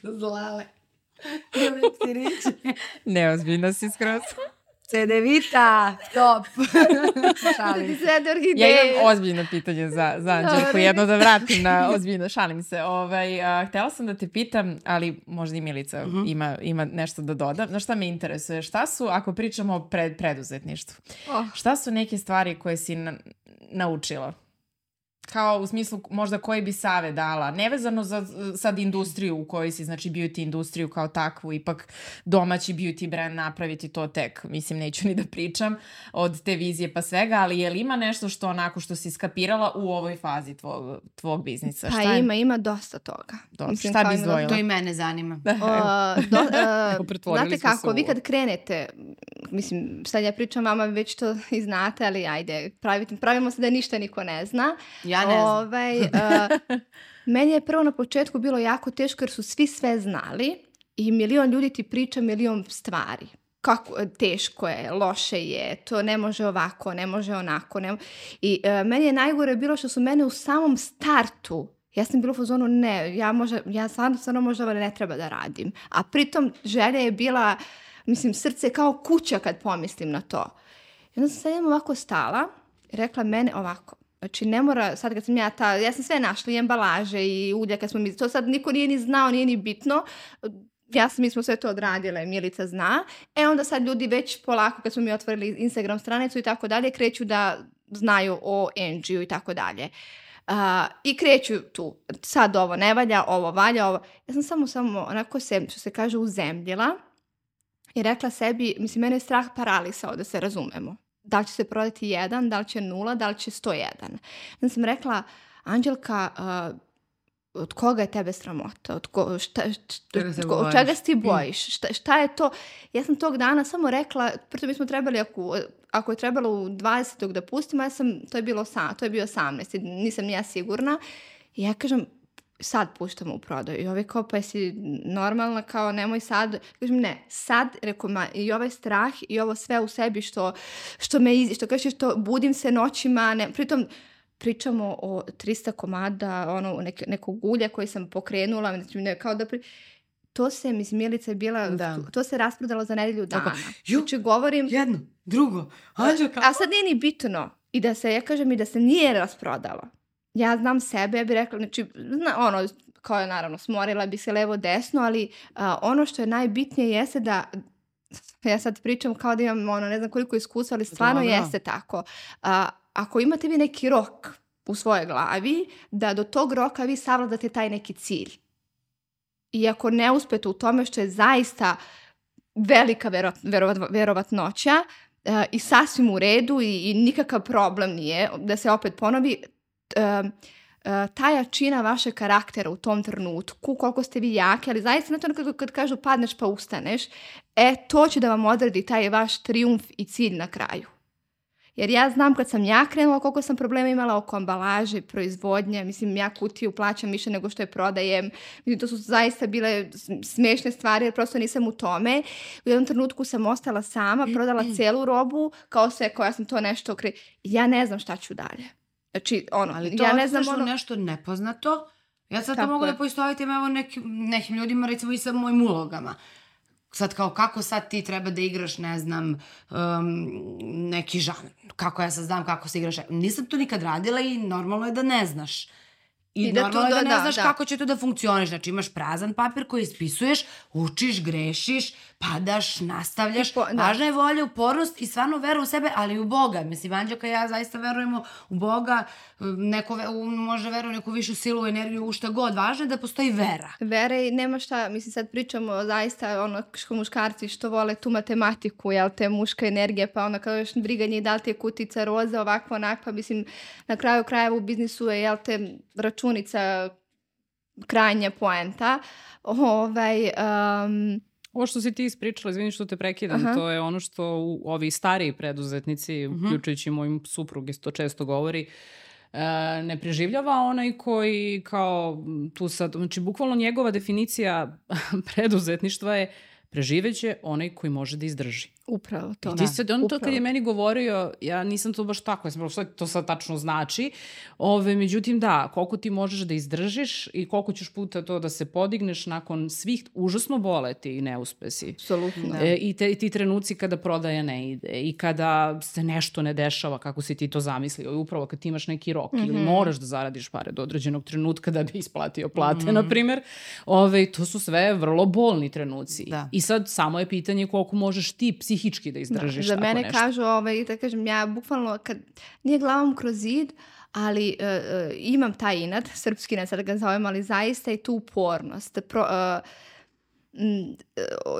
kroz lale. Neozbiljno si skroz. Cedevita, top. šalim se. Ja imam ozbiljno pitanje za, za Anđelku, jedno da vratim na ozbiljno, šalim se. Ovaj, a, htela sam da te pitam, ali možda i Milica uh mhm. -huh. ima, ima nešto da doda. Znaš šta me interesuje? Šta su, ako pričamo o pred, preduzetništvu, oh. šta su neke stvari koje si na, naučila? Kao u smislu možda koji bi save dala, nevezano za sad industriju u kojoj si, znači beauty industriju kao takvu, ipak domaći beauty brand napraviti to tek, mislim neću ni da pričam od te vizije pa svega, ali je li ima nešto što onako što si skapirala u ovoj fazi tvog, tvog biznisa? Pa šta ima, ima dosta toga. Dobro, mislim, šta bi izdvojila? To i mene zanima. o, do, uh, znate kako, vi kad krenete, mislim, sad ja pričam vama, već to i znate, ali ajde, pravite, pravimo se da ništa niko ne zna. Ja ne znam. Ovaj, uh, meni je prvo na početku bilo jako teško jer su svi sve znali i milion ljudi ti priča milion stvari kako teško je, loše je, to ne može ovako, ne može onako. Ne... I uh, meni je najgore bilo što su mene u samom startu Ja sam bila u fazonu, ne, ja, možda, ja stvarno, stvarno možda ne treba da radim. A pritom želja je bila, mislim, srce kao kuća kad pomislim na to. I onda sam sad ovako stala rekla mene ovako, Znači, ne mora, sad kad sam ja ta, ja sam sve našla i embalaže i ulja kad smo mi, to sad niko nije ni znao, nije ni bitno. Ja sam, mi smo sve to odradile, Milica zna. E onda sad ljudi već polako kad smo mi otvorili Instagram stranicu i tako dalje, kreću da znaju o Angiju i tako dalje. Uh, I kreću tu, sad ovo ne valja, ovo valja, ovo. Ja sam samo, samo onako se, što se kaže, uzemljila i rekla sebi, mislim, mene je strah paralisao, da se razumemo da li će se prodati jedan, da li će nula, da li će 101. Onda sam rekla, Anđelka, uh, od koga je tebe sramota? Od, ko, šta, šta, od, od čega se ti bojiš? Šta, šta je to? Ja sam tog dana samo rekla, prvo mi smo trebali, ako, ako je trebalo u 20. da pustimo, ja sam, to je bilo sam, to je bio 18. Nisam ja sigurna. I ja kažem, sad puštamo u prodaju. I ovaj kao, pa jesi normalna, kao nemoj sad. Kažem, ne, sad, rekao, ma, i ovaj strah i ovo sve u sebi što, što me, iz, što kaže, što budim se noćima, ne, pritom, pričamo o 300 komada ono, neke, nekog ulja koji sam pokrenula, znači, ne, kao da pri... To se, mislim, Milica je bila, da. to se rasprodalo za nedelju dana. Tako, ju, znači, govorim... Jedno, drugo, Anđelka. A sad nije ni bitno. I da se, ja kažem i da se nije rasprodalo. Ja znam sebe, ja bih rekla, znači, zna, ono, kao je naravno, smorila bi se levo desno, ali a, ono što je najbitnije jeste da ja sad pričam kao da imam ono, ne znam koliko iskustva, ali stvarno Dobro. jeste tako. A, ako imate vi neki rok u svojoj glavi, da do tog roka vi savladate taj neki cilj. I ako ne uspete u tome što je zaista velika vero, verovat, verovatnoća uh, i sasvim u redu i, i nikakav problem nije da se opet ponovi, ta jačina vašeg karaktera u tom trenutku, koliko ste vi jaki, ali zaista na to kad, kad kažu padneš pa ustaneš, e, to će da vam odredi taj vaš triumf i cilj na kraju. Jer ja znam kad sam ja krenula koliko sam problema imala oko ambalaže, proizvodnje, mislim ja kutiju plaćam više nego što je prodajem, mislim to su zaista bile smešne stvari jer prosto nisam u tome. U jednom trenutku sam ostala sama, prodala celu robu, kao se, koja sam to nešto kre... Ja ne znam šta ću dalje. Znači, ono, Ali to ja ne znam ono... nešto nepoznato. Ja sad to mogu je. da poistovitim evo nekim, nekim ljudima, recimo i sa mojim ulogama. Sad kao kako sad ti treba da igraš, ne znam, um, neki žanr. Kako ja sad znam kako se igraš. Nisam to nikad radila i normalno je da ne znaš. I, I da normalno je da, da ne da, znaš da. kako će to da funkcioniš. Znači imaš prazan papir koji ispisuješ, učiš, grešiš, padaš, nastavljaš. Po, da. Važna je volja, upornost i stvarno vera u sebe, ali i u Boga. Mislim, Anđelka i ja zaista verujemo u Boga, neko u, može veru u neku višu silu, energiju, u šta god. Važno je da postoji vera. Vera i nema šta, mislim, sad pričamo zaista ono što muškarci što vole tu matematiku, jel te muška energija, pa ono kao još briga njih da li ti je kutica roza, ovako, onako, pa mislim, na kraju krajeva u biznisu je, jel te, računica krajnja poenta. Ovaj, um, Ovo što si ti ispričala, izvini što te prekidam, Aha. to je ono što u, ovi stariji preduzetnici, uh mhm. -huh. uključujući mojim suprug, isto često govori, e, ne preživljava onaj koji kao tu sad, znači bukvalno njegova definicija preduzetništva je preživeće onaj koji može da izdrži. Upravo to. I ti sad, on Upravo. to kad je meni govorio, ja nisam to baš tako, ja sam što to sad tačno znači, ove, međutim da, koliko ti možeš da izdržiš i koliko ćeš puta to da se podigneš nakon svih užasno boleti i neuspesi. Apsolutno. Da. E, I te, i ti trenuci kada prodaja ne ide i kada se nešto ne dešava kako si ti to zamislio i upravo kad ti imaš neki rok mm -hmm. ili mhm. moraš da zaradiš pare do određenog trenutka da bi isplatio plate, mm -hmm. na primer, ove, to su sve vrlo bolni trenuci. Da. I sad samo je pitanje koliko možeš ti psi psihički da izdržiš da, tako nešto. Za mene kažu, ovaj, da kažem, ja bukvalno, kad nije glavom kroz zid, ali uh, uh, imam taj inat, srpski ne sad ga zovem, ali zaista i tu upornost. Pro, uh,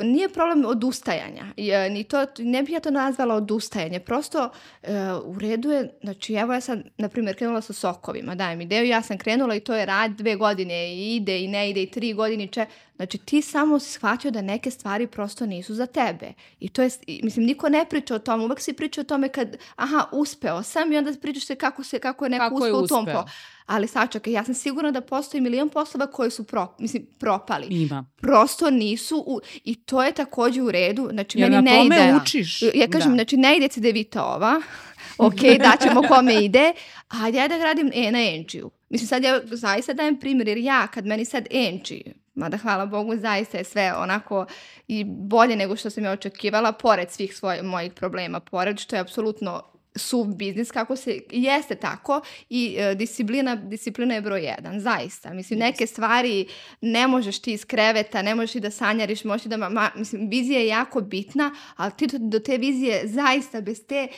nije problem odustajanja. Ni to, ne bih ja to nazvala odustajanje. Prosto uh, u redu je, znači evo ja sam, na primjer, krenula sa sokovima, daj mi ideju, ja sam krenula i to je rad dve godine i ide i ne ide i tri godine, če, Znači ti samo si shvatio da neke stvari prosto nisu za tebe. I to je, mislim, niko ne priča o tome, uvek si priča o tome kad, aha, uspeo sam i onda pričaš se kako, se, kako je neko kako uspeo u tom po... Ali sačekaj, ja sam sigurna da postoji milion poslova koji su pro, mislim, propali. Ima. Prosto nisu, u, i to je takođe u redu. Znači, Jer meni na ne tome ide. učiš. Ja kažem, da. znači, ne ide Cedevita ova, ok, daćemo kome ide, a ja da radim e, na Enčiju. Mislim, sad ja zaista dajem primjer, jer ja, kad meni sad Enči, mada hvala Bogu, zaista je sve onako i bolje nego što sam ja očekivala, pored svih svojih mojih problema, pored što je apsolutno su biznis kako se jeste tako i e, disciplina disciplina je broj jedan zaista mislim neke stvari ne možeš ti iz kreveta ne možeš i da sanjariš možeš da ma, mislim vizija je jako bitna ali ti do, do te vizije zaista bez te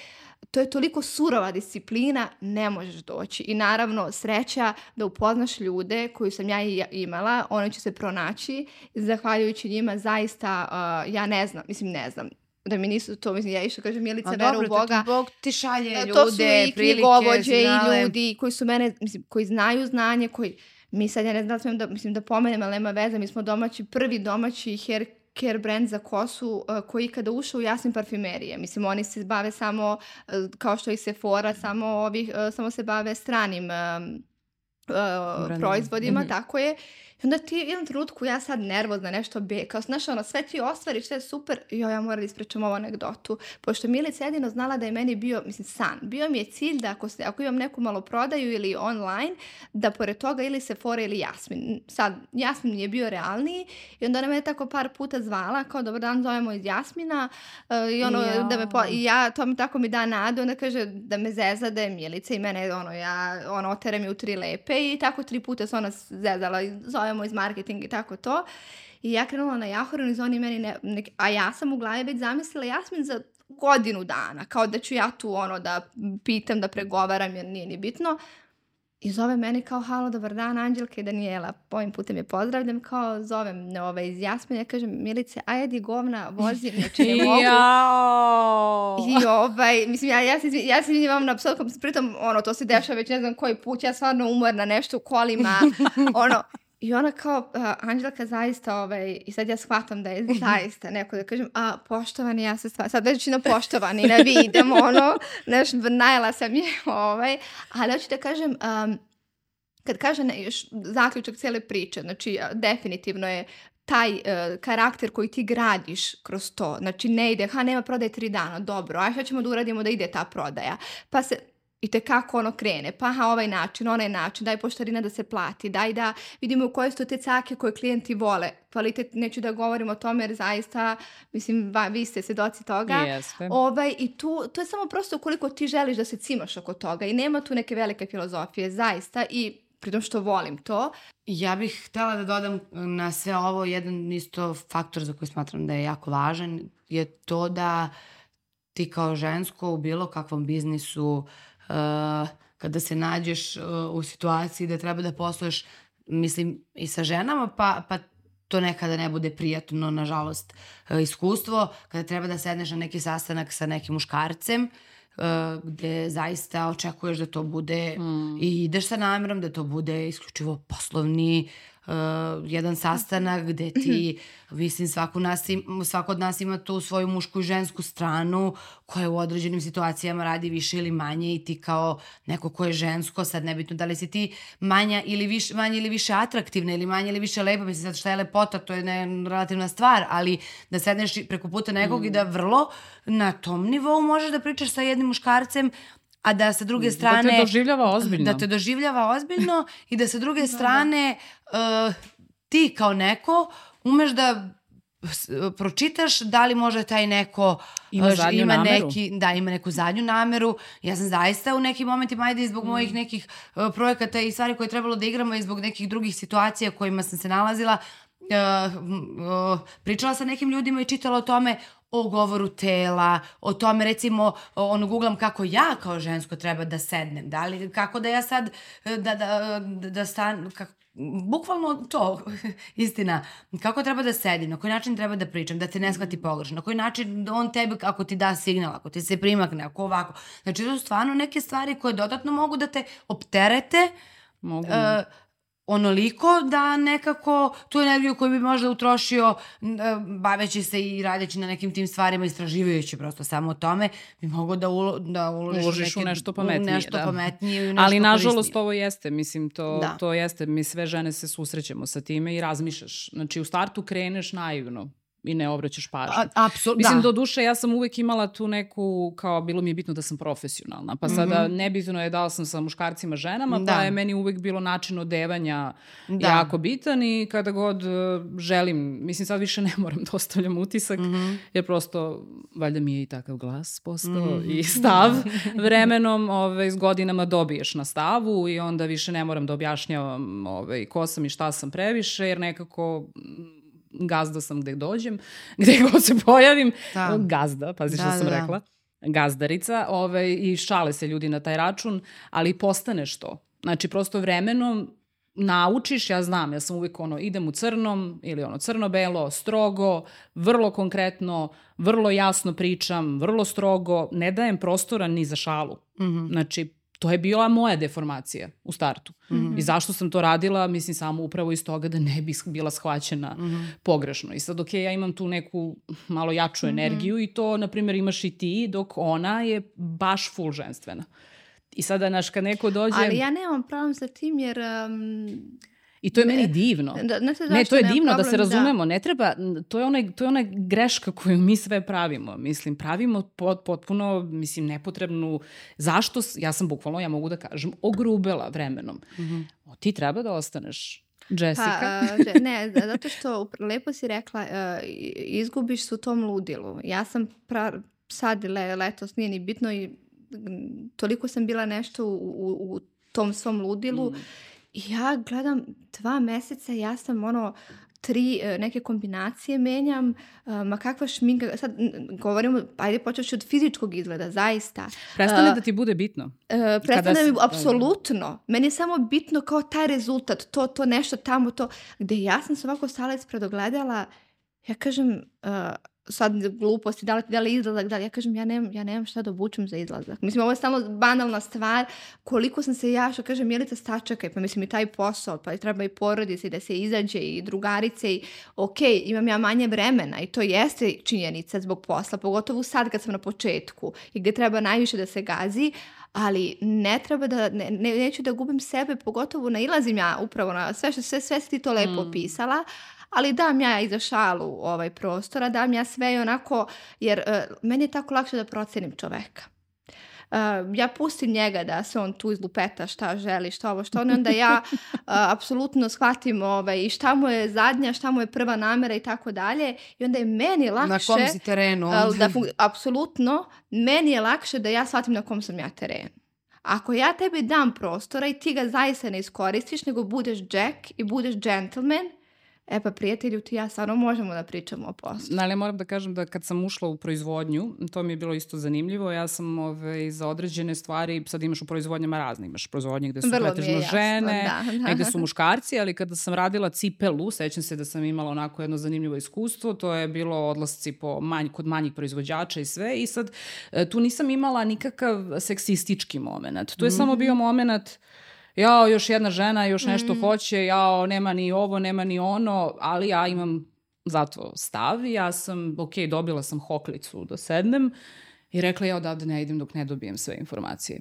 to je toliko surova disciplina, ne možeš doći. I naravno, sreća da upoznaš ljude koju sam ja imala, one će se pronaći. Zahvaljujući njima, zaista, uh, ja ne znam, mislim, ne znam, da mi nisu to, mislim, ja išla kažem, Milica, vera u Boga. Bog ti šalje ljude, to su i knjigovođe i ljudi koji su mene, mislim, koji znaju znanje, koji, mi sad, ja ne znam da, mislim, da pomenem, ali nema veze, mi smo domaći, prvi domaći hair care brand za kosu uh, koji ikada ušao u jasne parfumerije. Mislim, oni se bave samo, uh, kao što i Sephora, samo, ovih, uh, samo se bave stranim uh, proizvodima, mm -hmm. tako je. I onda ti u jednom trenutku ja sad nervozna, nešto be, kao znaš ono, sve ti ostvariš, sve je super, jo, ja moram da ispričam ovu anegdotu. Pošto Milica jedino znala da je meni bio, mislim, san. Bio mi je cilj da ako, se, ako imam neku maloprodaju ili online, da pored toga ili Sephora ili Jasmin. Sad, Jasmin je bio realniji i onda ona me tako par puta zvala, kao dobar dan, zovemo iz Jasmina uh, i ono, ja. da me po, i ja, to mi tako mi da nadu, onda kaže da me zeza da je Milica i mene, ono, ja, ono, otere mi u tri lepe i tako tri puta se ona zezala, zove zovemo iz marketinga i tako to. I ja krenula na Jahorinu i oni meni, ne, ne, a ja sam u glavi već zamislila Jasmin za godinu dana, kao da ću ja tu ono da pitam, da pregovaram jer nije ni bitno. I zove meni kao, halo, dobar dan, Anđelka i Daniela. Ovim putem je pozdravljam, kao zovem ove, ovaj, iz Jasmine, ja kažem, Milice, ajedi govna, vozi, znači ne mogu. I ovaj, mislim, ja, ja se, ja se izvinjam na apsolutno, pritom, ono, to se dešava već ne znam koji put, ja stvarno umorna nešto u kolima, ono, I ona kao, uh, Anđelka zaista, ovaj, i sad ja shvatam da je zaista neko da kažem, a poštovani, ja se stvar, sad već na poštovani, na vi ono, znaš, najela sam je, ovaj, ali hoću da kažem, um, kad kaže ne, još zaključak cijele priče, znači definitivno je taj uh, karakter koji ti gradiš kroz to, znači ne ide, ha nema prodaje tri dana, dobro, a šta ćemo da uradimo da ide ta prodaja, pa se i te kako ono krene, pa aha, ovaj način, onaj način, daj poštarina da se plati, daj da vidimo koje su te cake koje klijenti vole. Kvalitet, neću da govorim o tome jer zaista, mislim, va, vi ste svedoci toga. Jeste. Ovaj, I tu, to je samo prosto koliko ti želiš da se cimaš oko toga i nema tu neke velike filozofije, zaista, i pritom što volim to. Ja bih htela da dodam na sve ovo jedan isto faktor za koji smatram da je jako važan, je to da ti kao žensko u bilo kakvom biznisu uh, uh, kada se nađeš uh, u situaciji da treba da posluješ, mislim, i sa ženama, pa, pa to nekada ne bude prijatno, nažalost, uh, iskustvo, kada treba da sedneš na neki sastanak sa nekim muškarcem, uh, gde zaista očekuješ da to bude mm. i ideš sa namerom da to bude isključivo poslovni uh, jedan sastanak gde ti, mislim, svako, nas im, svako od nas ima tu svoju mušku i žensku stranu koja u određenim situacijama radi više ili manje i ti kao neko ko je žensko, sad nebitno da li si ti manja ili više, manje ili više atraktivna ili manje ili više lepa, mislim sad šta je lepota, to je ne, relativna stvar, ali da sedneš preko puta nekog mm. i da vrlo na tom nivou možeš da pričaš sa jednim muškarcem a da sa druge strane... Da te doživljava ozbiljno. Da te doživljava ozbiljno i da sa druge da, da. strane uh, ti kao neko umeš da pročitaš da li može taj neko ima, uh, ima nameru. neki da ima neku zadnju nameru. Ja sam zaista u nekim momentima ajde i zbog mm. mojih nekih uh, projekata i stvari koje je trebalo da igramo i zbog nekih drugih situacija kojima sam se nalazila uh, uh, pričala sa nekim ljudima i čitala o tome o govoru tela, o tome recimo ono googlam kako ja kao žensko treba da sednem, da li kako da ja sad da da, da stan kako, bukvalno to, istina, kako treba da sedim, na koji način treba da pričam, da te ne shvati pogrešno, na koji način on tebi, ako ti da signal, ako ti se primakne, ako ovako. Znači, to su stvarno neke stvari koje dodatno mogu da te opterete, Mogu. Uh, onoliko da nekako tu energiju koju bi možda utrošio baveći se i radeći na nekim tim stvarima, istraživajući prosto samo o tome, bi mogo da, ulo, da uložiš, uložiš neke, u nešto pametnije. nešto da. pametnije i nešto Ali nažalost ovo jeste, mislim to, da. to jeste, mi sve žene se susrećemo sa time i razmišljaš. Znači u startu kreneš naivno, i ne obraćaš pažnju. Apsolutno, Mislim, da. do duše, ja sam uvek imala tu neku, kao, bilo mi je bitno da sam profesionalna. Pa sada, mm -hmm. nebitno je da li sam sa muškarcima, ženama, da. pa je meni uvek bilo način odevanja da. jako bitan i kada god uh, želim, mislim, sad više ne moram da ostavljam utisak, mm -hmm. jer prosto, valjda mi je i takav glas postao mm -hmm. i stav. Vremenom, ove, s godinama dobiješ na stavu i onda više ne moram da objašnjavam ove, ko sam i šta sam previše, jer nekako gazda sam gde dođem, gde god se pojavim. Da. Gazda, pazi da, što sam da, rekla. Gazdarica, ovaj, i šale se ljudi na taj račun, ali postaneš to. Znači, prosto vremenom naučiš, ja znam, ja sam uvijek ono, idem u crnom ili ono crno-belo, strogo, vrlo konkretno, vrlo jasno pričam, vrlo strogo, ne dajem prostora ni za šalu. Mm -hmm. Znači, to je bila moja deformacija u startu. Mm -hmm. I zašto sam to radila, mislim samo upravo iz toga da ne bi bila shvaćena mm -hmm. pogrešno. I sad, ok, ja imam tu neku malo jaču mm -hmm. energiju i to, na primjer, imaš i ti, dok ona je baš full ženstvena. I sada, naš, kad neko dođe... Ali ja nemam problem sa tim jer... Um, I to je meni divno. Da, ne, ne, to je divno problem, da se razumemo. Da. Ne treba, to je, onaj, to je ona greška koju mi sve pravimo. Mislim, pravimo pot, potpuno, mislim, nepotrebnu... Zašto? Ja sam bukvalno, ja mogu da kažem, ogrubela vremenom. Mm -hmm. o, ti treba da ostaneš Jessica. Pa, uh, ne, zato što lepo si rekla, uh, izgubiš se u tom ludilu. Ja sam pra, sad le, letos, nije ni bitno i toliko sam bila nešto u, u, u tom svom ludilu. Mm. Ja gledam dva meseca, ja sam ono tri e, neke kombinacije menjam, e, ma kakva šminka, sad govorimo, ajde počeš od fizičkog izgleda, zaista. Prestane uh, da ti bude bitno. Uh, prestane mi, apsolutno. Meni je samo bitno kao taj rezultat, to, to nešto tamo, to, gde ja sam se ovako stala ispred ogledala, ja kažem, uh, sad gluposti, da li, da li izlazak, da li, ja kažem, ja nemam, ja nemam šta da obučem za izlazak. Mislim, ovo je stalno banalna stvar, koliko sam se ja, što kažem, Milica stačakaj, pa mislim i taj posao, pa treba i porodice, da se izađe i drugarice i ok, imam ja manje vremena i to jeste činjenica zbog posla, pogotovo sad kad sam na početku i gde treba najviše da se gazi, ali ne treba da, ne, ne, neću da gubim sebe, pogotovo nailazim ja upravo na sve što, sve, sve si ti to lepo mm. opisala, ali dam ja i za šalu ovaj prostora, dam ja sve i onako, jer uh, meni je tako lakše da procenim čoveka. Uh, ja pustim njega da se on tu izlupeta šta želi, šta ovo, šta ono, onda ja uh, apsolutno shvatim ovaj, šta mu je zadnja, šta mu je prva namera i tako dalje i onda je meni lakše... Na kom si terenu? Uh, da apsolutno, meni je lakše da ja shvatim na kom sam ja terenu. Ako ja tebi dam prostora i ti ga zaista ne iskoristiš, nego budeš Jack i budeš gentleman, E pa prijatelju, ti ja stvarno možemo da pričamo o poslu. Ali moram da kažem da kad sam ušla u proizvodnju, to mi je bilo isto zanimljivo, ja sam ove, ovaj, za određene stvari, sad imaš u proizvodnjama razne, imaš proizvodnje gde su Vrlo pretežno žene, da, da. negde su muškarci, ali kada sam radila cipelu, sećam se da sam imala onako jedno zanimljivo iskustvo, to je bilo odlasci po manj, kod manjih proizvođača i sve i sad e, tu nisam imala nikakav seksistički moment. Tu je mm -hmm. samo bio moment jao, još jedna žena, još nešto mm. hoće, jao, nema ni ovo, nema ni ono, ali ja imam zato stav i ja sam, ok, dobila sam hoklicu da sednem i rekla ja odavde ne idem dok ne dobijem sve informacije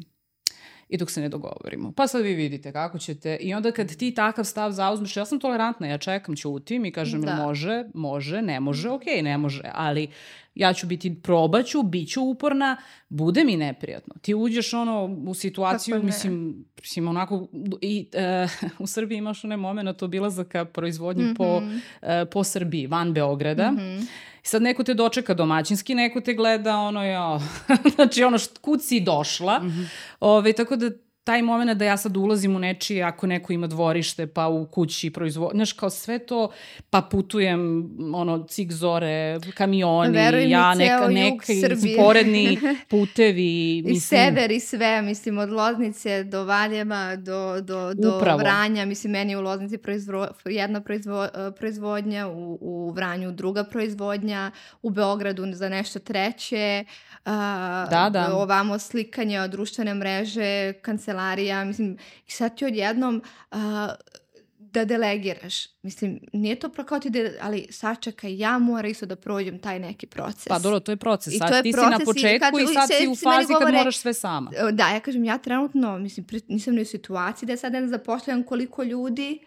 i dok se ne dogovorimo. Pa sad vi vidite kako ćete i onda kad ti takav stav zauzmeš, ja sam tolerantna, ja čekam, ćutim i kažem da. može, može, ne može, ok, ne može, ali ja ću biti, probaću, bit ću uporna, bude mi neprijatno. Ti uđeš ono u situaciju, mislim, mislim onako, i e, u Srbiji imaš onaj moment obilazaka proizvodnje mm -hmm. po, e, po Srbiji, van Beograda. Mm -hmm. Sad neko te dočeka domaćinski, neko te gleda ono, ja, znači ono, št, kud si došla. Mm -hmm. Ove, tako da taj moment da ja sad ulazim u nečije, ako neko ima dvorište, pa u kući proizvod, znaš, kao sve to, pa putujem, ono, cik zore, kamioni, Verujem ja, neka, neki poredni putevi. Mislim. I sever i sve, mislim, od Loznice do Valjeva, do, do, do Upravo. Vranja, mislim, meni u Loznici proizvo, jedna proizvo, proizvodnja, u, u Vranju druga proizvodnja, u Beogradu za nešto treće, uh, da, da. ovamo slikanje, društvene mreže, kancelarija, mislim, i sad ti odjednom uh, da delegiraš. Mislim, nije to kao ti, de, ali sačekaj, ja moram isto da prođem taj neki proces. Pa dobro, to je proces. I sad to je ti proces si na početku i, kad, i sad si u fazi govore, kad moraš sve sama. Da, ja kažem, ja trenutno, mislim, nisam ni u situaciji da sad ne zapošljam koliko ljudi,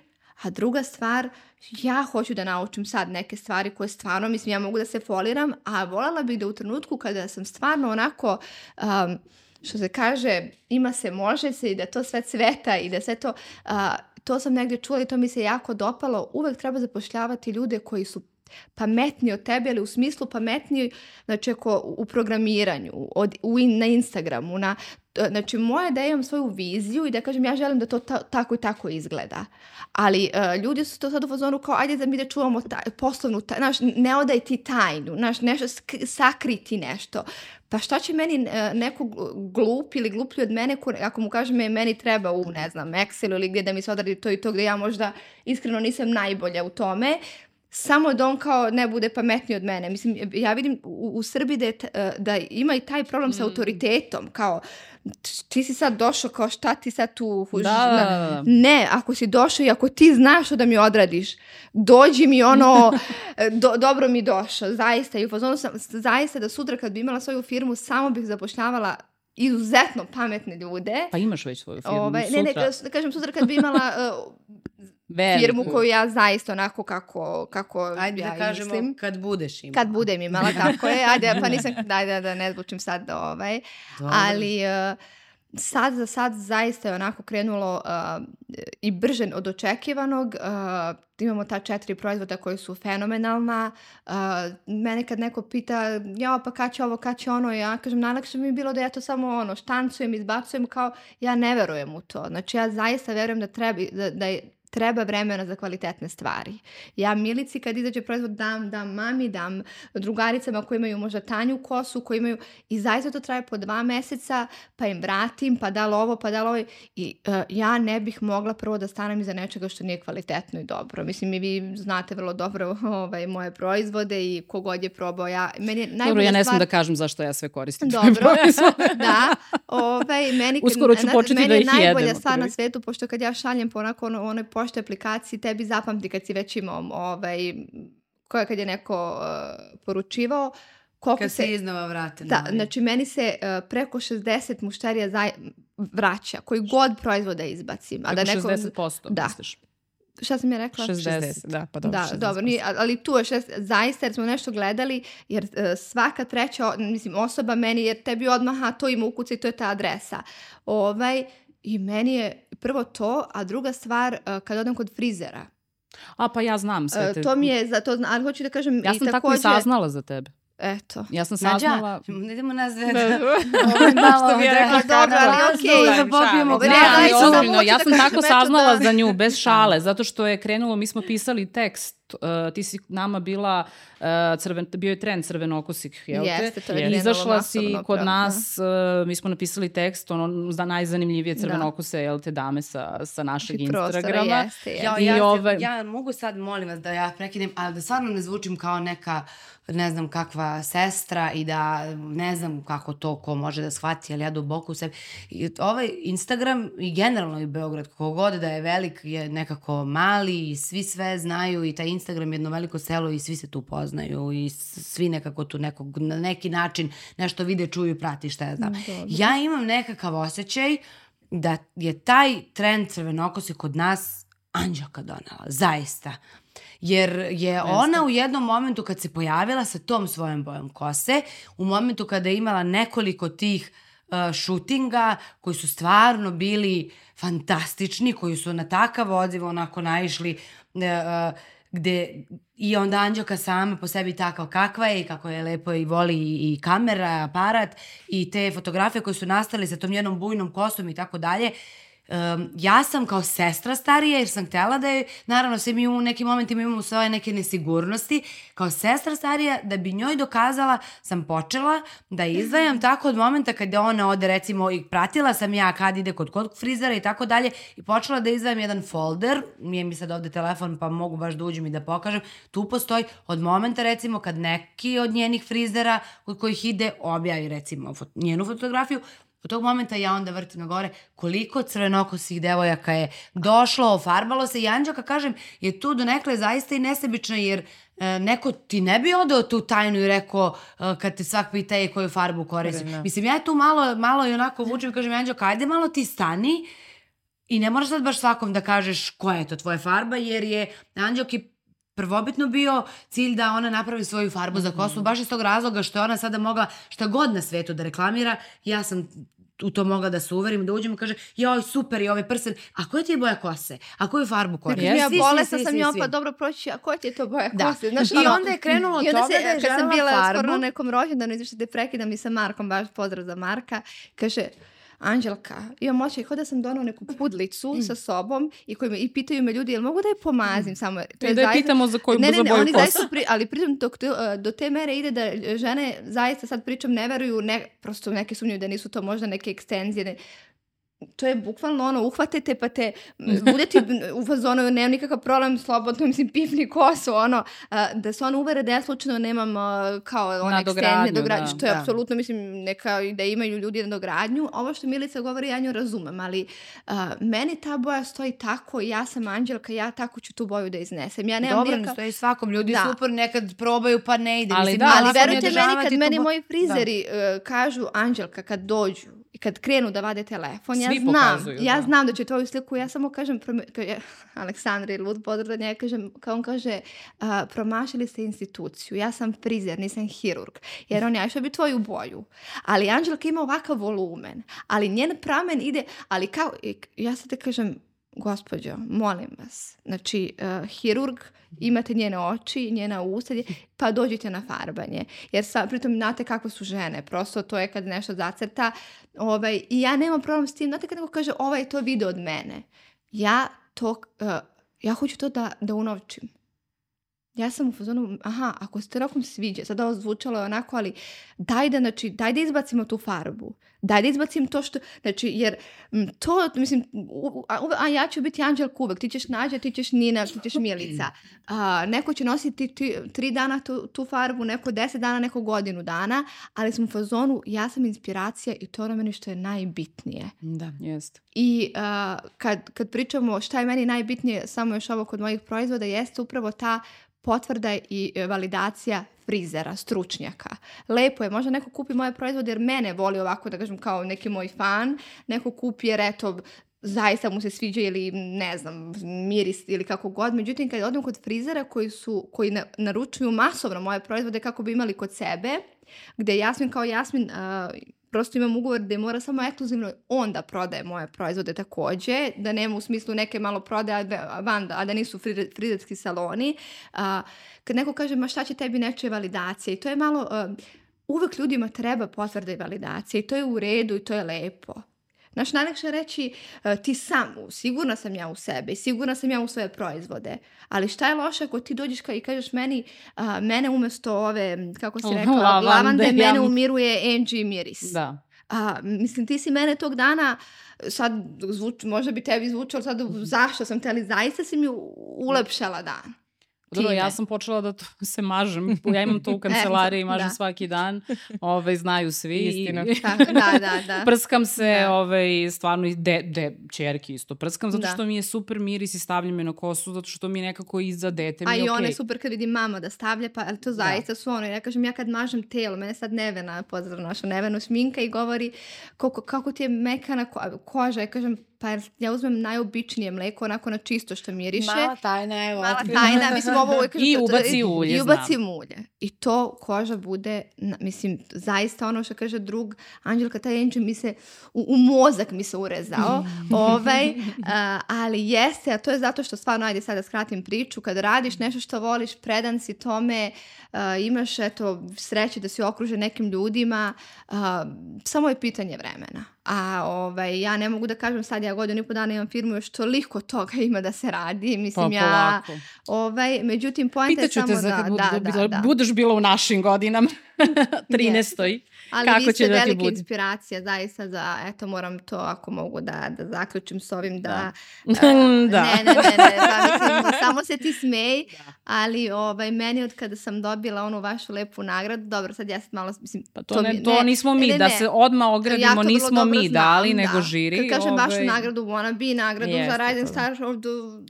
a druga stvar, ja hoću da naučim sad neke stvari koje stvarno, mislim, ja mogu da se foliram, a voljela bih da u trenutku kada sam stvarno onako... Um, što se kaže, ima se, može se i da to sve cveta i da sve to, a, to sam negde čula i to mi se jako dopalo, uvek treba zapošljavati ljude koji su pametniji od tebe, ali u smislu pametniji, znači ako u programiranju, od, u, na Instagramu, na, znači moje da imam svoju viziju i da kažem ja želim da to ta, tako i tako izgleda. Ali uh, ljudi su to sad u fazonu kao ajde da mi da čuvamo taj, poslovnu, taj, naš, ne odaj ti tajnu, naš, nešto, sakriti nešto. Pa šta će meni uh, neko glup ili gluplji od mene ko, ako mu kažem je meni treba u, ne znam, Excelu ili gdje da mi se odradi to i to gdje ja možda iskreno nisam najbolja u tome, samo da on kao ne bude pametniji od mene. Mislim, ja vidim u, u Srbiji da, je, e, da ima i taj problem mm. sa autoritetom, kao ti si sad došao, kao šta ti sad tu hužiš? Da, da, da. Ne, ako si došao i ako ti znaš da mi odradiš, dođi mi ono, do, dobro mi došao, zaista. I u fazonu sam, zaista da sutra kad bi imala svoju firmu, samo bih zapošljavala izuzetno pametne ljude. Pa imaš već svoju firmu, ovaj, sutra. Ne, ne, da kažem sutra kad bi imala uh, Veliku. firmu koju ja zaista onako kako, kako ajde ja da kažemo mislim. kad budeš imala. Kad budem imala, tako je. Ajde, pa nisam, ajde da, da ne zvučim sad ovaj. Dobre. Ali uh, sad za sad zaista je onako krenulo uh, i brže od očekivanog. Uh, imamo ta četiri proizvoda koji su fenomenalna. Uh, mene kad neko pita, ja pa kad će ovo, kad će ono, ja kažem, najlakše mi je bilo da ja to samo ono, štancujem, izbacujem, kao ja ne verujem u to. Znači ja zaista verujem da, treba, da, da je treba vremena za kvalitetne stvari. Ja Milici kad izađe proizvod dam, dam mami, dam drugaricama koji imaju možda tanju kosu, koji imaju i zaista to traje po dva meseca, pa im vratim, pa da ovo, pa da ovo. I uh, ja ne bih mogla prvo da stanem iza nečega što nije kvalitetno i dobro. Mislim, i vi znate vrlo dobro ovaj, moje proizvode i kogod je probao. Ja, meni je dobro, ja ne stvar... da kažem zašto ja sve koristim. Dobro, da. Ovaj, meni, Uskoro ću početi da ih jedem. Meni je najbolja stvar na svetu, pošto kad ja šaljem po onako ono, onoj pošte aplikaciji tebi zapamti kad si već imao ovaj, koja kad je neko uh, poručivao, koliko kad se, se iznova vrate. Da, znači meni se uh, preko 60 mušterija zaj, vraća, koji god proizvoda izbacim. Preko a da neko, 60% da. misliš? Šta sam ja rekla? 60, 60. da, pa dobro. Da, 60%. dobro, nije, ali tu je šest, zaista jer smo nešto gledali, jer uh, svaka treća, mislim, osoba meni, jer tebi odmah, a to ima ukuca i to je ta adresa. Ovaj, I meni je prvo to, a druga stvar, uh, kad odem kod frizera. A pa ja znam sve te... Uh, to mi je, za to, ali hoću da kažem... Ja sam i tako i saznala za tebe. Eto. Ja sam saznala... Nađa, idemo na zve. Što bi rekla, dobro, ali okej. Da popijemo ne, ozbiljno, ja sam tako saznala za nju, bez šale, zato što je krenulo, mi smo pisali tekst, uh, ti si nama bila, uh, crven, bio je trend crvenokosik, jel te? Jeste, to je Izašla si kod nas, uh, mi smo napisali tekst, ono, za najzanimljivije da. crvenokose, jel te, dame sa, sa našeg Instagrama. Jeste, jeste. Ja, ja, ovaj... ja mogu sad, molim vas, da ja prekidem, ali da stvarno ne zvučim kao neka ne znam kakva sestra i da ne znam kako to ko može da shvati, ali ja duboko u sebi. I ovaj Instagram i generalno i Beograd, kako god da je velik, je nekako mali i svi sve znaju i taj Instagram je jedno veliko selo i svi se tu poznaju i svi nekako tu nekog, na neki način nešto vide, čuju, prati šta ja znam. Ja imam nekakav osjećaj da je taj trend crvenokose kod nas Anđaka donala, zaista. Jer je ona u jednom momentu kad se pojavila sa tom svojom bojom kose, u momentu kada je imala nekoliko tih uh, šutinga koji su stvarno bili fantastični, koji su na takav odziv onako naišli uh, gde i onda Anđoka sama po sebi takav kakva je i kako je lepo i voli i, i kamera, aparat i te fotografije koje su nastale sa tom njenom bujnom kosom i tako dalje um, ja sam kao sestra starija, jer sam htela da je, naravno sve mi u nekim momentima imamo svoje neke nesigurnosti, kao sestra starija, da bi njoj dokazala, sam počela da izdvajam tako od momenta kada ona ode, recimo, i pratila sam ja kad ide kod kod frizera i tako dalje, i počela da izdvajam jedan folder, nije mi sad ovde telefon, pa mogu baš da uđem i da pokažem, tu postoji od momenta, recimo, kad neki od njenih frizera kod kojih ide objavi, recimo, fot, njenu fotografiju, Od tog momenta ja onda vrtim na gore koliko crvenokosih devojaka je došlo, ofarbalo se i Anđaka, kažem, je tu do nekle zaista i nesebična jer e, neko ti ne bi odao tu tajnu i rekao e, kad te svak pita je koju farbu koristi. Mislim, ja tu malo, malo i onako vučem i kažem, Anđaka, ajde malo ti stani i ne moraš sad baš svakom da kažeš koja je to tvoja farba jer je Anđoki prvobitno bio cilj da ona napravi svoju farbu za kosu, baš iz tog razloga što je ona sada mogla šta god na svetu da reklamira. Ja sam u to mogla da se uverim, da uđem i kaže, joj, super je ovaj prsten, a koja ti je boja kose? A koju farbu koristiš? Ja bolesna sam, ja pa dobro proći, a koja ti je to boja da. kose? Znaš, I onda je krenulo od toga se, da je farbu. Kad sam bila skoro na nekom rođendanu, izvište da prekidam i sa Markom, baš pozdrav za Marka, kaže, Anđelka, imam očaj kao da sam donao neku pudlicu mm. sa sobom i, koji me, i pitaju me ljudi, jel mogu da je pomazim mm. samo? To je da je zaista, pitamo za koju ne, ne, ne, oni zaista, pri, ali pritom do, do te mere ide da žene zaista sad pričam ne veruju, ne, prosto neke sumnjuju da nisu to možda neke ekstenzije, ne, to je bukvalno ono, uhvatite pa te, budete u fazonu, nemam nikakav problem, slobodno, mislim, pipni kosu, ono, da se ono uvere da ja slučajno nemam kao ona ekstenzija, dogradnju, da, što je da. apsolutno, mislim, neka da imaju ljudi na dogradnju. Ovo što Milica govori, ja nju razumem, ali uh, meni ta boja stoji tako, ja sam Anđelka, ja tako ću tu boju da iznesem. Ja nemam Dobro, nikakav... ne stoji svakom, ljudi da. super, nekad probaju pa ne ide. Ali, mislim, da, ali verujte meni, kad meni moji frizeri da. uh, kažu, Anđelka, kad dođu, I kad krenu da vade telefon, Svi ja znam, pokazuju, ja da. znam da će tvoju sliku, ja samo kažem, ja, Aleksandra ili Lud pozdrav ja kažem, kao on kaže, uh, promašili ste instituciju, ja sam frizer, nisam hirurg, jer on ja išao bi tvoju boju. Ali Anđelka ima ovakav volumen, ali njen pramen ide, ali kao, ja sad te kažem, gospođo, molim vas, znači, uh, hirurg, imate njene oči, njena usta, pa dođite na farbanje. Jer sa, pritom znate kako su žene, prosto to je kad nešto zacrta. Ovaj, I ja nemam problem s tim, znate kad neko kaže ovaj to video od mene. Ja to, uh, ja hoću to da, da unovčim. Ja sam u fazonu, aha, ako se to nekom sviđa, sada ovo zvučalo je onako, ali daj da, znači, daj da izbacimo tu farbu. Daj da izbacim to što, znači, jer to, mislim, a, a ja ću biti Anđel uvek, ti ćeš Nađa, ti ćeš Nina, ti ćeš Milica. A, neko će nositi ti, tri dana tu, tu farbu, neko deset dana, neko godinu dana, ali sam u fazonu, ja sam inspiracija i to ono meni što je najbitnije. Da, jest. I a, kad, kad pričamo šta je meni najbitnije, samo još ovo kod mojih proizvoda, jeste upravo ta potvrda i e, validacija frizera, stručnjaka. Lepo je, možda neko kupi moje proizvode jer mene voli ovako, da kažem, kao neki moj fan, neko kupi jer eto, zaista mu se sviđa ili ne znam, miris ili kako god. Međutim, kad odem kod frizera koji, su, koji na, naručuju masovno moje proizvode kako bi imali kod sebe, gde Jasmin kao Jasmin uh, prosto imam ugovor gde mora samo ekskluzivno on da prodaje moje proizvode takođe, da nema u smislu neke malo prodaje van, a da nisu frizerski saloni. A, kad neko kaže, ma šta će tebi nečije validacije i to je malo... A, uvek ljudima treba potvrda i validacija i to je u redu i to je lepo. Znaš, najlekše reći uh, ti sam, sigurna sam ja u sebe i sigurna sam ja u svoje proizvode, ali šta je loše ako ti dođeš ka i kažeš meni, uh, mene umesto ove, kako si rekla, lavande, lavande mene umiruje Angie miris. Da. A, mislim, ti si mene tog dana, sad zvuč, možda bi tebi zvučalo sad zašto sam te, ali zaista si mi ulepšala dan. Dobro, ja sam počela da to se mažem. Ja imam to u kancelariji, mažem da. svaki dan. Ove, ovaj, znaju svi. Istina. I, da, da, da. Prskam se, da. ovaj, stvarno, i de, de, čerki isto. Prskam zato da. što mi je super miris i stavljam me na kosu, zato što mi nekako iza dete mi je. A i one super kad vidim mama da stavlja, pa to da. zaista da. su ono. Ja kažem, ja kad mažem telo, mene sad Nevena, pozdrav naša Nevenu, sminka i govori kako, kako ti je mekana ko koža. Ja kažem, pa ja uzmem najobičnije mleko, onako na čisto što miriše. Mala tajna, evo. Mala tajna, mislim ovo uvijek... I ubaci ulje, I ubaci ulje. I to koža bude, mislim, zaista ono što kaže drug, Anđelka, taj Anđel mi se, u, u mozak mi se urezao, ovaj, uh, ali jeste, a to je zato što stvarno, ajde sad da skratim priču, kad radiš nešto što voliš, predan si tome, uh, imaš, eto, sreće da si okružen nekim ljudima, uh, samo je pitanje vremena. A ovaj, ja ne mogu da kažem sad ja godinu i po dana imam firmu, još toliko toga ima da se radi. Mislim, pa, ja, ovaj, međutim, pojenta je samo da... Pitaću te za kad da, da, da, da. budeš bila u našim godinama, 13. Ali Kako vi ste da velika budi? inspiracija zaista za, eto moram to ako mogu da, da zaključim s ovim da... Da. Uh, da. Ne, ne, ne, ne, da, mislim, samo se ti smej, da. ali ovaj, meni od kada sam dobila onu vašu lepu nagradu, dobro, sad ja sam malo, mislim... Pa to, to, ne, to nismo mi, ne, ne, da se odma ogradimo, ja nismo mi dali, znam, nego da. žiri. Kad kažem ovaj... vašu nagradu, wanna be nagradu Jeste, za Rising Star of the...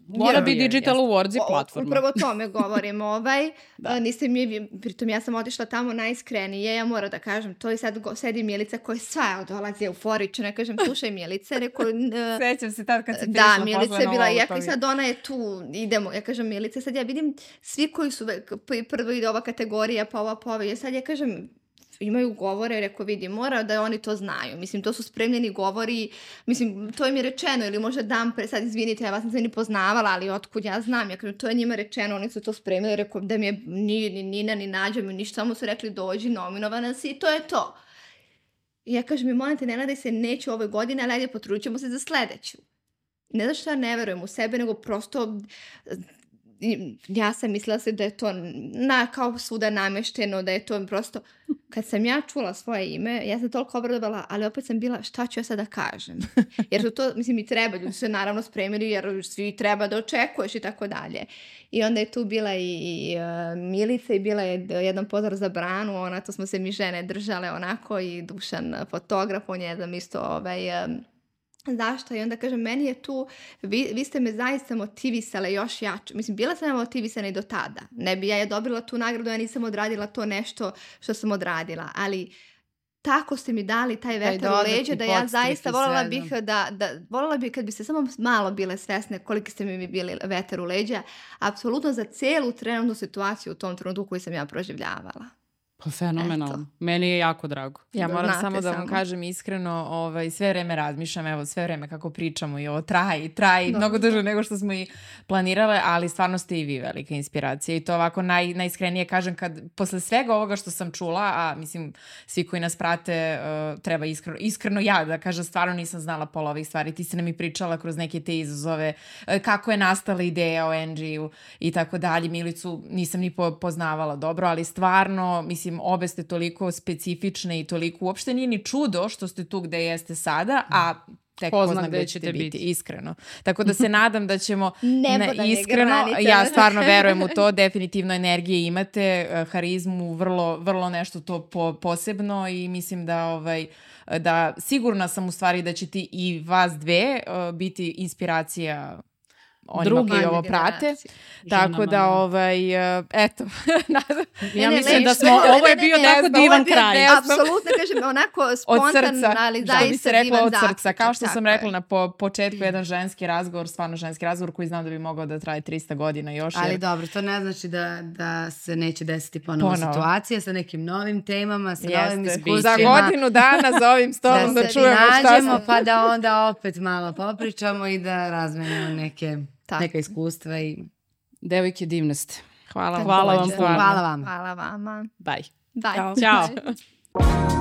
Wanna be Digital. Awards i platforma. Upravo tome govorim, ovaj, da. niste mi, pritom ja sam otišla tamo najiskrenije, ja moram da kažem, to i sad go, sedi Milica koja sva dolazi euforično, ne kažem, slušaj Milice, reko... Uh, Sećam se tad kad si Da, Milica je bila, ja i sad ona je tu, idemo, ja kažem Milice, sad ja vidim svi koji su, prvo ide ova kategorija, pa ova, pa ova, ja sad ja kažem, imaju govore, reko vidi, mora da oni to znaju. Mislim, to su spremljeni govori, mislim, to im je rečeno, ili možda dam pre, sad izvinite, ja vas nisam ni poznavala, ali otkud ja znam, ja kažem, to je njima rečeno, oni su to spremili, reko da mi je ni, ni Nina, ni Nađa, mi ništa, samo su rekli dođi, nominovana si i to je to. I ja kažem, molim te, ne nadaj se, neću ove godine, ali ajde, potrudit ćemo se za sledeću. Ne znaš što ja ne verujem u sebe, nego prosto ja sam mislila se da je to na, kao svuda namešteno, da je to prosto... Kad sam ja čula svoje ime, ja sam toliko obradovala, ali opet sam bila šta ću ja sada da kažem. Jer su to, mislim, i treba, ljudi su se naravno spremili jer svi treba da očekuješ i tako dalje. I onda je tu bila i, i uh, Milica i bila je jedan pozor za branu, ona, to smo se mi žene držale onako i Dušan fotograf, on je jedan isto ovaj... Um, Zašto? I onda kažem, meni je tu, vi, vi ste me zaista motivisale još jače. Mislim, bila sam ja motivisana i do tada. Ne bi ja je dobila tu nagradu, ja nisam odradila to nešto što sam odradila. Ali tako ste mi dali taj vetar u leđa da ja zaista voljela bih da, da, voljela bih kad bi se samo malo bile svesne koliki ste mi bili vetar u leđa, apsolutno za celu trenutnu situaciju u tom trenutku koju sam ja proživljavala. Pa fenomenalno. Meni je jako drago. Ja moram samo da vam kažem iskreno, ovaj, sve vreme razmišljam, evo sve vreme kako pričamo i ovo traji, traji mnogo duže nego što smo i planirale, ali stvarno ste i vi velika inspiracija i to ovako naj, najiskrenije kažem kad posle svega ovoga što sam čula, a mislim svi koji nas prate uh, treba iskreno, iskreno ja da kažem stvarno nisam znala pola ovih stvari, ti si nam i pričala kroz neke te izazove, uh, kako je nastala ideja o NG-u i tako dalje, Milicu nisam ni po, poznavala dobro, ali stvarno mislim mislim, obe ste toliko specifične i toliko, uopšte nije ni čudo što ste tu gde jeste sada, a tek ko zna gde ćete biti, biti, iskreno. Tako da se nadam da ćemo ne, iskreno, ja stvarno verujem u to, definitivno energije imate, eh, harizmu, vrlo, vrlo nešto to po, posebno i mislim da ovaj da sigurna sam u stvari da će ti i vas dve uh, biti inspiracija onima koji ovo prate. Tako da, ovaj, uh, eto. ja mislim da smo, ovo je bio tako divan kraj. Apsolutno, kažem, onako spontan, ali zaista bi se rekla od srca. Kao što sam rekla na po, početku, jedan ženski razgovor, stvarno ženski razgovor koji znam da bi mogao da traje 300 godina još. Ali dobro, to ne znači da, da se neće desiti ponovo, ponovo. situacija sa nekim novim temama, sa Jeste. novim iskustvima. Za godinu dana za ovim stolom da, da čujemo šta smo. pa da onda opet malo popričamo i da razmenimo neke Tako. neka iskustva i... Devojke divne ste. Hvala, hvala vam. Hvala vam. Hvala vama. Bye. Bye. Ćao. Ćao.